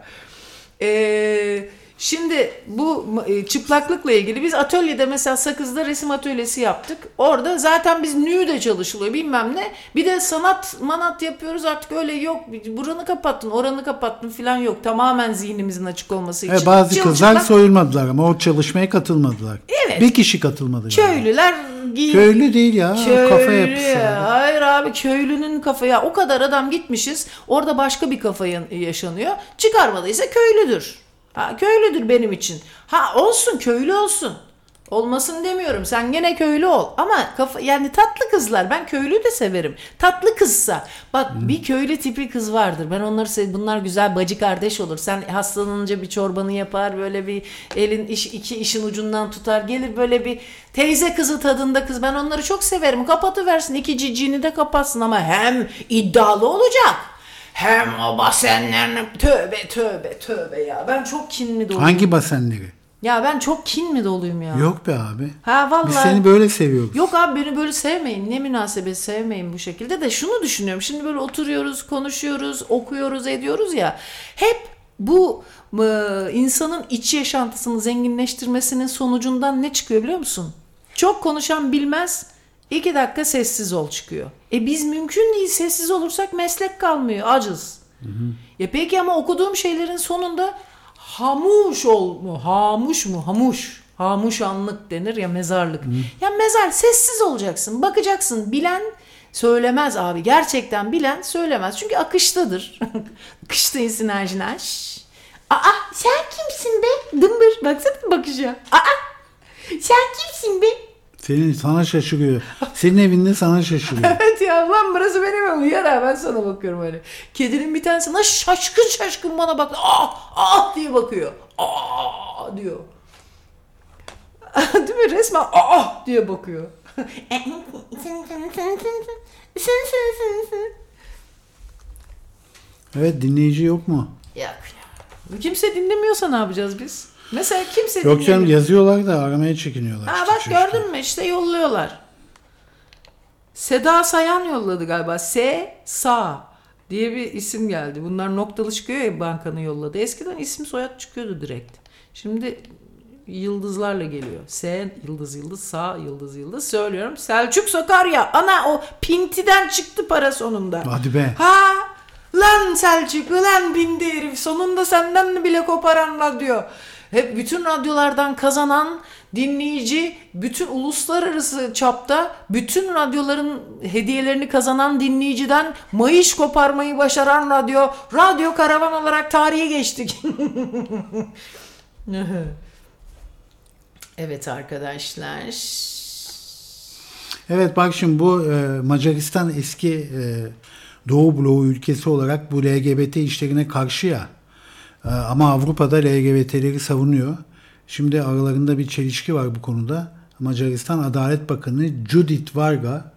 Ee, şimdi bu e, çıplaklıkla ilgili biz atölyede mesela Sakız'da resim atölyesi yaptık. Orada zaten biz nude çalışılıyor bilmem ne. Bir de sanat manat yapıyoruz artık öyle yok. Buranı kapattın oranı kapattın falan yok. Tamamen zihnimizin açık olması için. E, bazı Çıl kızlar çıplak soyulmadılar ama o çalışmaya katılmadılar. Evet. Bir kişi katılmadı. köylüler giy Köylü değil ya. kafa Köylü yapısı. ya. Hayır abi köylünün kafa ya o kadar adam gitmişiz orada başka bir kafa yaşanıyor. Çıkarmadıysa köylüdür. Ha, köylüdür benim için. Ha olsun köylü olsun. Olmasın demiyorum. Sen gene köylü ol. Ama kafa yani tatlı kızlar. Ben köylüyü de severim. Tatlı kızsa. Bak bir köylü tipi kız vardır. Ben onları sev Bunlar güzel bacı kardeş olur. Sen hastalanınca bir çorbanı yapar. Böyle bir elin iş, iki işin ucundan tutar. Gelir böyle bir teyze kızı tadında kız. Ben onları çok severim. Kapatıversin. iki ciciğini de kapatsın ama hem iddialı olacak. Hem o basenlerini tövbe tövbe tövbe ya. Ben çok kin mi doluyum? Hangi basenleri? Ya ben çok kin mi doluyum ya? Yok be abi. Ha vallahi. Biz seni böyle seviyoruz. Yok abi beni böyle sevmeyin. Ne münasebet sevmeyin bu şekilde de şunu düşünüyorum. Şimdi böyle oturuyoruz, konuşuyoruz, okuyoruz, ediyoruz ya. Hep bu e, insanın iç yaşantısını zenginleştirmesinin sonucundan ne çıkıyor biliyor musun? Çok konuşan bilmez. İki dakika sessiz ol çıkıyor. E biz mümkün değil sessiz olursak meslek kalmıyor. Acız. Ya peki ama okuduğum şeylerin sonunda hamuş ol mu? Hamuş mu? Hamuş. Hamuşanlık denir ya mezarlık. Ya mezar sessiz olacaksın. Bakacaksın. Bilen söylemez abi. Gerçekten bilen söylemez. Çünkü akıştadır. Akıştayız sinerjinaş. Aa sen kimsin be? Dımbır. Baksana bakışa. Aa sen kimsin be? Senin sana şaşırıyor. Senin evinde sana şaşırıyor. evet ya lan burası benim evim. Yara ben sana bakıyorum öyle. Kedinin bir tanesi lan şaşkın şaşkın bana bak. Ah ah diye bakıyor. Ah diyor. Değil mi? Resmen ah diye bakıyor. evet dinleyici yok mu? Yok. ya. Kimse dinlemiyorsa ne yapacağız biz? Mesela kimse Yok canım dinlemiyor. yazıyorlar da aramaya çekiniyorlar. Ha işte bak çocuklar. gördün mü işte yolluyorlar. Seda Sayan yolladı galiba. S Sa diye bir isim geldi. Bunlar noktalı çıkıyor ya bankanın yolladı. Eskiden isim soyad çıkıyordu direkt. Şimdi yıldızlarla geliyor. S yıldız yıldız Sa yıldız yıldız söylüyorum. Selçuk Sakarya. Ana o pintiden çıktı para sonunda. Hadi be. Ha lan Selçuk lan bindi herif sonunda senden bile koparan radyo. Hep bütün radyolardan kazanan dinleyici, bütün uluslararası çapta bütün radyoların hediyelerini kazanan dinleyiciden mayış koparmayı başaran radyo, radyo karavan olarak tarihe geçtik. evet arkadaşlar. Evet bak şimdi bu e, Macaristan eski e, Doğu bloğu ülkesi olarak bu LGBT işlerine karşı ya. E, ama Avrupa'da LGBT'leri savunuyor. Şimdi aralarında bir çelişki var bu konuda. Macaristan Adalet Bakanı Judith Varga,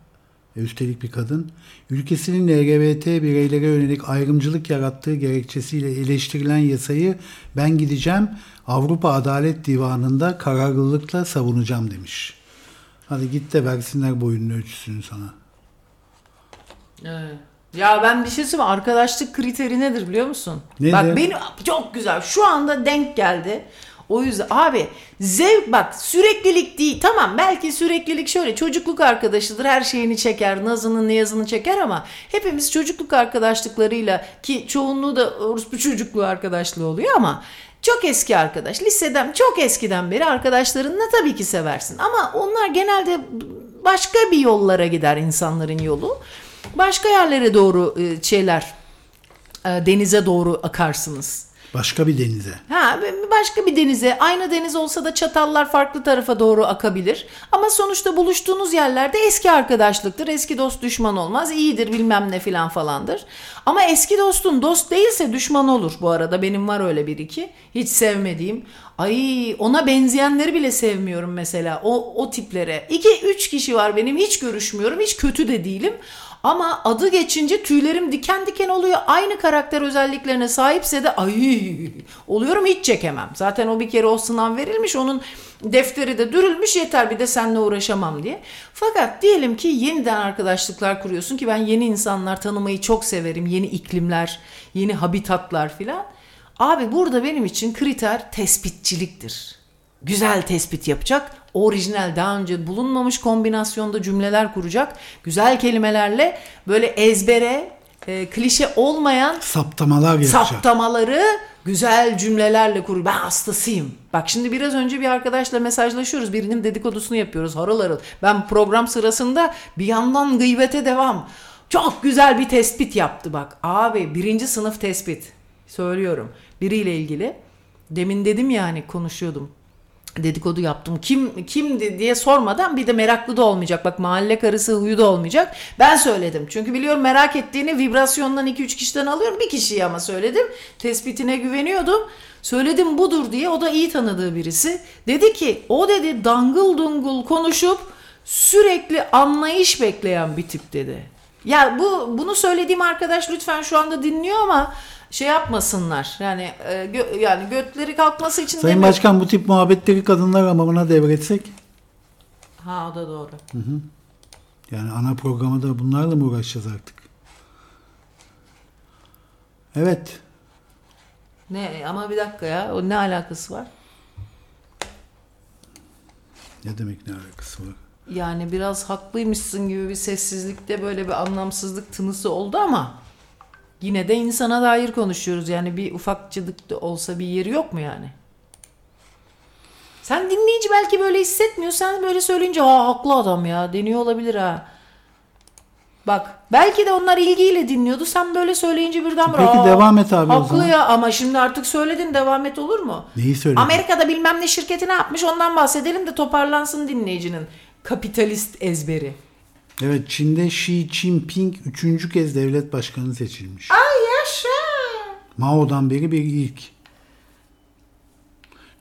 e, üstelik bir kadın, ülkesinin LGBT bireylere yönelik ayrımcılık yarattığı gerekçesiyle eleştirilen yasayı ben gideceğim Avrupa Adalet Divanı'nda kararlılıkla savunacağım demiş. Hadi git de versinler boyunun ölçüsünü sana. Evet. Ya ben bir şey söyleyeyim mi? Arkadaşlık kriteri nedir biliyor musun? Nedir? Bak benim çok güzel. Şu anda denk geldi. O yüzden abi zevk bak süreklilik değil. Tamam belki süreklilik şöyle çocukluk arkadaşıdır. Her şeyini çeker. Nazını niyazını çeker ama hepimiz çocukluk arkadaşlıklarıyla ki çoğunluğu da orospu çocukluğu arkadaşlığı oluyor ama çok eski arkadaş. Liseden çok eskiden beri arkadaşlarınla tabii ki seversin. Ama onlar genelde başka bir yollara gider insanların yolu. Başka yerlere doğru e, şeyler e, denize doğru akarsınız. Başka bir denize. Ha başka bir denize aynı deniz olsa da çatallar farklı tarafa doğru akabilir. Ama sonuçta buluştuğunuz yerlerde eski arkadaşlıktır. Eski dost düşman olmaz. iyidir bilmem ne filan falandır. Ama eski dostun dost değilse düşman olur bu arada. Benim var öyle bir iki. Hiç sevmediğim. Ay ona benzeyenleri bile sevmiyorum mesela. O, o tiplere. İki üç kişi var benim hiç görüşmüyorum. Hiç kötü de değilim. Ama adı geçince tüylerim diken diken oluyor. Aynı karakter özelliklerine sahipse de ay oluyorum hiç çekemem. Zaten o bir kere o sınav verilmiş. Onun defteri de dürülmüş yeter bir de seninle uğraşamam diye. Fakat diyelim ki yeniden arkadaşlıklar kuruyorsun ki ben yeni insanlar tanımayı çok severim. Yeni iklimler, yeni habitatlar filan. Abi burada benim için kriter tespitçiliktir güzel tespit yapacak. Orijinal daha önce bulunmamış kombinasyonda cümleler kuracak. Güzel kelimelerle böyle ezbere, e, klişe olmayan Saptamalar yapacak. saptamaları güzel cümlelerle kur. Ben hastasıyım. Bak şimdi biraz önce bir arkadaşla mesajlaşıyoruz. Birinin dedikodusunu yapıyoruz harıl harıl. Ben program sırasında bir yandan gıybete devam. Çok güzel bir tespit yaptı bak. Abi birinci sınıf tespit. Söylüyorum. Biriyle ilgili. Demin dedim ya hani konuşuyordum dedikodu yaptım. Kim kimdi diye sormadan bir de meraklı da olmayacak. Bak mahalle karısı huyu da olmayacak. Ben söyledim. Çünkü biliyorum merak ettiğini vibrasyondan 2-3 kişiden alıyorum. Bir kişiyi ama söyledim. Tespitine güveniyordum. Söyledim budur diye. O da iyi tanıdığı birisi. Dedi ki o dedi dangıl dungul konuşup sürekli anlayış bekleyen bir tip dedi. Ya bu bunu söylediğim arkadaş lütfen şu anda dinliyor ama şey yapmasınlar. Yani e, gö- yani götleri kalkması için Sayın demiyorum. Başkan bu tip muhabbetleri kadınlar hamamına devretsek. Ha o da doğru. Yani ana programı da bunlarla mı uğraşacağız artık? Evet. Ne ama bir dakika ya. O ne alakası var? Ne demek ne alakası var? Yani biraz haklıymışsın gibi bir sessizlikte böyle bir anlamsızlık tınısı oldu ama yine de insana dair konuşuyoruz. Yani bir ufakçılık da olsa bir yeri yok mu yani? Sen dinleyici belki böyle hissetmiyor. Sen böyle söyleyince ha haklı adam ya deniyor olabilir ha. Bak belki de onlar ilgiyle dinliyordu. Sen böyle söyleyince birden Peki, "Aa, devam et abi o Haklı zaman." ya ama şimdi artık söyledin devam et olur mu? Neyi söyledin? Amerika'da bilmem ne şirketi ne yapmış ondan bahsedelim de toparlansın dinleyicinin kapitalist ezberi. Evet Çin'de Xi Jinping üçüncü kez devlet başkanı seçilmiş. Ay yaşa. Mao'dan beri bir ilk.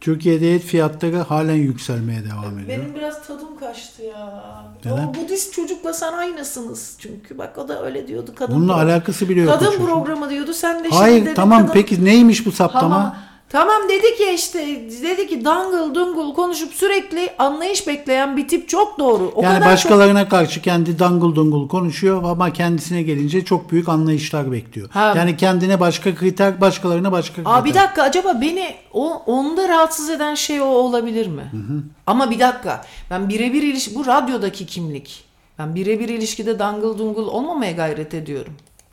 Türkiye'de et fiyatları halen yükselmeye devam ediyor. Benim biraz tadım kaçtı ya. Neden? O Budist çocukla sen aynısınız çünkü. Bak o da öyle diyordu. Kadın Bununla pro- alakası bile yok Kadın programı diyordu. Sen de şimdi Hayır dedin tamam kadın- peki neymiş bu saptama? Tamam. Tamam dedi ki işte dedi ki dangıl dungul konuşup sürekli anlayış bekleyen bir tip çok doğru. O yani kadar başkalarına karşı kendi dangıl dungul konuşuyor ama kendisine gelince çok büyük anlayışlar bekliyor. Ha. Yani kendine başka kriter, başkalarına başka kriter. çok... Aa bir dakika acaba beni o onda rahatsız eden şey o olabilir mi? Ama bir dakika. Ben birebir ilişki bu radyodaki kimlik. Ben birebir ilişkide dangıl dungul olmamaya gayret ediyorum.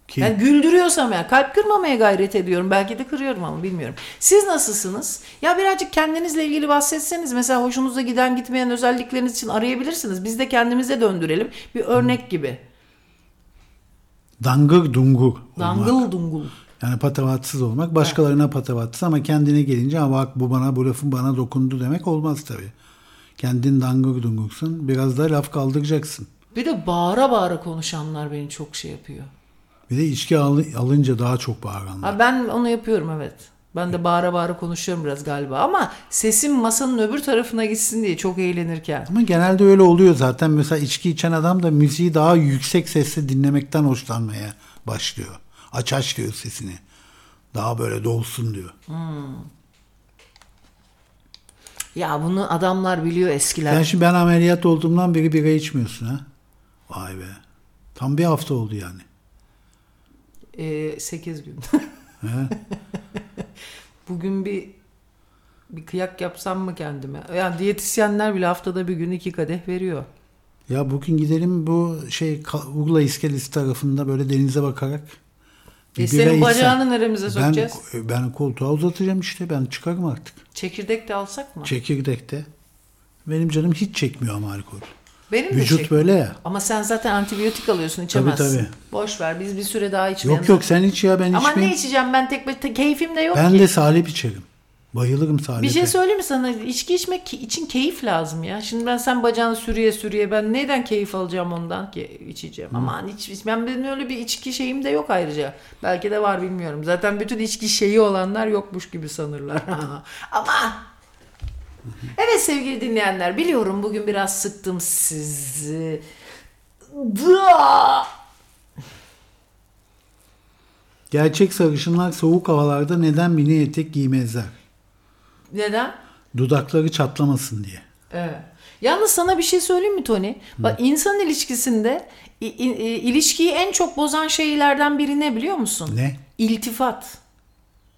Ki- Ben güldürüyorsam ya kalp kırmamaya gayret ediyorum. Belki de kırıyorum ama bilmiyorum. Siz nasılsınız? Ya birazcık kendinizle ilgili bahsetseniz. Mesela hoşunuza giden gitmeyen özellikleriniz için arayabilirsiniz. Biz de kendimize döndürelim. Bir örnek gibi. Dangır dungur olmak. Dangıl dungul. Yani patavatsız olmak. Başkalarına patavatsız ama kendine gelince ha bak bu bana bu lafın bana dokundu demek olmaz tabii. Kendin dangır dungursun. Biraz da laf kaldıracaksın. Bir de bağıra bağıra konuşanlar beni çok şey yapıyor. Bir de içki al- alınca daha çok bağıranlar. Ha, ben onu yapıyorum evet. Ben de bağıra bağıra konuşuyorum biraz galiba. Ama sesim masanın öbür tarafına gitsin diye çok eğlenirken. Ama genelde öyle oluyor zaten. Mesela içki içen adam da müziği daha yüksek sesle dinlemekten hoşlanmaya başlıyor. Aç aç diyor sesini. Daha böyle dolsun diyor. Ya bunu adamlar biliyor eskiler. Ben şimdi ben ameliyat olduğumdan beri bira içmiyorsun ha. Vay be. Tam bir hafta oldu yani. 8 gün. Bugün bir bir kıyak yapsam mı kendime? Yani diyetisyenler bile haftada bir gün iki kadeh veriyor. Ya bugün gidelim bu şey Urla İskelesi tarafında böyle denize bakarak. bir E senin içsem. bacağını neremize ben, sokacağız? ben koltuğa uzatacağım işte. Ben çıkarım artık. Çekirdek de alsak mı? Çekirdekte. Benim canım hiç çekmiyor ama alkol. Benim de Vücut çek- böyle ya. Ama sen zaten antibiyotik alıyorsun içemezsin. tabii. Boş ver biz bir süre daha içmeyelim. Yok yok sen iç ya ben Ama içmeyeyim. ne içeceğim ben tek başına keyfim de yok Ben ki. de salep içerim. Bayılırım salepe. Bir şey söyleyeyim mi sana? İçki içmek için keyif lazım ya. Şimdi ben sen bacağını sürüye sürüye ben neden keyif alacağım ondan ki içeceğim. Aman iç, iç- ben benim öyle bir içki şeyim de yok ayrıca. Belki de var bilmiyorum. Zaten bütün içki şeyi olanlar yokmuş gibi sanırlar. Ama Evet sevgili dinleyenler biliyorum bugün biraz sıktım sizi. Gerçek sarışınlar soğuk havalarda neden mini etek giymezler? Neden? Dudakları çatlamasın diye. Evet. Yalnız sana bir şey söyleyeyim mi Tony? Bak insan ilişkisinde ilişkiyi en çok bozan şeylerden biri ne biliyor musun? Ne? İltifat.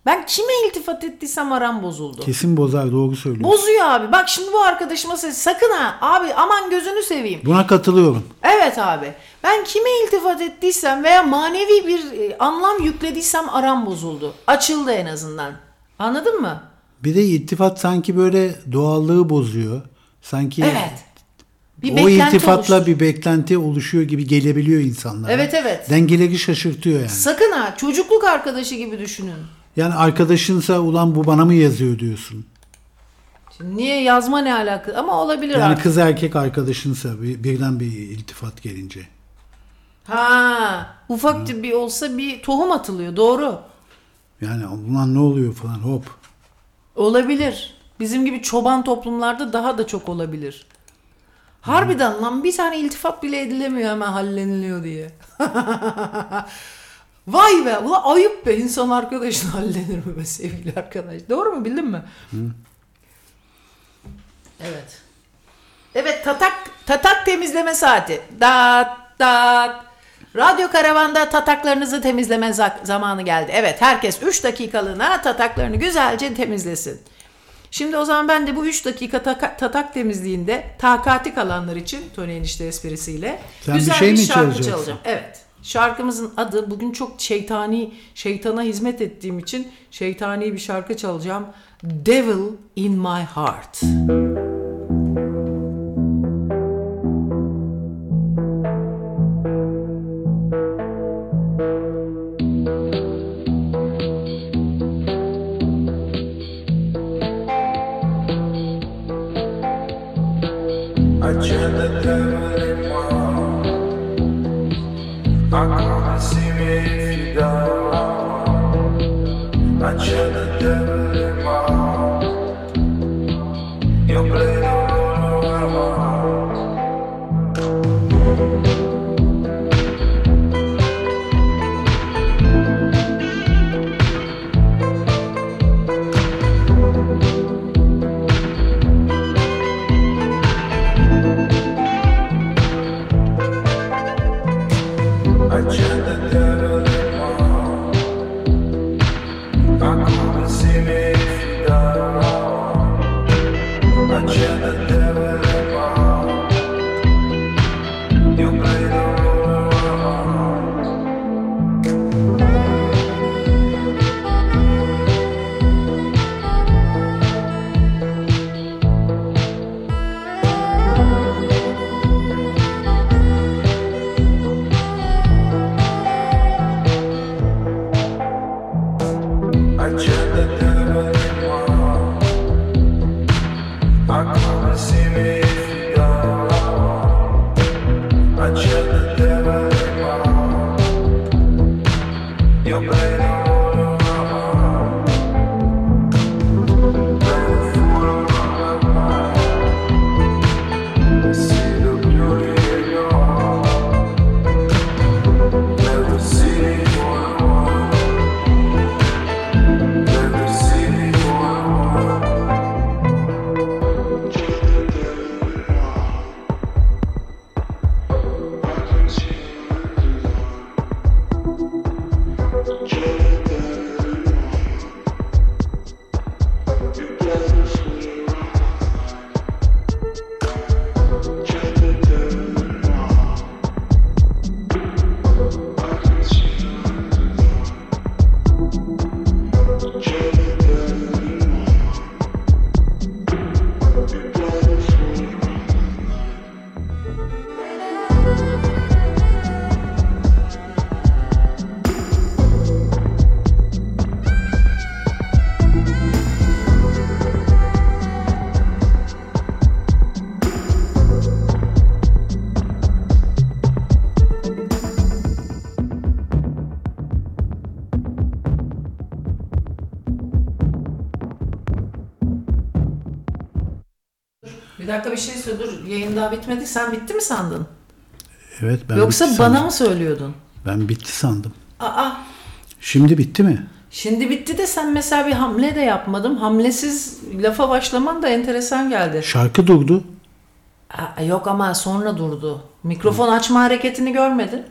Ben kime iltifat ettiysem aram bozuldu. Kesin bozar doğru söylüyorsun. Bozuyor abi. Bak şimdi bu arkadaşıma söyle. Sakın ha. Abi aman gözünü seveyim. Buna katılıyorum. Evet abi. Ben kime iltifat ettiysem veya manevi bir e, anlam yüklediysem aram bozuldu. Açıldı en azından. Anladın mı? Bir de iltifat sanki böyle doğallığı bozuyor. Sanki Evet. Bir o iltifatla oluştu. bir beklenti oluşuyor gibi gelebiliyor insanlara. Evet, evet. Dengeleri şaşırtıyor yani. Sakın ha. Çocukluk arkadaşı gibi düşünün. Yani arkadaşınsa ulan bu bana mı yazıyor diyorsun. Şimdi niye yazma ne alaka? Ama olabilir Yani artık. kız erkek arkadaşınsa bir- birden bir iltifat gelince. Ha, ufak bir olsa bir tohum atılıyor. Doğru. Yani ulan ne oluyor falan hop. Olabilir. Bizim gibi çoban toplumlarda daha da çok olabilir. Harbiden lan bir tane iltifat bile edilemiyor hemen halleniliyor diye. Vay be ulan ayıp be insan arkadaşın hallenir mi be sevgili arkadaş. Doğru mu bildin mi? Evet. Evet tatak tatak temizleme saati. Dat dat. Radyo karavanda tataklarınızı temizleme za- zamanı geldi. Evet herkes 3 dakikalığına tataklarını güzelce temizlesin. Şimdi o zaman ben de bu 3 dakika taka- tatak temizliğinde takati kalanlar için Tony enişte esprisiyle Sen bir güzel şey mi şarkı çalacağım. Evet. Şarkımızın adı bugün çok şeytani, şeytana hizmet ettiğim için şeytani bir şarkı çalacağım. Devil in my heart. I dakika bir şey söyle dur yayın daha bitmedi. Sen bitti mi sandın? Evet ben Yoksa bitti bana sandım. mı söylüyordun? Ben bitti sandım. Aa Şimdi bitti mi? şimdi bitti de sen mesela bir hamle de yapmadın. Hamlesiz lafa başlaman da enteresan geldi. Şarkı durdu. Aa, yok ama sonra durdu. Mikrofon açma hareketini görmedin.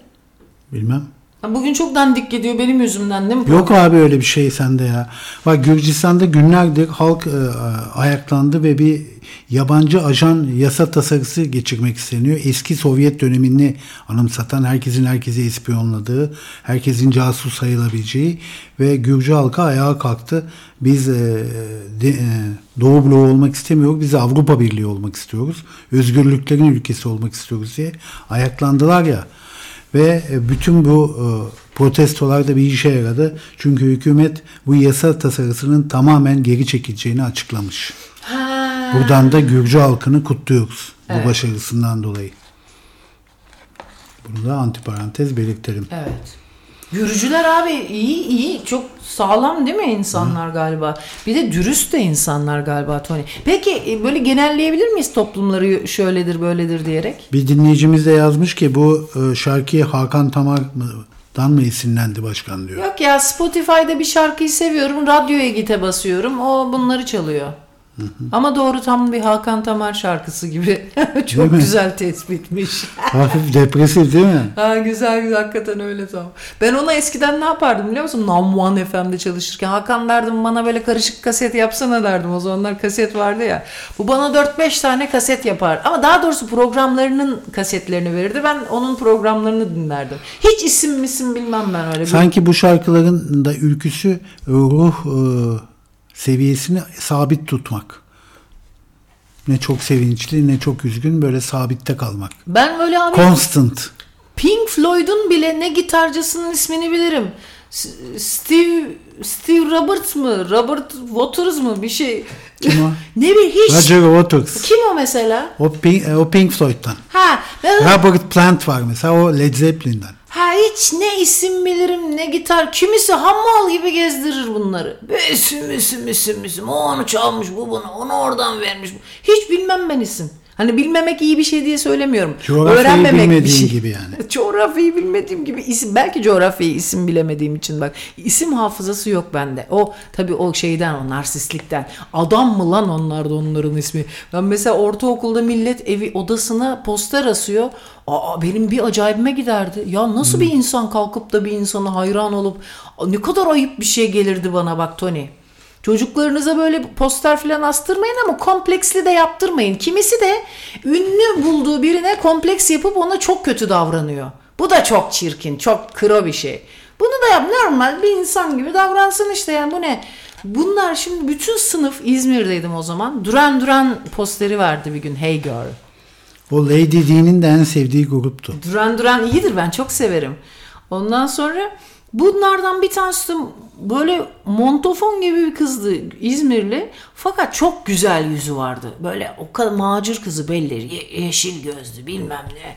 Bilmem. Bugün çok dandik gidiyor benim yüzümden değil mi? Yok abi öyle bir şey sende ya. Bak Gürcistan'da günlerdir halk e, ayaklandı ve bir yabancı ajan yasa tasarısı geçirmek isteniyor. Eski Sovyet dönemini anımsatan, herkesin herkese ispiyonladığı, herkesin casus sayılabileceği ve Gürcü halka ayağa kalktı. Biz e, de, e, Doğu bloğu olmak istemiyoruz, biz Avrupa Birliği olmak istiyoruz. Özgürlüklerin ülkesi olmak istiyoruz diye ayaklandılar ya. Ve e, bütün bu e, protestolar da bir işe yaradı. Çünkü hükümet bu yasa tasarısının tamamen geri çekileceğini açıklamış. Ha. Buradan da Gürcü halkını kutluyoruz Evet. bu başarısından dolayı. Bunu da antiparantez belirtelim. Evet. Gürcüler abi iyi iyi çok sağlam değil mi insanlar galiba? Bir de dürüst de insanlar galiba Tony. Peki e, böyle genelleyebilir miyiz toplumları şöyledir böyledir diyerek? Bir dinleyicimiz de yazmış ki bu e, şarkıyı Hakan Tamar'dan mı esinlendi başkan diyor. Yok ya Spotify'da bir şarkıyı seviyorum radyoya gite basıyorum o bunları çalıyor. Ama doğru tam bir Hakan Tamar şarkısı gibi. Çok Değil mi? güzel tespitmiş. Hafif depresif değil mi? Ha güzel güzel hakikaten öyle tam. Ben ona eskiden ne yapardım biliyor musun? Nam One FM'de çalışırken Hakan derdim bana böyle karışık kaset yapsana derdim. O zamanlar kaset vardı ya. Bu bana 4-5 tane kaset yapar. Ama daha doğrusu programlarının kasetlerini verirdi. Ben onun programlarını dinlerdim. Hiç isim misim bilmem ben öyle. Bir- Sanki bu şarkıların da ülküsü ruh e, seviyesini sabit tutmak. Ne çok sevinçli ne çok üzgün böyle sabitte kalmak. Ben böyle abi Constant. Pink Floyd'un bile ne gitarcısının ismini bilirim. Steve Steve Roberts mı? Robert Waters mı? Bir şey. Kim o? ne bir hiç. Roger Waters. Kim o mesela? O Pink, e, o Pink Floyd'dan. Ha, ben, Robert Plant var mesela o Led Zeppelin'den. Ha hiç ne isim bilirim ne gitar. Kimisi hammal gibi gezdirir bunları. Müsüm müsüm müsüm müsüm. O onu çalmış bu bunu. Onu oradan vermiş. Hiç bilmem ben isim. Hani bilmemek iyi bir şey diye söylemiyorum. Coğrafyayı Öğrenmemek bir bilmediğin şey. gibi yani. coğrafyayı bilmediğim gibi isim belki coğrafyayı isim bilemediğim için bak isim hafızası yok bende. O tabii o şeyden o narsistlikten. Adam mı lan onlarda onların ismi? Ben mesela ortaokulda millet evi odasına poster asıyor. Aa benim bir acayibime giderdi. Ya nasıl bir insan kalkıp da bir insana hayran olup ne kadar ayıp bir şey gelirdi bana bak Tony. Çocuklarınıza böyle poster falan astırmayın ama kompleksli de yaptırmayın. Kimisi de ünlü bulduğu birine kompleks yapıp ona çok kötü davranıyor. Bu da çok çirkin, çok kro bir şey. Bunu da yap normal bir insan gibi davransın işte yani bu ne? Bunlar şimdi bütün sınıf İzmir'deydim o zaman. Duran Duran posteri vardı bir gün Hey Girl. O Lady Di'nin de en sevdiği gruptu. Duran Duran iyidir ben çok severim. Ondan sonra bunlardan bir tanesi böyle montofon gibi bir kızdı İzmirli. Fakat çok güzel yüzü vardı. Böyle o kadar macir kızı belli. Ye- yeşil gözlü bilmem ne.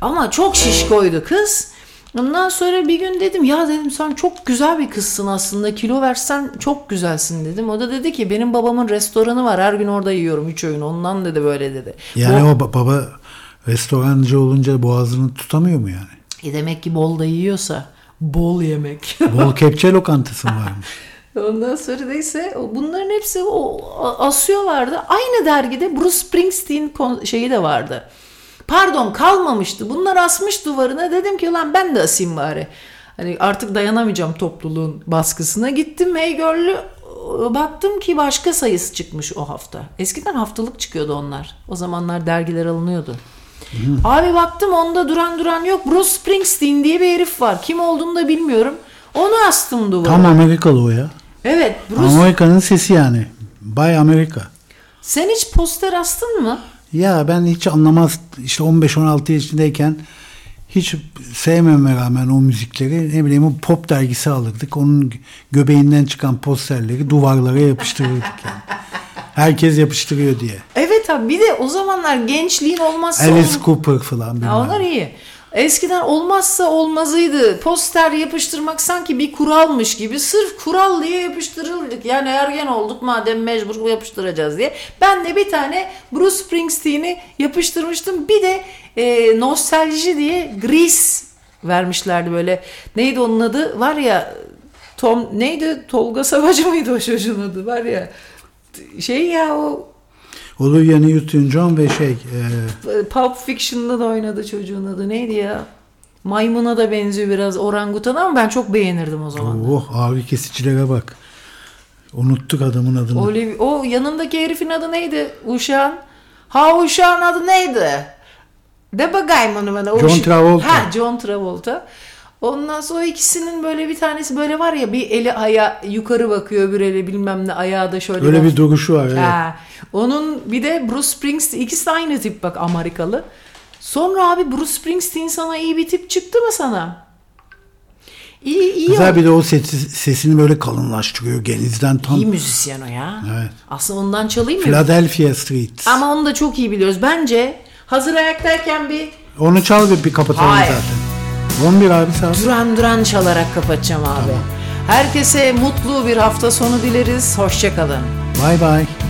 Ama çok şişkoydu kız. Ondan sonra bir gün dedim ya dedim sen çok güzel bir kızsın aslında kilo versen çok güzelsin dedim. O da dedi ki benim babamın restoranı var her gün orada yiyorum üç öğün ondan dedi böyle dedi. Yani O- o ba- baba restorancı olunca boğazını tutamıyor mu yani? E demek ki bol da yiyorsa bol yemek. Bol kepçe lokantası mı varmış? Ondan sonra neyse o- bunların hepsi o a- asıyorlardı. Aynı dergide Bruce Springsteen şeyi de vardı. Pardon kalmamıştı. Bunlar asmış duvarına. Dedim ki lan ben de asayım bari. Hani artık dayanamayacağım topluluğun baskısına. Gittim Hey Girl'ü baktım ki başka sayısı çıkmış o hafta. Eskiden haftalık çıkıyordu onlar. O zamanlar dergiler alınıyordu. Abi baktım onda duran duran yok. Bruce Springsteen diye bir herif var. Kim olduğunu da bilmiyorum. Onu astım duvara. Tam Amerikalı o ya. Evet Bruce. Amerika'nın sesi yani. Bay Amerika. Sen hiç poster astın mı? Ya ben hiç anlamaz işte 15-16 yaşındayken hiç sevmeme rağmen o müzikleri ne bileyim pop dergisi alırdık. Onun göbeğinden çıkan posterleri duvarlara yapıştırırdık yani. Herkes yapıştırıyor diye. Evet abi bir de o zamanlar gençliğin olmazsa Alice olm- Cooper falan bilmem. Ya onlar iyi. Eskiden olmazsa olmazıydı. Poster yapıştırmak sanki bir kuralmış gibi. Sırf kural diye yapıştırıldık. Yani ergen olduk madem mecbur yapıştıracağız diye. Ben de bir tane Bruce Springsteen'i yapıştırmıştım. Bir de e, nostalji diye Grease vermişlerdi böyle. Neydi onun adı? Var ya Tom neydi? Tolga Savacı mıydı o çocuğun adı? Var ya şey ya o Olivia Newton-John ve şey e, Pulp Fiction'da da oynadı çocuğun adı. Neydi ya? Maymuna da benziyor biraz orangutan ama ben çok beğenirdim o zaman. oh ağrı kesicilere bak. Unuttuk adamın adını. Oliv- o yanındaki herifin adı neydi? Uşağın. Ha uşağın adı neydi? De bakayım onu bana. John Travolta. Ha John Travolta. Ondan sonra ikisinin böyle bir tanesi böyle var ya bir eli aya yukarı bakıyor öbür eli bilmem ne ayağı da şöyle. Öyle bak- bir duruşu var. Evet. Ha, onun bir de Bruce Springsteen ikisi de aynı tip bak Amerikalı. Sonra abi Bruce Springsteen sana iyi bir tip çıktı mı sana? İyi iyi. Güzel bir de o sesi, sesini böyle kalınlaştırıyor genizden tam. İyi müzisyen o ya. Evet. Aslında ondan çalayım mı? Philadelphia Street. Ama onu da çok iyi biliyoruz. Bence hazır ayaktayken bir Onu çal ve bir kapatalım Hayır. zaten. 11 abi saat. duran duran çalarak kapatacağım abi. Herkese mutlu bir hafta sonu dileriz. Hoşçakalın. Bye bye.